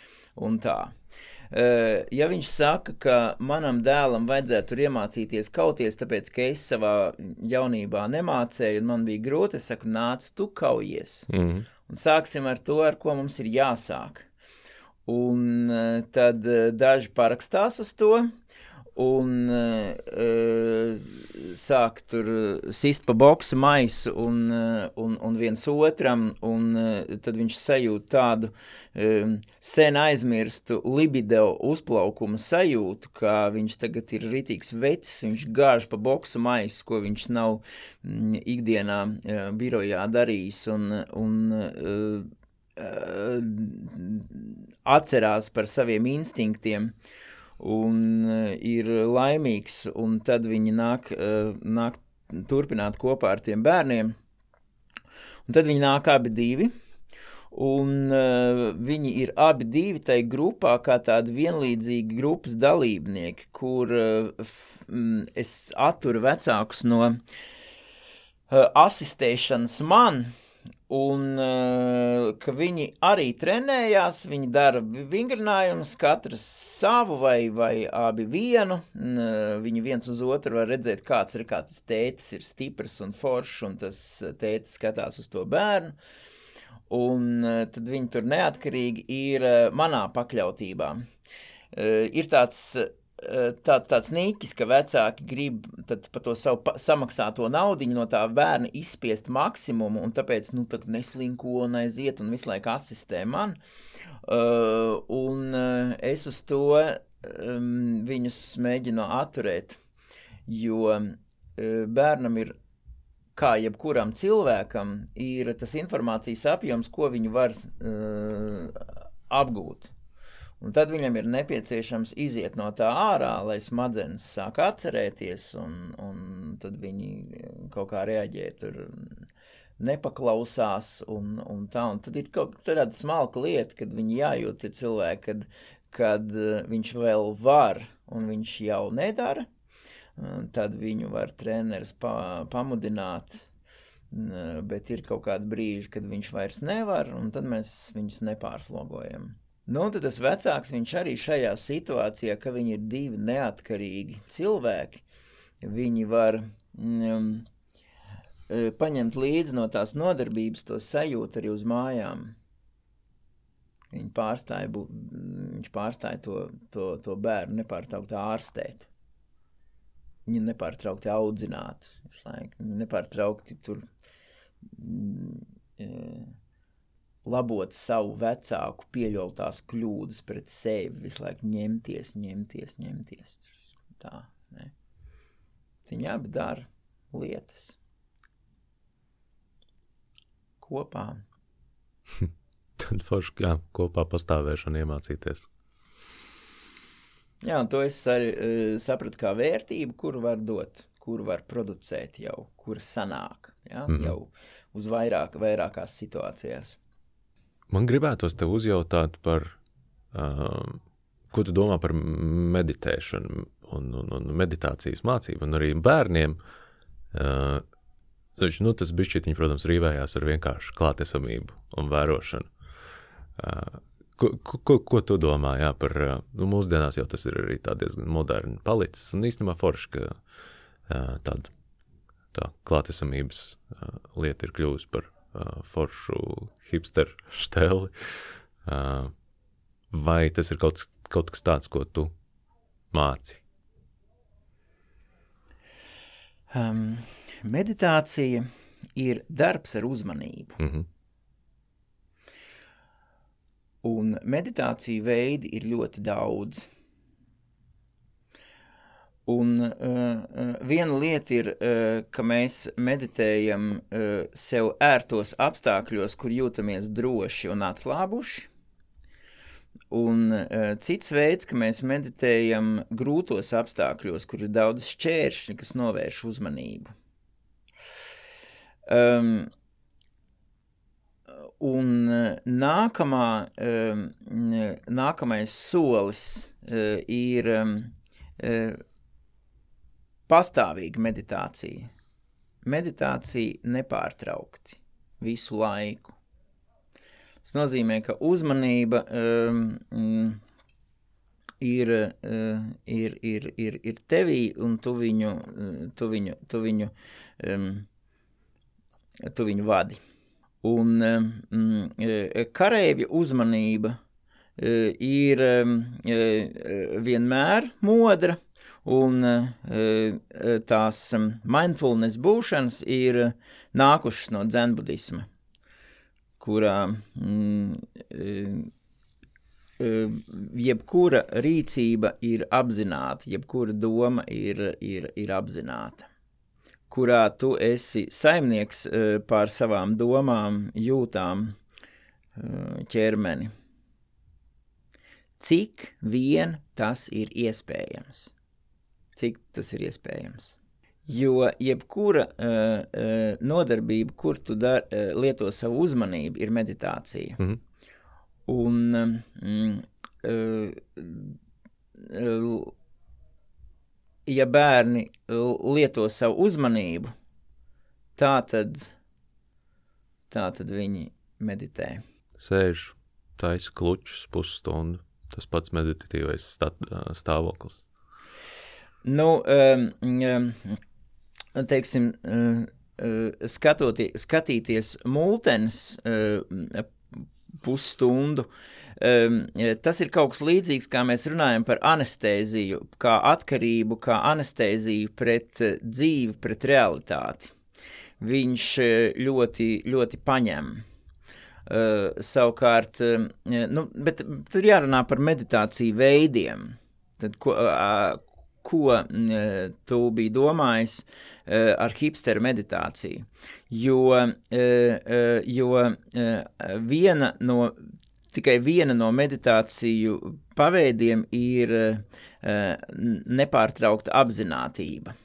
Speaker 3: Eh, ja viņš saka, ka manam dēlam vajadzētu iemācīties kauties, tāpēc ka es savā jaunībā nemācēju un man bija grūti, es saku, nāc, tu kaujies. Mm. Un sāksim ar to, ar ko mums ir jāsāk. Un eh, tad eh, daži parakstās uz to, un uh, sāk tur sist pa boksa maisu un, un, un viens otram, un uh, tad viņš sajūt tādu um, sen aizmirstu libido uzplaukumu sajūtu, ka viņš tagad ir ritīgs vecs, viņš gāž pa boksa maisu, ko viņš nav mm, ikdienā uh, birojā darījis, un, un uh, atcerās par saviem instinktiem, un uh, ir laimīgs, un tad viņi nāk, uh, nāk turpināt kopā ar tiem bērniem. Un tad viņi nāk abi divi, un uh, viņi ir abi divi tajā grupā kā tādi vienlīdzīgi grupas dalībnieki, kur uh, f, m, es atturu vecākus no uh, asistēšanas man, Un uh, ka viņi arī trenējās, viņi dara vingrinājumus, katrs savu vai, vai abi vienu. Uh, viņi viens uz otru var redzēt, kāds ir, kā tas tētis ir stiprs un foršs, un tas tētis skatās uz to bērnu. un tad viņi tur neatkarīgi ir manā pakļautībā. Ir tāds tā, tāds nīķis, ka vecāki grib par to savu pa, samaksāto naudu no tā bērna izspiest maksimumu, un tāpēc nu, neslinko un aiziet un visu laiku asistē man. Uh, un uh, es uz to um, viņus mēģinu atturēt, jo uh, bērnam ir kā jebkuram cilvēkam, ir tas informācijas apjoms, ko viņi var uh, apgūt. Un tad viņam ir nepieciešams iziet no tā ārā, lai smadzenes sāk atcerēties, un, un tad viņi kaut kā reaģē tur nepaklausās, un, un tā. Un tad ir kaut kāda smalka lieta, kad viņi jājūt tie cilvēki, kad, kad viņš vēl var, un viņš jau nedara, tad viņu var treneris pa, pamudināt, bet ir kaut kādi brīži, kad viņš vairs nevar, un tad mēs viņus nepārslogojam. Nu, tad tas vecāks, viņš arī šajā situācijā, ka viņi ir divi neatkarīgi cilvēki, viņi var um, paņemt līdzi no tās nodarbības to sajūtu arī uz mājām. Viņi pārstāja, viņš pārstāja to, to, to bērnu nepārtraukti ārstēt. Viņu nepārtraukti audzināt, viņu nepārtraukti tur. Mm, e, labot savu vecāku pieļautās kļūdas pret sevi, visu laiku ņemties, ņemties, ņemties. Tā, ne? Viņi abi dara lietas kopā.
Speaker 1: Tad forši, jā, kopā pastāvēšana iemācīties.
Speaker 3: Jā, un to es arī uh, sapratu kā vērtību, kuru var dot, kuru var producēt jau, kur sanāk, ja? mm -hmm. jau uz vairāk, vairākās situācijās.
Speaker 1: Man gribētos te uzjautāt par, um, ko tu domā par meditēšanu un, un, un meditācijas mācību, un arī bērniem. Uh, Taču, nu, tas bišķiņi, protams, rīvējās ar vienkāršu klātesamību un vērošanu. Uh, ko, ko, ko tu domā jā, par, uh, nu, mūsdienās jau tas ir arī diezgan moderni palicis, un īstenībā forši, ka uh, tāda tā klātesamības uh, lieta ir kļuvusi par uh, foršu hipsteru steli. Uh, vai tas ir kaut, kaut kas tāds, ko tu māci?
Speaker 3: Um, meditācija ir darbs ar uzmanību. Mm -hmm. Un meditāciju veidi ir ļoti daudz. Un uh, viena lieta ir, uh, ka mēs meditējam uh, sev ērtos apstākļos, kur jūtamies droši un atslābuši. Un uh, cits veids, ka mēs meditējam grūtos apstākļos, kur ir daudz šķēršļu, kas novērš uzmanību. Um, un nākamā, um, nākamais solis uh, ir um, uh, pastāvīga meditācija. Meditācija nepārtraukti, visu laiku. Tas nozīmē, ka uzmanība um, mm, ir, uh, ir, ir, ir, ir tevī, un tu viņu, tu viņu, tu viņu, um, tu viņu vadi. Un um, kareivja uzmanība uh, ir um, vienmēr modra, Un eh, tās mindfulness būšanas ir nākušas no dzenbudisma, kurā mm, jebkura rīcība ir apzināta, jebkura doma ir, ir, ir apzināta, kurā tu esi saimnieks pār savām domām, jūtām, ķermeni. Cik vien tas ir iespējams cik tas ir iespējams. Jo jebkura uh, uh, nodarbība, kur tu dar, uh, lieto savu uzmanību, ir meditācija. Mm -hmm. Un, um, uh, uh, ja bērni lieto savu uzmanību, tā tad, tā tad viņi meditē.
Speaker 1: Sēž, taisa klučus pusstundu. Tas pats meditatīvais stāvoklis.
Speaker 3: Nu, um, um, teiksim, uh, skatoti, skatīties multenes pusstundu. Um, tas ir kaut kas līdzīgs, kā mēs runājam par anestēziju, kā atkarību, kā anestēziju pret dzīvi, pret realitāti. Viņš ļoti, ļoti paņem. Uh, savukārt, uh, nu, bet tad ir jārunā par meditāciju veidiem. Tad, ko, uh, ko uh, tu biji domājis uh, ar hipsteru meditāciju? Jo, uh, jo viena no, tikai viena no meditāciju paveidiem ir uh, nepārtraukta apzinātība.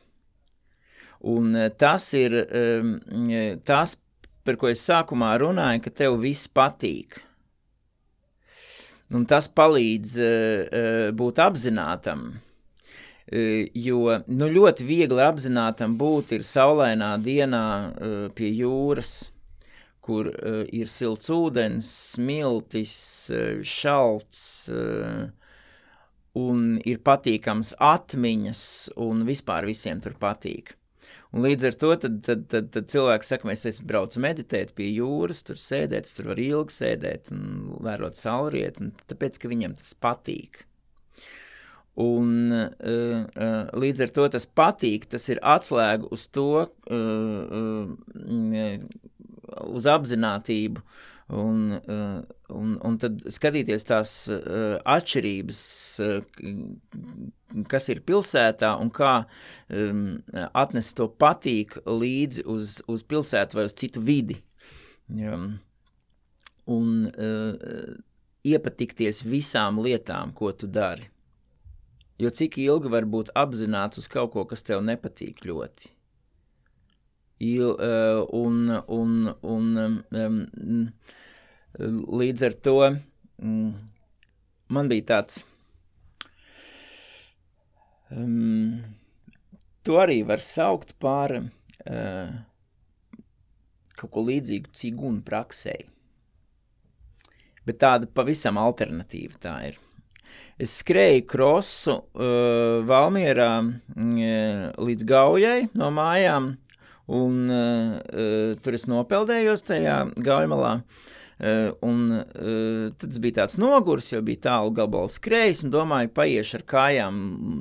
Speaker 3: Un tas ir um, tas, par ko es sākumā runāju, ka tev viss patīk. Un tas palīdz uh, būt apzinātam. Jo nu, ļoti viegli apzinātam būt ir saulainā dienā pie jūras, kur ir silts ūdens, smiltis, šalts, un ir patīkams atmiņas, un vispār visiem tur patīk. Un līdz ar to tad, tad, tad, tad cilvēks saka, mēs esam braucu meditēt pie jūras, tur sēdēt, tur var ilgi sēdēt un vērot saulrietu, un tāpēc, ka viņam tas patīk. Un uh, uh, līdz ar to tas patīk, tas ir atslēga uz to, uh, uz apzinātību, uh, Un, un, un tad skatīties tās atšķirības, kas ir pilsētā un kā um, atnest to patīk līdzi uz, uz pilsētu vai uz citu vidi. Um, un iepatikties visām lietām, ko tu dari. Jo cik ilgi var būt apzināts uz kaut ko, kas tev nepatīk ļoti. Il, uh, un, un, un um, līdz ar to um, man bija tāds. Um, to arī var saukt par uh, kaut ko līdzīgu cigunu praksē. Bet tāda pavisam alternatīva tā ir. Es skrēju krosu uh, Valmierā uh, līdz Gaujai no mājām, Un uh, tur es nopeldējos tajā gaujamalā. Uh, un uh, tad bija tāds nogurs, jo bija tālu gabals skrējis, un domāju, paiešu ar kājām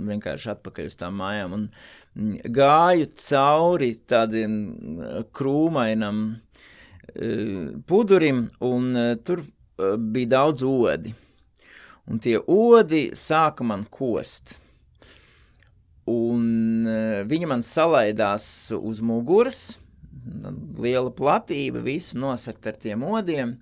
Speaker 3: vienkārši atpakaļ uz tām mājām. Un mm, gāju cauri tādam krūmainam uh, pudurim, un uh, tur uh, bija daudz odi. Un tie odi sāka man kost. Un uh, viņa man salaidās uz muguras, liela platība, visu nosakt ar tiem modiem.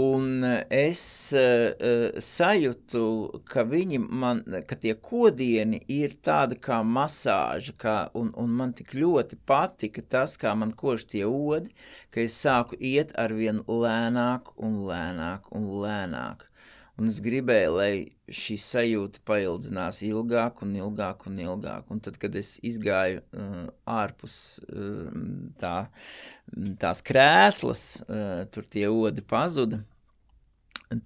Speaker 3: Un es uh, sajūtu, ka man, ka tie kodieni ir tāda kā masāža, kā, un, un man tik ļoti patika tas, kā man kož tie odi, ka es sāku iet ar vien lēnāk un lēnāk un lēnāk. Un es gribēju, lai šī sajūta paildzinās ilgāk un ilgāk un ilgāk. Un tad, kad es izgāju uh, ārpus uh, tā, tās krēslas, uh, tur tie odi pazuda.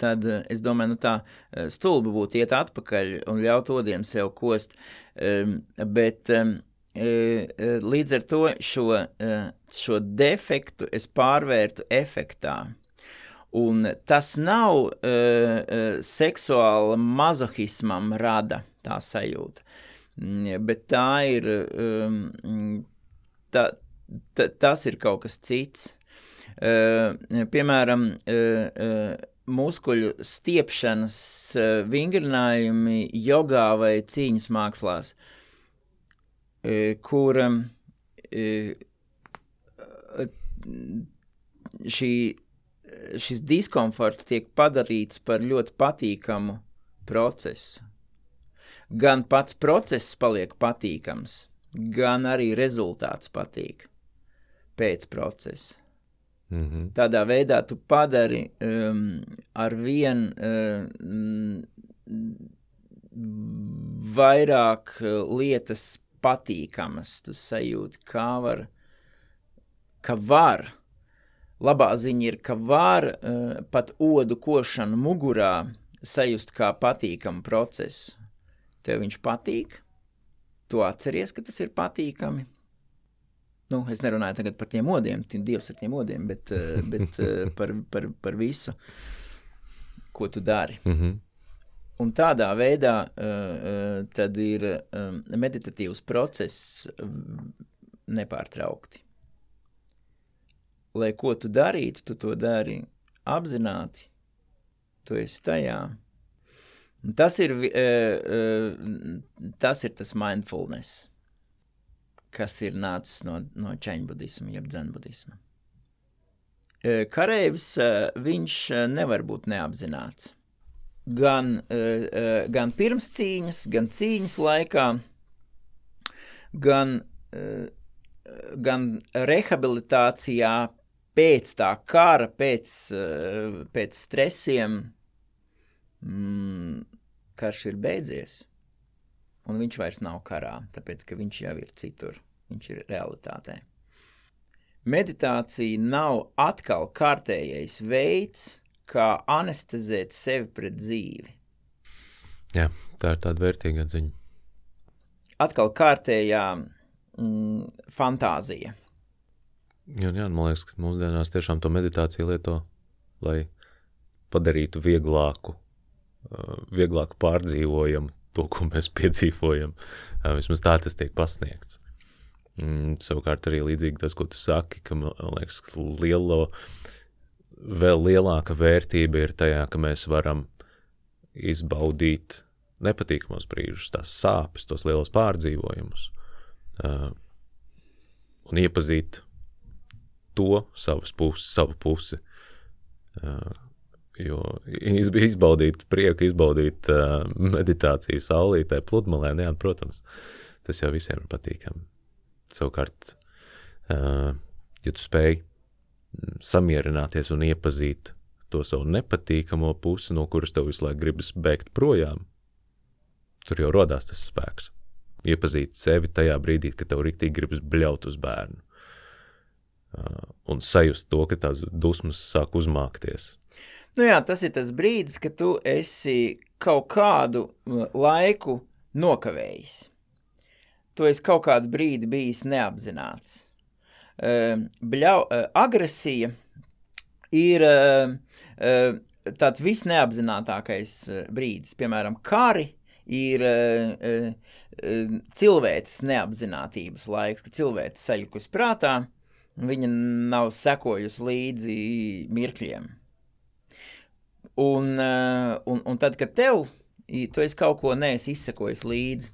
Speaker 3: Tad uh, es domāju, nu tā uh, stulba būtu iet atpakaļ un ļaut odiem sev kost. Um, bet um, uh, līdz ar to šo, uh, šo defektu es pārvērtu efektā. Un tas nav uh, seksuāla mazohismam rada tā sajūta, mm, bet tā ir, um, tā, tā, tas ir kaut kas cits. Uh, piemēram, uh, uh, muskuļu stiepšanas vingrinājumi jogā vai cīņas mākslās, kur šī šis diskomforts tiek padarīts par ļoti patīkamu procesu. Gan pats process paliek patīkams, gan arī rezultāts patīk pēc procesa. Mm -hmm. Tādā veidā tu padari um, ar vien um, vairāk uh, lietas patīkamas. Tu sajūti, kā var, ka var Labā ziņa ir, ka var uh, pat odu košanu mugurā sajust kā patīkamu procesu. Tev viņš patīk, tu atceries, ka tas ir patīkami, Nu, es nerunāju tagad par tiem modiem, tiem dievs ar tiem modiem, bet, uh, bet uh, par, par, par visu, ko tu dari.
Speaker 1: Mm -hmm.
Speaker 3: Un tādā veidā uh, tad ir meditatīvs process nepārtraukti. Lai ko tu darītu, tu to dari apzināti, tu esi tajā. Tas ir, uh, uh, tas ir tas mindfulness kas ir nācis no, no čaņbudisma, jeb dzenbudisma. Kareivis viņš nevar būt neapzināts. Gan, gan pirms cīņas, gan cīņas laikā, gan, gan rehabilitācijā pēc tā kara, pēc, pēc stresiem, mm, karš ir beidzies, un viņš vairs nav karā, tāpēc ka viņš jau ir citur viņš ir realitātē. Meditācija nav atkal kārtējais veids, kā anestezēt sevi pret dzīvi.
Speaker 1: Jā, tā ir tāda vērtīga ziņa.
Speaker 3: Atkal kārtējā mm, fantāzija.
Speaker 1: Jā, jā, man liekas, ka mūsdienās tiešām to meditāciju lieto, lai padarītu vieglāku, uh, vieglāku pārdzīvojumu to, ko mēs piedzīvojam. Uh, vismaz tā tas tiek pasniegts. Mm, savukārt arī līdzīgi tas, ko tu saki, ka man liekas, ka lielo, vēl lielāka vērtība ir tajā, ka mēs varam izbaudīt nepatīkamos brīžus, tās sāpes, tos lielos pārdzīvojumus uh, un iepazīt to savas pusi, savu pusi. Uh, jo izbaudīt prieku, izbaudīt uh, meditāciju saulītē, pludmalē, jā, protams, tas jau visiem ir patīkami. Savukārt, ja tu spēj samierināties un iepazīt to savu nepatīkamo pusi, no kuras tev visu laiku gribas bēgt projām, tur jau radās tas spēks. Iepazīt sevi tajā brīdī, kad tev rīktīgi gribas bļaut uz bērnu. Un sajust to, ka tās dusmas sāk uzmākties.
Speaker 3: Nu jā, tas ir tas brīdis, kad tu esi kaut kādu laiku nokavējis tu esi kaut kādu brīdi bijis neapzināts. Uh, bļau, uh, agresija ir uh, uh, tāds visneapzinātākais uh, brīdis. Piemēram, kari ir uh, uh, cilvēces neapzinātības laiks, kad cilvēks sajukus prātā, viņa nav sekojusi līdzi mirkļiem. Un, uh, un, un tad, kad tev, tu esi kaut ko neesi izsekojis līdzi,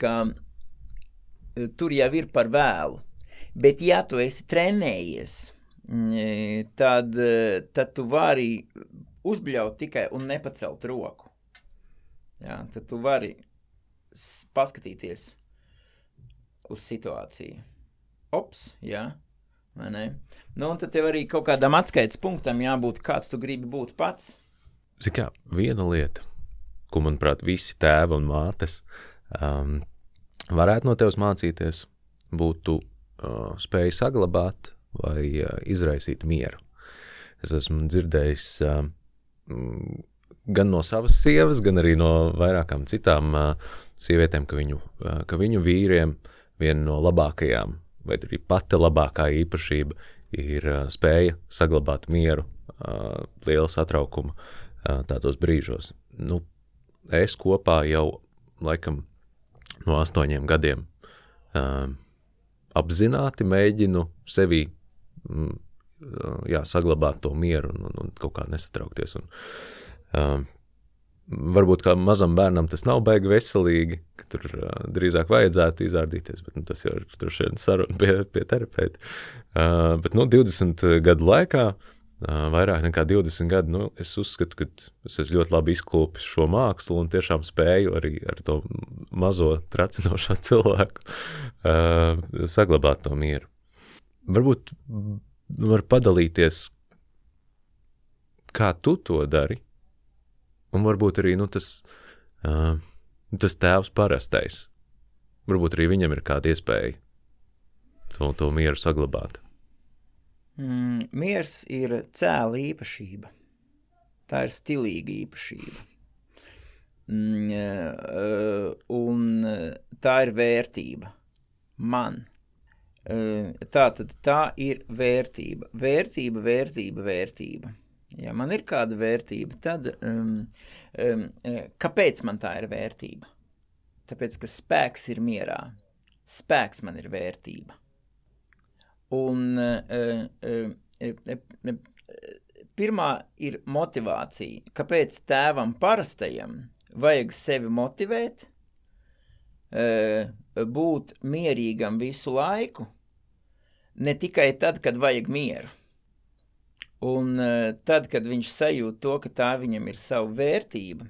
Speaker 3: kā, e, tur jau ir par vēlu. Bet, ja tu esi trenējies, e, tad, e, tad tu vari uzbļaut tikai un nepacelt roku. Jā, tad tu vari paskatīties uz situāciju. Ops, jā? Nu, un tad tev arī kaut kādam atskaites punktam jābūt, kāds tu gribi būt pats.
Speaker 1: Zini, kā viena lieta, ko, manuprāt, visi tēvi un mātes um, varētu no tevis mācīties, būtu uh, spēja saglabāt vai uh, izraisīt mieru. Es esmu dzirdējis uh, gan no savas sievas, gan arī no vairākām citām uh, sievietēm, ka viņu, uh, ka viņu vīriem viena no labākajām, vai arī pati labākā īpašība ir spēja saglabāt mieru liela satraukuma tādos brīžos. Nu, es kopā jau laikam no astoņiem gadiem apzināti mēģinu sevi jā, saglabāt to mieru un, un, un kaut kā nesatraukties. Un, varbūt kā mazam bērnam tas nav baigi veselīgi, ka tur uh, drīzāk vajadzētu izrādīties, bet nu, tas jau ir droši vien saruna pie, pie terapeita. Uh, bet nu, 20 gadu laikā uh, vairāk nekā 20 gadi, nu, es uzskatu, ka es esmu ļoti labi izklopis šo mākslu un tiešām spēju arī ar to mazo tracinošo cilvēku uh, saglabāt to mieru. Varbūt var padalīties, kā tu to dari, un varbūt arī nu, tas, uh, tas tēvs parastais. Varbūt arī viņam ir kāda iespēja to, to mieru saglabāt.
Speaker 3: Mm, miers ir cēla īpašība. Tā ir stilīga īpašība. Mm, un tā ir vērtība man. Tā tad tā ir vērtība. Vērtība, vērtība, vērtība. Ja man ir kāda vērtība, tad um, um, kāpēc man tā ir vērtība? Tāpēc, ka spēks ir mierā. Spēks man ir vērtība. Un uh, uh, uh, pirmā ir motivācija. Kāpēc tēvam parastajam vajag sevi motivēt, uh, būt mierīgam visu laiku, ne tikai tad, kad vajag mieru. Un uh, tad, kad viņš sajūt to, ka tā viņam ir sava vērtība,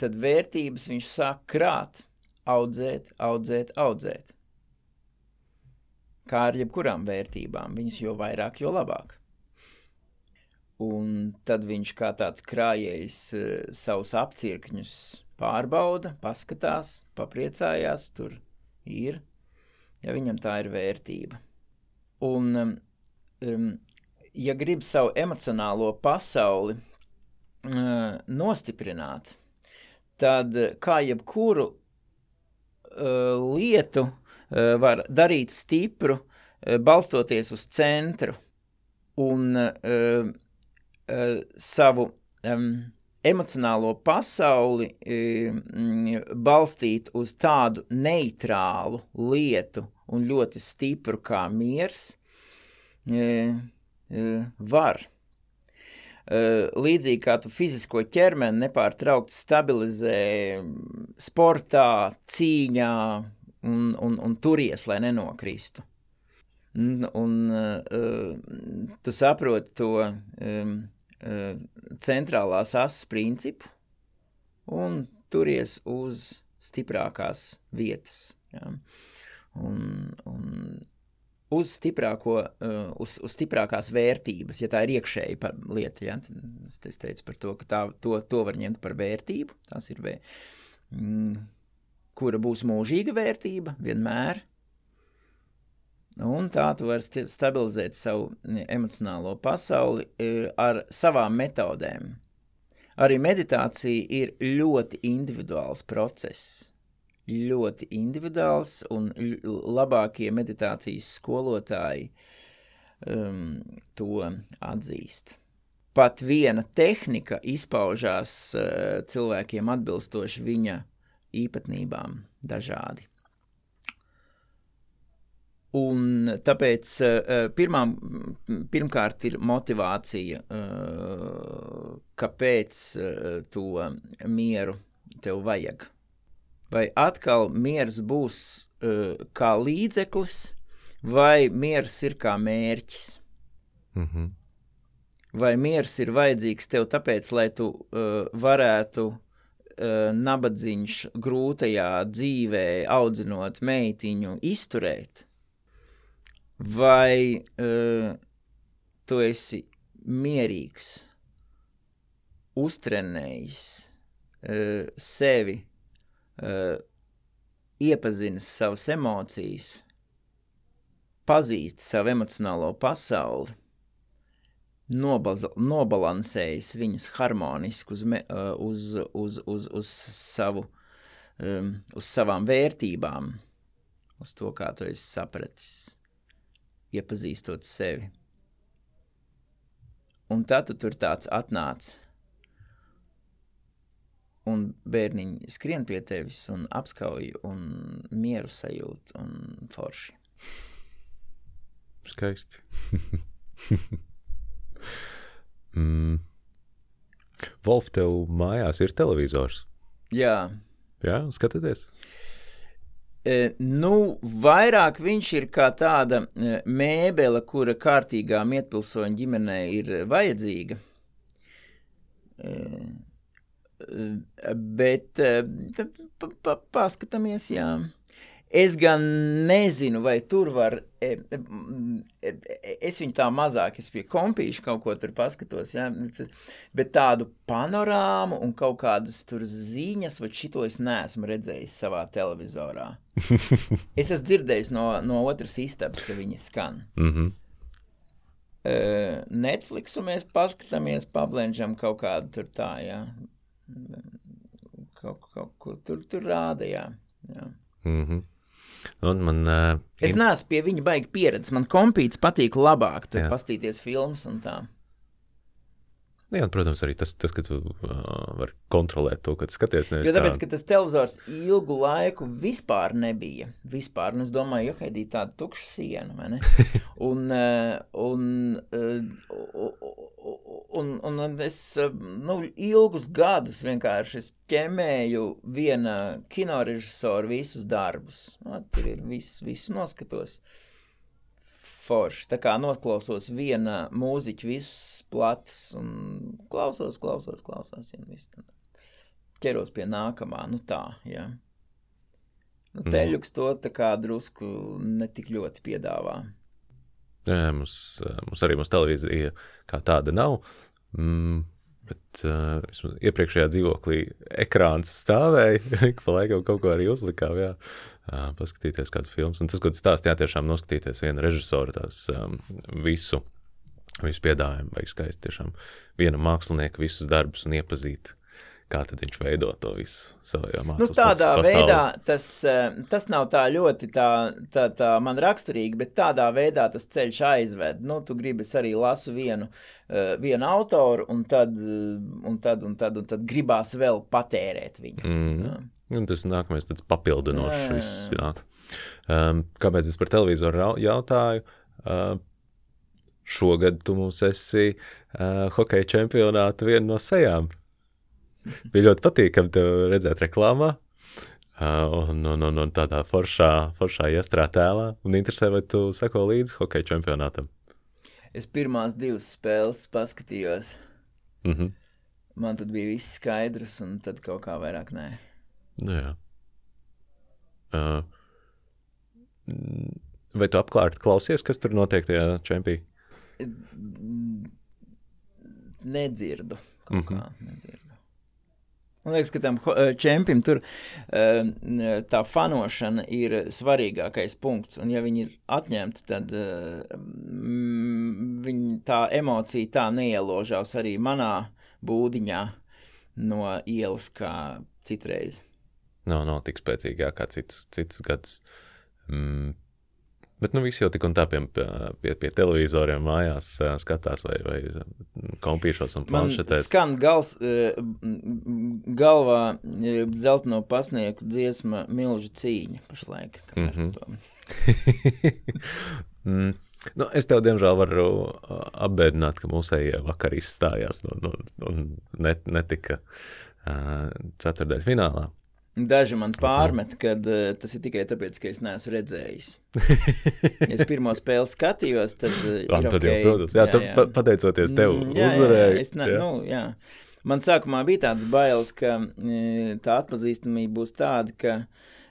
Speaker 3: tad vērtības viņš sāk krāt, audzēt, audzēt, audzēt. Kā ar jebkurām vērtībām, viņas jo vairāk, jo labāk. Un tad viņš kā tāds krājējs uh, savus apcirkņus pārbauda, paskatās, papriecājās, tur ir, ja viņam tā ir vērtība. Un um ja grib savu emocionālo pasauli uh, nostiprināt, tad kā jebkuru uh, lietu uh, var darīt stipru, uh, balstoties uz centru un uh, uh, savu um, emocionālo pasauli uh, balstīt uz tādu neitrālu lietu un ļoti stipru kā miers. Uh, var. Līdzīgi kā tu fizisko ķermeni nepārtraukti stabilizē sportā, cīņā un, un, un turies, lai nenokristu. Un, un uh, tu saproti to uh, centrālās asas principu un turies uz stiprākās vietas. Ja? Un, un uz, stiprāko, uh, uz, uz stiprākās vērtības, ja tā ir iekšēja lieta. Ja? Es, es teicu par to, ka tā, to, to var ņemt par vērtību. Tas ir vē, mm, kura būs mūžīga vērtība vienmēr. Un tā tu vari stabilizēt savu emocionālo pasauli uh, ar savām metodēm. Arī meditācija ir ļoti individuāls process ļoti individuāls, un labākie meditācijas skolotāji um, to atzīst. Pat viena tehnika izpaužās uh, cilvēkiem atbilstoši viņa īpatnībām dažādi. Un tāpēc uh, pirmām, pirmkārt ir motivācija, uh, kāpēc uh, to mieru tev vajag vai atkal miers būs uh, kā līdzeklis, vai miers ir kā mērķis. Mm -hmm. Vai miers ir vajadzīgs tev tāpēc, lai tu uh, varētu uh, nabadzīņš grūtajā dzīvē, audzinot meitiņu, izturēt? Vai uh, tu esi mierīgs, uztrenējis uh, sevi uh, iepazīstas savas emocijas, pazīst savu emocionālo pasauli, nobaz, nobalansējas viņas harmoniski uz, me, uh, uz, uz, uz, uz, savu, um, uz savām vērtībām, uz to, kā tu esi sapratis, iepazīstot sevi. Un tad tu tur tāds atnācis un bērniņi skrien pie tevis un apskauj un mieru sajūt un forši.
Speaker 1: Skaisti. mm. Wolf, tev mājās ir televizors?
Speaker 3: Jā.
Speaker 1: Jā, skatieties.
Speaker 3: E, nu, vairāk viņš ir kā tāda e, mēbele, kura kārtīgām ietpilsoņu ģimenei ir vajadzīga. E, Bet eh, paskatāmies, jā. Es gan nezinu, vai tur var. Eh, eh, es viņu tā mazāk, es pie kompīša kaut ko tur paskatos, ja, bet tādu panorāmu un kaut kādas tur ziņas, vai šito es neesmu redzējis savā televizorā. es esmu dzirdējis no, no otras istabas, ka viņi skan. Mm -hmm. Netflixu mēs paskatāmies, pablenžam kaut kādu tur tā, jā. Ja kaut, kaut ko tur, tur rāda. Jā. Jā. Mm -hmm.
Speaker 1: Un man, uh,
Speaker 3: Es neesmu pie viņa baigi pieredzes. Man kompīts patīk labāk, tur pastīties filmas un tā.
Speaker 1: Jā, un, protams, arī tas, tas ka tu uh, vari kontrolēt to, ka tu skaties.
Speaker 3: Jo tāpēc,
Speaker 1: tā-
Speaker 3: ka tas televizors ilgu laiku vispār nebija. Vispār, un es domāju, jo Heidī tāda tukša siena, vai ne? Un, un, un, un, un es nu, ilgus gadus vienkārši ķemēju viena kinorežisora visus darbus. Nu, tur ir viss, viss noskatos. Forši. Tā kā noklausos viena mūziķa visus platus un klausos, klausos, klausos. Ja, viss tad ķeros pie nākamā. Nu tā, jā. Nu,
Speaker 1: Mhm.
Speaker 3: teļuks to tā kā drusku netik ļoti piedāvā.
Speaker 1: Jā, mums, uh, mums arī mūsu televīzija kā tāda nav. Mm, bet uh, vismaz iepriekšējā dzīvoklī ekrāns stāvēja. Ik pa laikam kaut ko arī uzlikām. Jā. Uh, paskatīties kādas filmas. Un tas, ko tu stāstīji, tiešām noskatīties viena režisora tās um, visu, visu piedāvājumu. Vajag skaisti tiešām viena mākslinieka visus darbus un iepazīt, kā viņš veido to visu savā
Speaker 3: Nu,
Speaker 1: mākslas
Speaker 3: tādā veidā tas, eh, tas nav tā ļoti tā, tā, tā man raksturīgi, bet tādā veidā tas ceļš aizved. Nu, tu gribi, arī lasu vienu, eh, vienu autoru, un tad, eh, un, tad, un, tad, un tad gribās vēl patērēt viņu.
Speaker 1: Mm.
Speaker 3: Jā.
Speaker 1: Un tas nākamais tāds papildinošs viss. Um, kāpēc es par televizoru jautāju? Uh, šogad tu mums esi uh, hokeja čempionāta viena no sejām. Bija ļoti patīkami tevi redzēt reklāmā. Uh, un, un, un, un tādā foršā, foršā iestrā tēlā. Un interesē, vai tu seko līdzi hokeja čempionātam.
Speaker 3: Es pirmās divas spēles paskatījos.
Speaker 1: Mm -hmm.
Speaker 3: Man tad bija viss skaidrs, un tad kaut kā vairāk nē.
Speaker 1: Nu, jā. Uh, mm, vai tu apkārt klausies, kas tur notiek tajā čempionātā?
Speaker 3: Nedzirdu. Kaut
Speaker 1: Mhm.
Speaker 3: kā nedzirdu. Man liekas, ka tam eh, čempim tur eh, tā fanošana ir svarīgākais punkts. Un, ja viņi ir atņemti, tad eh, mm, viņi, tā emocija tā neieložās arī manā būdiņā no ielas kā citreiz.
Speaker 1: nav, nav tik spēcīga kā citus, citus gadus. Mm. Bet nu, visi jau tik un tā pie, pie, pie televizoriem mājās skatās vai, vai kompīšos un planšetēs.
Speaker 3: skan gals, galvā dzelteno pasnieku dziesma Milža cīņa pašlaik.
Speaker 1: Mhm.
Speaker 3: to-
Speaker 1: mm. Nu, es tev, diemžēl, varu apbēdināt, ka mūsējie vakar izstājās no, no, un net, netika uh, ceturdaļ finālā.
Speaker 3: Daži man pārmet, ka uh, tas ir tikai tāpēc, ka es neesmu redzējis. Es pirmo spēli skatījos, tad, uh, ir
Speaker 1: tad jau,
Speaker 3: okay.
Speaker 1: protams, jā, jā, jā. Pa, pateicoties tev,
Speaker 3: Mm, jā,
Speaker 1: uzvarēji.
Speaker 3: Jā, es ne, nu, jā. Man sākumā bija tāds bailes, ka e, tā atpazīstamība būs tāda, ka,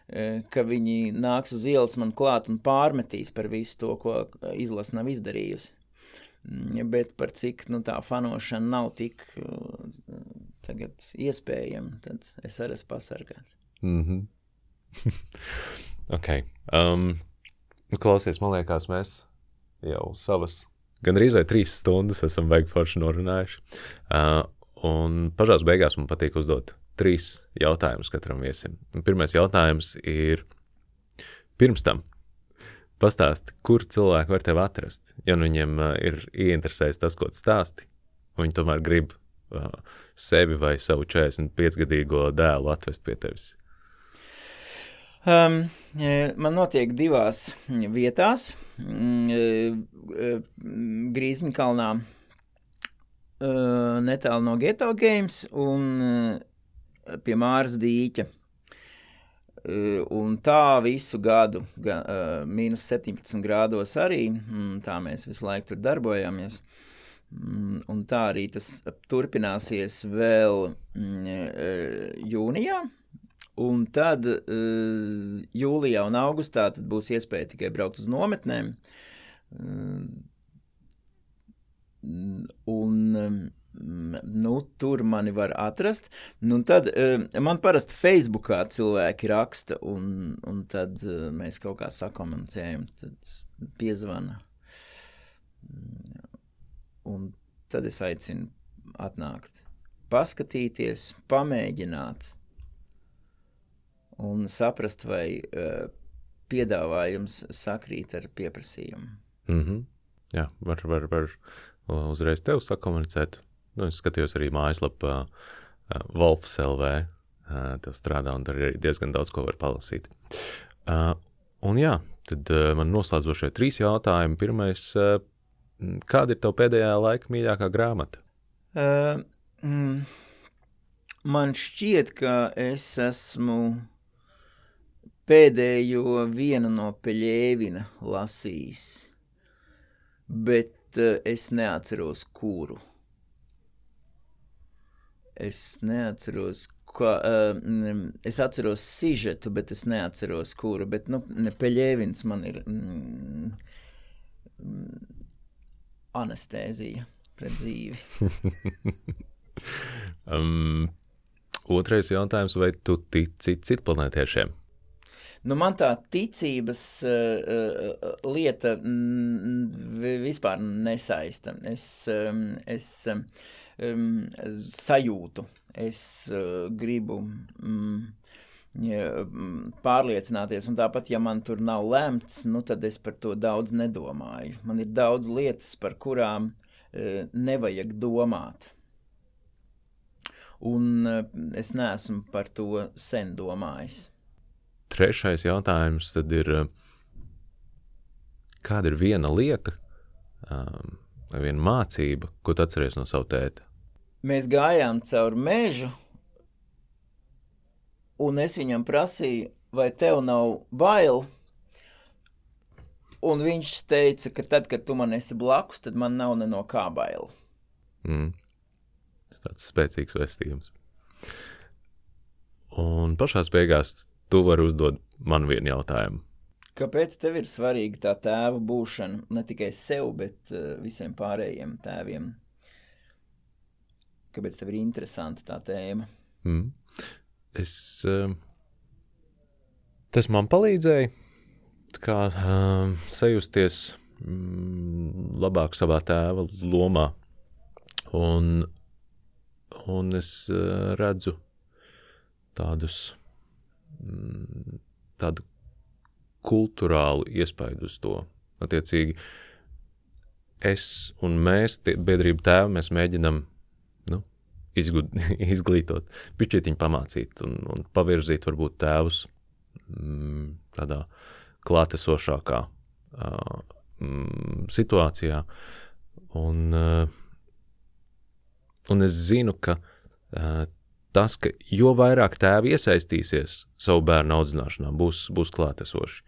Speaker 3: e, ka viņi nāks uz ielas man klāt un pārmetīs par visu to, ko izlase nav izdarījusi. Mm, Bet par cik nu, tā fanošana nav tik uh, tagad iespējama, tad es arī esmu pasargāts.
Speaker 1: Mm -hmm. ok. Um, nu, klausies, man liekas, mēs jau savas gan arī trīs stundas esam beiguši forši norunājuši. Uh, un pašās beigās man patīk uzdot trīs jautājumus katram viesim. Pirmais jautājums ir pirms tam. Pastāsti, kur cilvēki var tevi atrast. Ja nu viņiem uh, ir ieinteresējis tas, ko tu stāsti, un viņi tomēr grib uh, sevi vai savu 45-gadīgo dēlu atvest pie tevis.
Speaker 3: Um, e, man notiek divās vietās. Mm, e, e, Grīziņkalnā, netālu no Geto Games un pie Māras dīķa. Un tā visu gadu, ga, uh, mīnus 17 grādos arī, mm, tā mēs visu laiku tur darbojāmies. Mm, Un tā arī tas turpināsies vēl mm, e, jūnijā. Un tad uh, jūlijā un augustā būs iespēja tikai braukt uz nometnēm. Uh, un nu, tur mani var atrast. Nu, tad uh, man parasti Facebookā cilvēki raksta, un, un tad uh, mēs kaut kā sakomunicējam, tad piezvana. Un tad es aicinu atnākt, paskatīties, pamēģināt un saprast, vai uh, piedāvājums sakrīt ar pieprasījumu.
Speaker 1: Mm -hmm. Jā, var, var, var uzreiz tev sakomunicēt. Nu, es skatījos arī mājaslapā uh, Wolfs LV. Uh, tev strādā un tur ir diezgan daudz ko var palasīt. Uh, un jā, tad uh, man noslēdzošie trīs jautājumi. Pirmais, uh, kāda ir tev pēdējā laika mīļākā grāmata?
Speaker 3: Uh, mm, man šķiet, ka es esmu pēdējo vienu no Peļēvina lasījis, bet uh, es neatceros kuru. Es neatceros, ko, uh, es atceros sižetu, bet es neatceros kuru, bet, nu, Peļēvins man ir mm, mm, anestēzija pret dzīvi.
Speaker 1: um, otrais jautājums, vai tu tici citplanētiešiem?
Speaker 3: Nu, man tā ticības uh, lieta mm, vispār nesaista. Es, um, es um, sajūtu, es uh, gribu mm, pārliecināties, un tāpat, ja man tur nav lemts, nu, tad es par to daudz nedomāju. Man ir daudz lietas, par kurām uh, nevajag domāt. Un uh, es neesmu par to sen domājis.
Speaker 1: Trešais jautājums tad ir, kāda ir viena lieta um, vai viena mācība, ko tu atceries no sava tēta?
Speaker 3: Mēs gājām cauri mežu, un es viņam prasīju, vai tev nav bail? Un viņš teica, ka tad, kad tu man esi blakus, tad man nav ne no kā bail.
Speaker 1: Mm. Tas tāds spēcīgs vēstījums. Un pašā beigās tu vari uzdot man vienu jautājumu.
Speaker 3: Kāpēc tev ir svarīga tā tēva būšana ne tikai sev, bet uh, visiem pārējiem tēviem? Kāpēc tev ir interesanta tā tēma?
Speaker 1: Mm. Es, uh, tas man palīdzēja kā, uh, sajusties mm, labāk savā tēva lomā. Un, un es uh, redzu tādus tādu kultūrālu iespaidu uz to. Attiecīgi, es un mēs, biedrība tēva, mēs mēģinam izgud, izglītot, pišķietiņu pamācīt un, un pavirzīt varbūt tēvus mm, tādā klātesošākā uh, mm, situācijā. Un, un es zinu, ka tas, ka jo vairāk tēvi iesaistīsies savu bērnu audzināšanā, būs, būs klātesoši.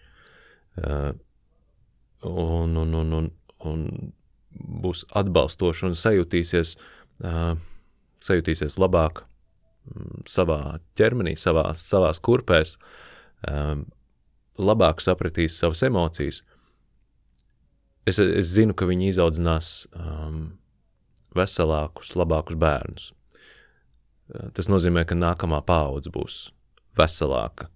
Speaker 1: Un, un, un, un, un būs atbalstoši un sajutīsies, uh, sajutīsies labāk um, savā ķermenī, savā, savās kurpēs, um, labāk sapratīs savas emocijas. Es, es zinu, ka viņi izaudzinās um, veselākus, labākus bērnus. Tas nozīmē, ka nākamā paudze būs veselāka,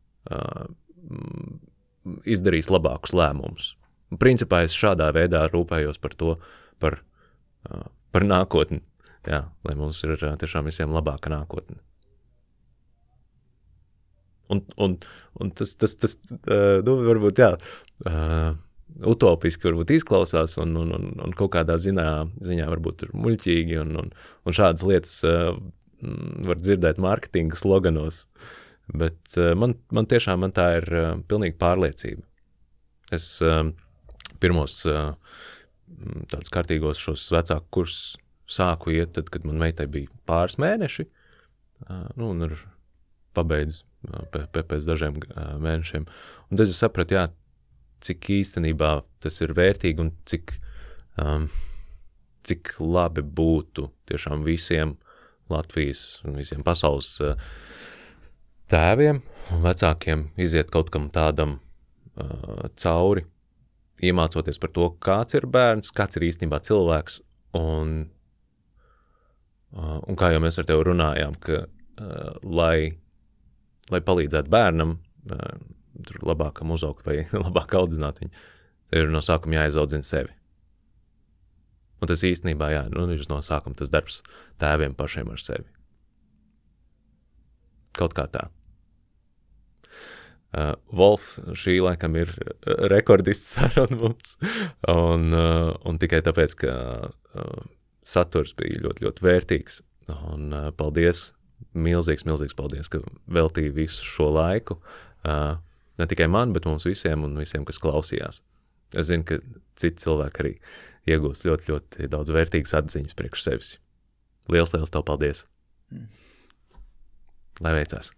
Speaker 1: izdarīs labākus lēmumus. Principā es šādā veidā rūpējos par to, par, par nākotni, jā, lai mums ir tiešām visiem labāka nākotne. Un, un, un tas, tas, tas nu, varbūt, jā, utopiski varbūt izklausās, un, un, un, un kaut kādā ziņā, ziņā varbūt ir muļķīgi, un, un, un šādas lietas Mm, var dzirdēt mārketinga sloganos. Bet uh, man, man tiešām man tā ir uh, pilnīga pārliecība. Es uh, pirmos uh, tādus kārtīgos šos vecāku kursus sāku iet, tad, kad man meitai bija pāris mēneši, uh, nu, un ir pabeidz uh, pēc dažiem uh, mēnešiem. Un tad es sapratu, jā, cik īstenībā tas ir vērtīgi un cik, um, cik labi būtu tiešām visiem Latvijas un visiem pasaules eh, tēviem un vecākiem iziet kaut kam tādam uh, cauri, iemācoties par to, kāds ir bērns, kāds ir īstenībā cilvēks. Un, uh, un kā jau mēs ar tevi runājām, ka, uh, lai, lai palīdzētu bērnam, uh, tur labākam uzaugt vai labāk audzināt viņu, ir no sākuma jāizaudzina sevi. Un tas īstenībā, jā, nu, ir no sākuma tas darbs tēviem pašiem ar sevi. Kaut kā tā. Uh, Wolf šī laikam ir rekordists saruna mums, un, uh, un tikai tāpēc, ka uh, saturs bija ļoti, ļoti vērtīgs. Un uh, paldies, milzīgs, milzīgs paldies, ka veltīji visu šo laiku. Uh, ne tikai man, bet mums visiem un visiem, kas klausījās. Es zinu, ka citi cilvēki arī iegūst ļoti, ļoti daudz vērtīgas atziņas priekš sevis. Lielas, liels tev paldies! Mm. Lai veicās!